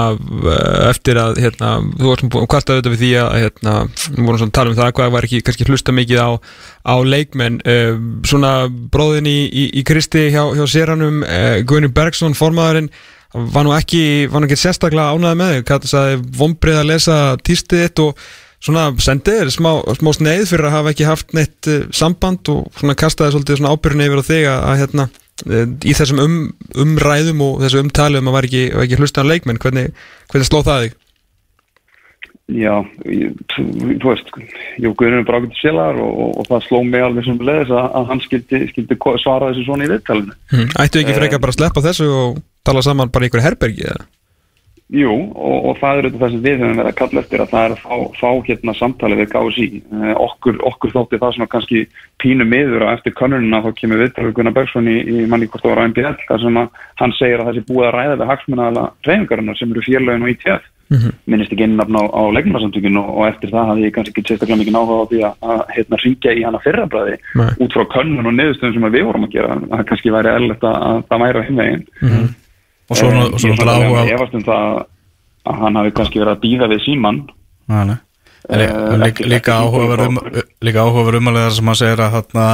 eh, eftir að hérna, þú varst búin að kvarta auðvitað við því að hérna, við vorum svona að tala um það hvað var ekki kannski hlusta mikið á, á leikmenn. Uh, svona bróðin í, í, í Kristi hjá, hjá séranum uh, Guðni Bergson, formaðurinn var nú ekki, var nú ekki sérstaklega ánæði með þig, hvað það sagði vombrið að lesa týstið þitt og svona sendið þér smá, smá sneið fyrir að hafa ekki haft neitt uh, samband og svona kastaði svolítið svona ábyrjun yfir á þig að, að hérna eh, í þessum um, umræðum og þessu umtali um að var ekki, var ekki hlusta á leikmenn hvernig, hvernig sló það þig? já, ég, þú veist Jú Guðrun er bara ágætið sélar og, og, og það sló mig alveg sem leðis að, að hann skildi, skildi svara þessu svona í viðtalinu Hmm. Ættu ekki frekar bara að sleppa þessu og tala saman bara í einhverju herbergi eða? Jú, og, og það er auðvitað það sem við höfum verið að kalla eftir að það er að fá, fá hérna samtali við KSI. Eh, okkur, okkur þótti það svona kannski pínu miður að eftir könnunina þá kemur viðtalið Gunnar Bergson í, í manni hvort það var á MBL þar sem að hann segir að það sé búið að ræða við hagsmunnaðala reyfingarinnar sem eru félögin og ITF. Minnist ekki innafn á, á leikmarsamtökinu og, og eftir það hafði ég kannski ekki sérstaklega mikið áhuga á því að, að hérna ringja í hana fyrrabræði út frá könnun og niðurstöðum sem við vorum að gera. Það kannski væri eðlilegt að, að það og svo, Eh, ég náttúrulega að efast um það að hann hafi kannski verið að býða við síman lí- Eh, líka, ekki- líka ekki áhugaverð um, áhugaverð umælega sem hann segir að þarna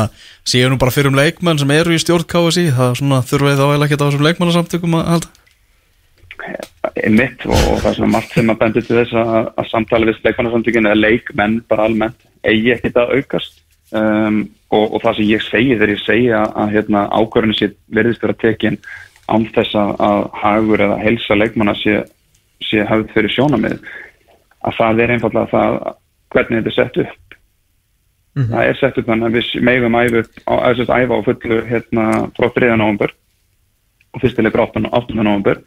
séu nú bara fyrir um leikmenn sem eru í stjórn KSI það er svona þurfið þá eiginlega ekki á þessum leikmannasamtökum að halda. Mitt og, það er svona margt sem að bendi til þess að, að samtali við leikmannarsamtökin eða leikmenn bara almennt eigi ekkit að aukast. Um, og, og það sem ég segi þegar ég segi að, að hérna, ákvörðinu sé verðist vera tekin án þess að, hagur eða helsa leikmanna sé, sé hafð fyrir sjónamið að það er einfallega það hvernig þetta er sett upp það er sett upp þannig að við sérst, æfa á fullu hérna frá 3. november og fyrstilegur 8. 8. november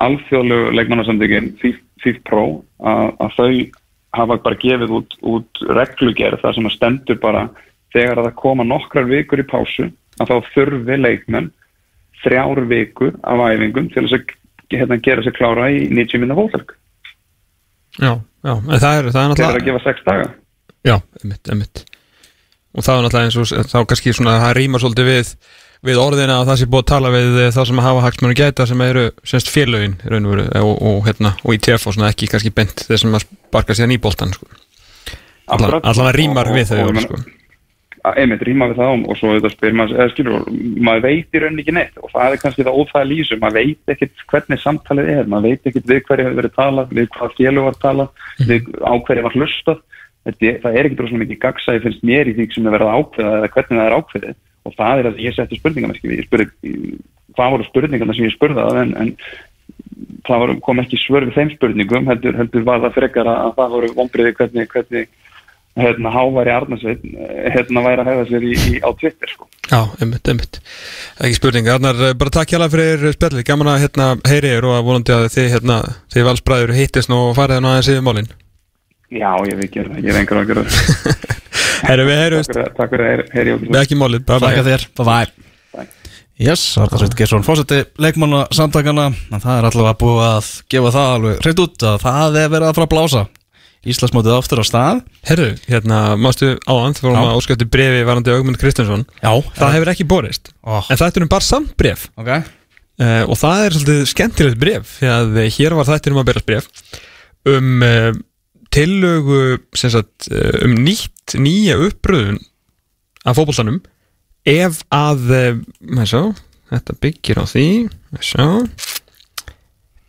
alþjóðlegu leikmannasamtökin FIF Pro að, að þau hafa bara gefið út, út reglugerð þar sem að stendur bara þegar að það koma nokkrar vikur í pásu að þá þurfi leikmenn þrjár vikur af æfingum til þess að hérna, gera sér klára í 90 minna fótbolg Já, já, en það er, það er þeir eru að náttúrulega gefa 6 daga Já, einmitt, einmitt Og það er náttúrulega eins og þá kannski svona það rýmar svolítið við, við orðina að það sé búið að tala við eh, þá sem hafa hagsmunum gæta sem eru semst félögin í raun og, og, og, hérna, og í TF og svona ekki kannski bent þeir sem að sparka síðan í boltan sko. Allan að rýmar við þau og- sko. Einmitt rýma við það og svo þetta spyr maður, eða skilur, maður veit í rauninni ekki neitt. Og það er kannski það óþæða lýsum, maður veit ekkit hvernig samtalið er, maður veit ekkit við hverju hefur verið talað, við hvað félug var talað, við á hverju var hlustað, Þetta það er ekkit rosalega mikið gagsæði finnst mér í því sem er verið að ákveða eða hvernig það er ákveðið. Og það er að ég setti spurningamerki við, ég spurði, hvað voru spurningarna sem ég spurði að en, en það voru, kom ekki svör við þeim spurningum, heldur, heldur var það frekar að, að það voru vonbriði hvernig, hvernig hérna, háværi Arnarsveit hérna væri að hefða sér í, í, á Twitter sko. Já, einmitt, einmitt. Ekki spurning, Arnar, eh, bara takk hjá fyrir spjallið, gaman að hérna, heyri þér og að vonandi að þið, hérna, þið valsbræður hittist nú og farið hann aðeins yfir málin. Já, ég vil gera það, ég er engar að gera það. Herru, við heyrumst, Takk fyrir, takk fyrir að heyri- okkur. Við ekki málið bye Þakka bye. þér, bye bye. Yes, Arnar Sveit Geirsson, fórseti leikmanna samtakana, en það er allavega búið að gefa það alveg Íslandsmótið aftur á stað. Herru, hérna, mástu áðan þegar vorum Já. að óskæfti brefi varandi Augmund Kristjánsson. Já, Það hefur ekki borist. Oh. En þetta er um bara samt bref Ok, uh, Og það er svolítið skemmtilegt bref Því að eh, hér var þetta um að berast bref Um uh, tillögu sem sagt, Um nýtt, nýja uppröðun Af fótboltanum. Ef að uh, sjá, Þetta byggir á því sjá,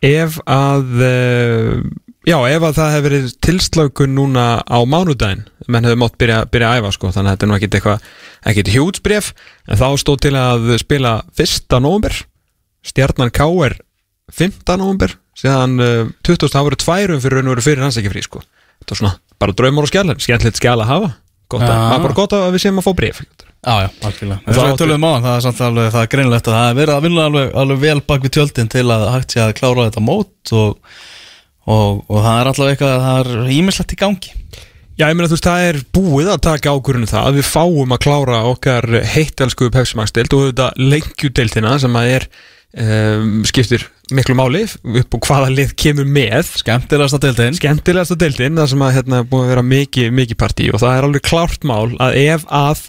Ef að Já, ef að það hefur verið tilslökun núna á mánudaginn menn hefur mátt byrja, byrja að æfa sko þannig að þetta er nú ekkit eitthvað, ekkit hjútsbref en þá stóð til að spila 1. november stjarnan K.R. 15. november síðan uh, 20. það voru tværum fyrir raun og veru fyrir hans ekki frí sko þetta var svona bara draumur og skjál skemmtilegt skjál að hafa gott að, er bara gott að við séum að fá bref Já, já, svo það það er samt alveg, það er greinlegt að það er verið að vinna alveg, alveg vel bak við tjöldin til að hægt sé að klára þetta mót og, og, og það er allavega eitthvað, það er ímislegt í gangi. Já, ég meina þú veist, það er búið að taka ákvörðinu það. Að við fáum að klára okkar heittelsku pepsimagsdeild og þetta lengjudeildina sem að er um, skiptir miklu máli upp og hvaða lið kemur með. Skemmtilegast að deildin. Skemmtilegasta deildin það sem að hérna búið að vera mikið, mikið partí og það er alveg klárt mál að ef að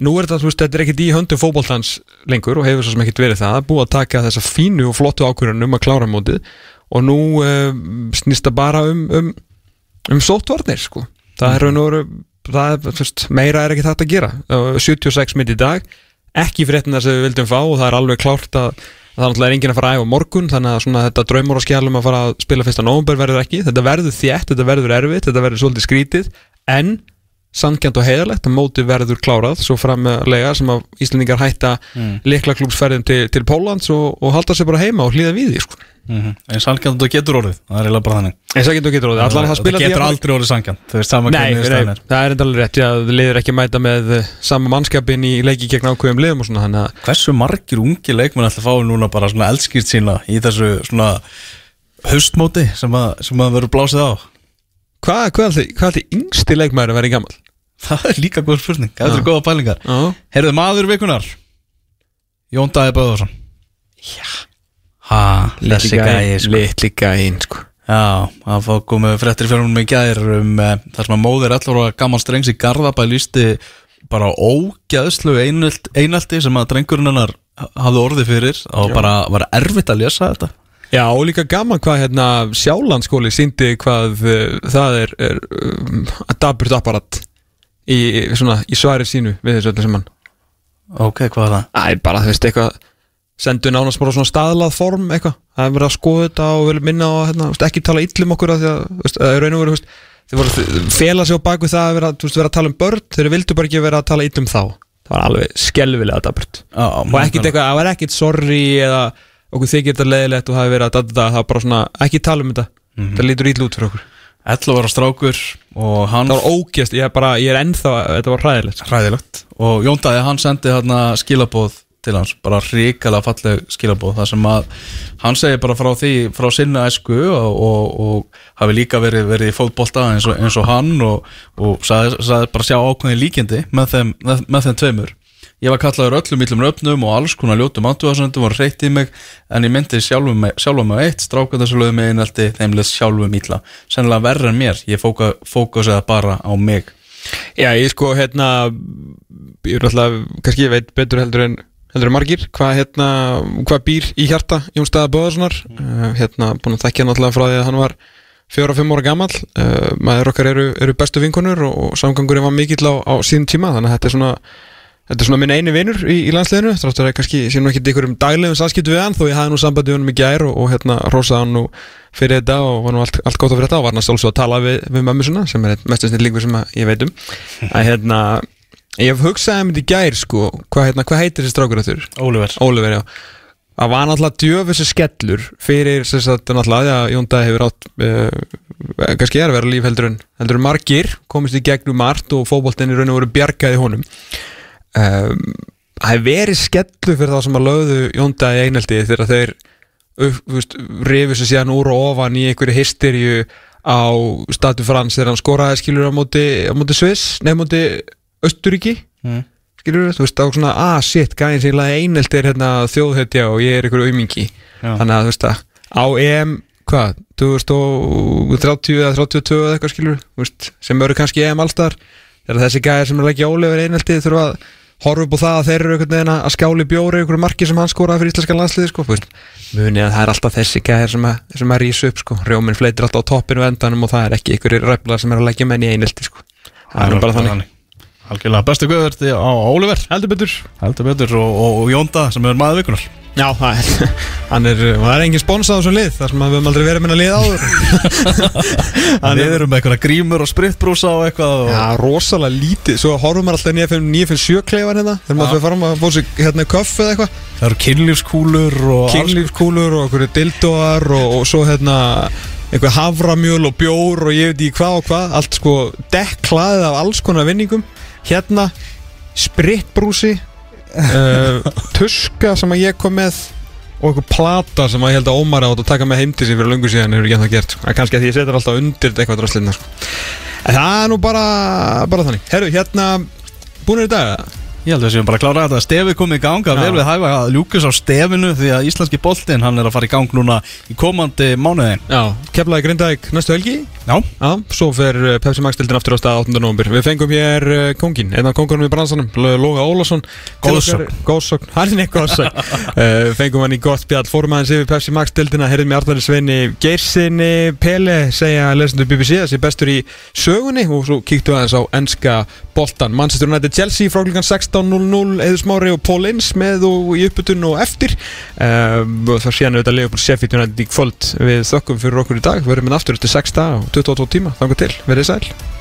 nú er þetta, þú veist, þetta er ekkit í höndum fótboltans lengur og hefur svo sem ekkit verið það búið að taka þessa fínu og flottu ákvörðunum um að klára mótið og nú um, snýst það bara um, um, um sóttvarnir sko það er raun og veru er, meira er ekki þetta að gera Uh, 76 mitt í dag ekki fréttina sem við vildum fá og það er alveg klárt að að það er enginn að fara að æfa morgun þannig að þetta draumur og skjálum að fara að spila fyrsta nóvumber verður ekki, þetta verður þétt þetta verður erfitt, þetta verður svolítið skrítið en sangjant og heiðalegt að móti verður klárað, svo framlega sem að Íslendingar hætta mm. liklaklúpsferðin til, til Póllands og, og halda sér bara heima og hlýða við því sko. Mm -hmm. En sangjant og getur orðið, það er eiginlega bara þannig. En það getur getur orðið, allan það spila Það getur aldrei orðið sangjant, þú veist saman Nei, hvernig nei, staðan er. það er enda alveg rétt, já, þið liður ekki að mæta með eh, sama mannskapin í leiki gegn ákveðum liðum og svona, Hversu margir ungi leikmenn ætla að fá núna bara svona eldskýrt sína í þessu svona haustmóti sem að, sem að verður blásið á? Hvað, hvað ætli, yngsti leikmæður að vera í gammal? Það er líka góð spurning, það er góða pælingar. Já, Heyrðu maður vikunar Jón Dæði Böðarsson Já Ha, þessi gæi sko. litli gæin, sko Já, það fá komið fréttir hún með gæðir um uh, þar sem að móðir 11 ára gammal strengs í Garðabæ lísti bara ógæðslu einaldi sem að drengurinn hennar hafði orðið fyrir og bara var erfitt að lesa þetta Já, og líka gaman hvað hérna Sjálandskóli síndi hvað uh, það er, er um, daburt apparat í, svona, í svari sínu við þessu öllu sem hann Ok, hvað er það? Æ, bara þú veist eitthvað sendu nánast bara svona staðlað form eitthvað, það er verið að skoða þetta og vilja minna á, hérna, ekki tala illum okkur að því að, þú veist, að raun og veist þið voru að fela sig á baku það að vera, veist, vera að tala um börn, þeir vildu bara ekki vera að tala illum þá, það var alveg skelvilega daburt Já, og ekkit eitthvað, það var ekkit sorry eða okkur þykir þetta leðilegt og það hefur verið að dada það, það var bara svona, ekki tala um þetta. Það lítur ítl út fyrir okkur. 11 ára strákur og hann það var ógjast, ég er bara, ég er ennþá þetta var hræðilegt hræðilegt. Og Jón Dæði hann sendi hérna skilabóð til hans, bara ríkala falleg skilabóð, þar sem að hann segir bara frá því, frá sinna æsku og, og, og hafi líka verið, verið í fótbolta eins og, eins og hann og, sagði, sagði bara sjá ákveðin líkindi með þeim, með, með þeim tveimur. Ég var kallaður öllum illum röfnum og alls konar ljótum áttuðarsöndum var reytt í mig en ég myndi sjálfum mig, sjálfum mig eitt stráka þessu lögum með einelti þeimlega sjálfum illa. Sennilega verra en mér, ég fóka, fókusaði bara á mig. Já, ég sko, hérna ég er alltaf, kannski ég veit betur heldur en heldur margir, hvað hérna hvað býr í hjarta Jón Staða Böðarssonar uh, hérna, búin að þekkja náttúrulega frá því að hann var fjóra, fimm ára gamall. Uh, maður okkar eru, eru bestu vinkonur og, og samgangurinn var mikill á, á síðan tíma þannig að þetta er svona Þetta er svona minn eini vinur í, í landsliðinu. Þráttur að kannski sé nú ekki ykkur um daglegum samskiptu við hann þó ég hafði nú sambandi við hann í gær og, og hérna rosaði hann nú fyrir þetta og var nú allt, allt gott að fyrir þetta og var hann sjálfsög að tala við, við mömmu svona sem er að ég um hef hugsaði um þetta í gær sko hvað, hérna, hvað heitir þessi strákur þetta? Óliver Óliver, já. Það var náttúrulega djöfisir skellur fyrir þess að náttúrulega að Jón Dæði hefur átt uh, kannski er að vera líf heldur en, heldur en margir komist í gegnum margt og fótboltinni raun og voru bjargaði honum. Um, það hefur verið skellu fyrir þá sem að lögðu Jónda í einhaldi þegar þeir rifið sér síðan úr og ofan í einhverju hysterju á Statu Frans þegar hann skoraði skilur á móti, á móti Sviss, nefn móti Östuríki Mm. skilur þú veist, á svona, ah shit, gæðin sem ég einhaldi er hérna þjóðhetja og ég er aumingi. Já. þannig að þú veist að á EM hvað, 2030 eða 32 eða eitthvað skilur veist, sem eru kannski EM allstar. Þegar þessi gæðir sem er ekki ólefur einhaldi þurfa að horfa upp á það að þeir eru einhvern veginn að skjáli bjóri einhverju marki sem hann skoraði fyrir íslenska landsliði sko, muni að það er alltaf þessi gæðir sem að, sem að rísa upp sko, rjóminn fleitir alltaf á toppinu og endanum og það er ekki einhverju ræflar sem er að leggja menn í einhaldi sko, það er bara þannig Algjörlega, bestu guður á Óliver heldur betur. Heldur betur og, og, og Jónda sem er maður vikunar Já, það er, hann er, það er engin spons á þessu lið þar sem við höfum aldrei verið minna lið áður. Við erum með eitthvað grímur og spritbrúsa og eitthvað og... Já, rosalega lítið, svo horfum maður alltaf 957 kleifan hérna. Þegar maður fyrir fram að fá sig hérna köff eða eitthvað. Það eru kynlífskúlur og Kinglífskúlur og einhverju dildóar og, og svo hérna einhver havramjöl og bjór og ég veit ekki hvað og hvað. Allt sko dekklaðið af alls konar vinningum hérna spritbrúsi uh, tuska sem að ég kom með og einhver plata sem að ég held að Ómar átt að taka með heim til sín fyrir löngu síðan hefur ekki ennþá gert sko. En kannski að því ég setur alltaf undir eitthvað drastlina sko. en það er nú bara bara þannig, herru hérna búinir í dag eða? Ég held að við séum bara að klára þetta. Stefi komið í ganga, Já. vel við hæfa að ljúkus á stefinu því að íslenski boltinn hann er að fara í gang núna í komandi mánuðin Já, keflaði Grindavík næstu helgi? Já, Já, svo fer uh, Pepsi Max dildin aftur á stað 8. november Við fengum hér uh, kongin, einn af kongunum í bransanum Loga Ólafsson. Góðsögn. Góðsögn, hann er góðsögn uh, Fengum hann í gott spjall, fórum aðeins yfir Pepsi Max dildina Herðum með Arnari Sveini Geirsinni Pele segja lesendur BBC að sé bestur í sögunni Og svo kíktu aðeins á enska boltan Manchester United Chelsea frá klukkan 16.00 Eður Smári og Paul Inns með og í upputun og eftir. Uh, og Það sé hann auðvitað Sheffield United í kvöld. Við þökkum fyrir okkur í dag, við erum með aftur eftir 6 dag og 22 tíma, þangar til, verið sæl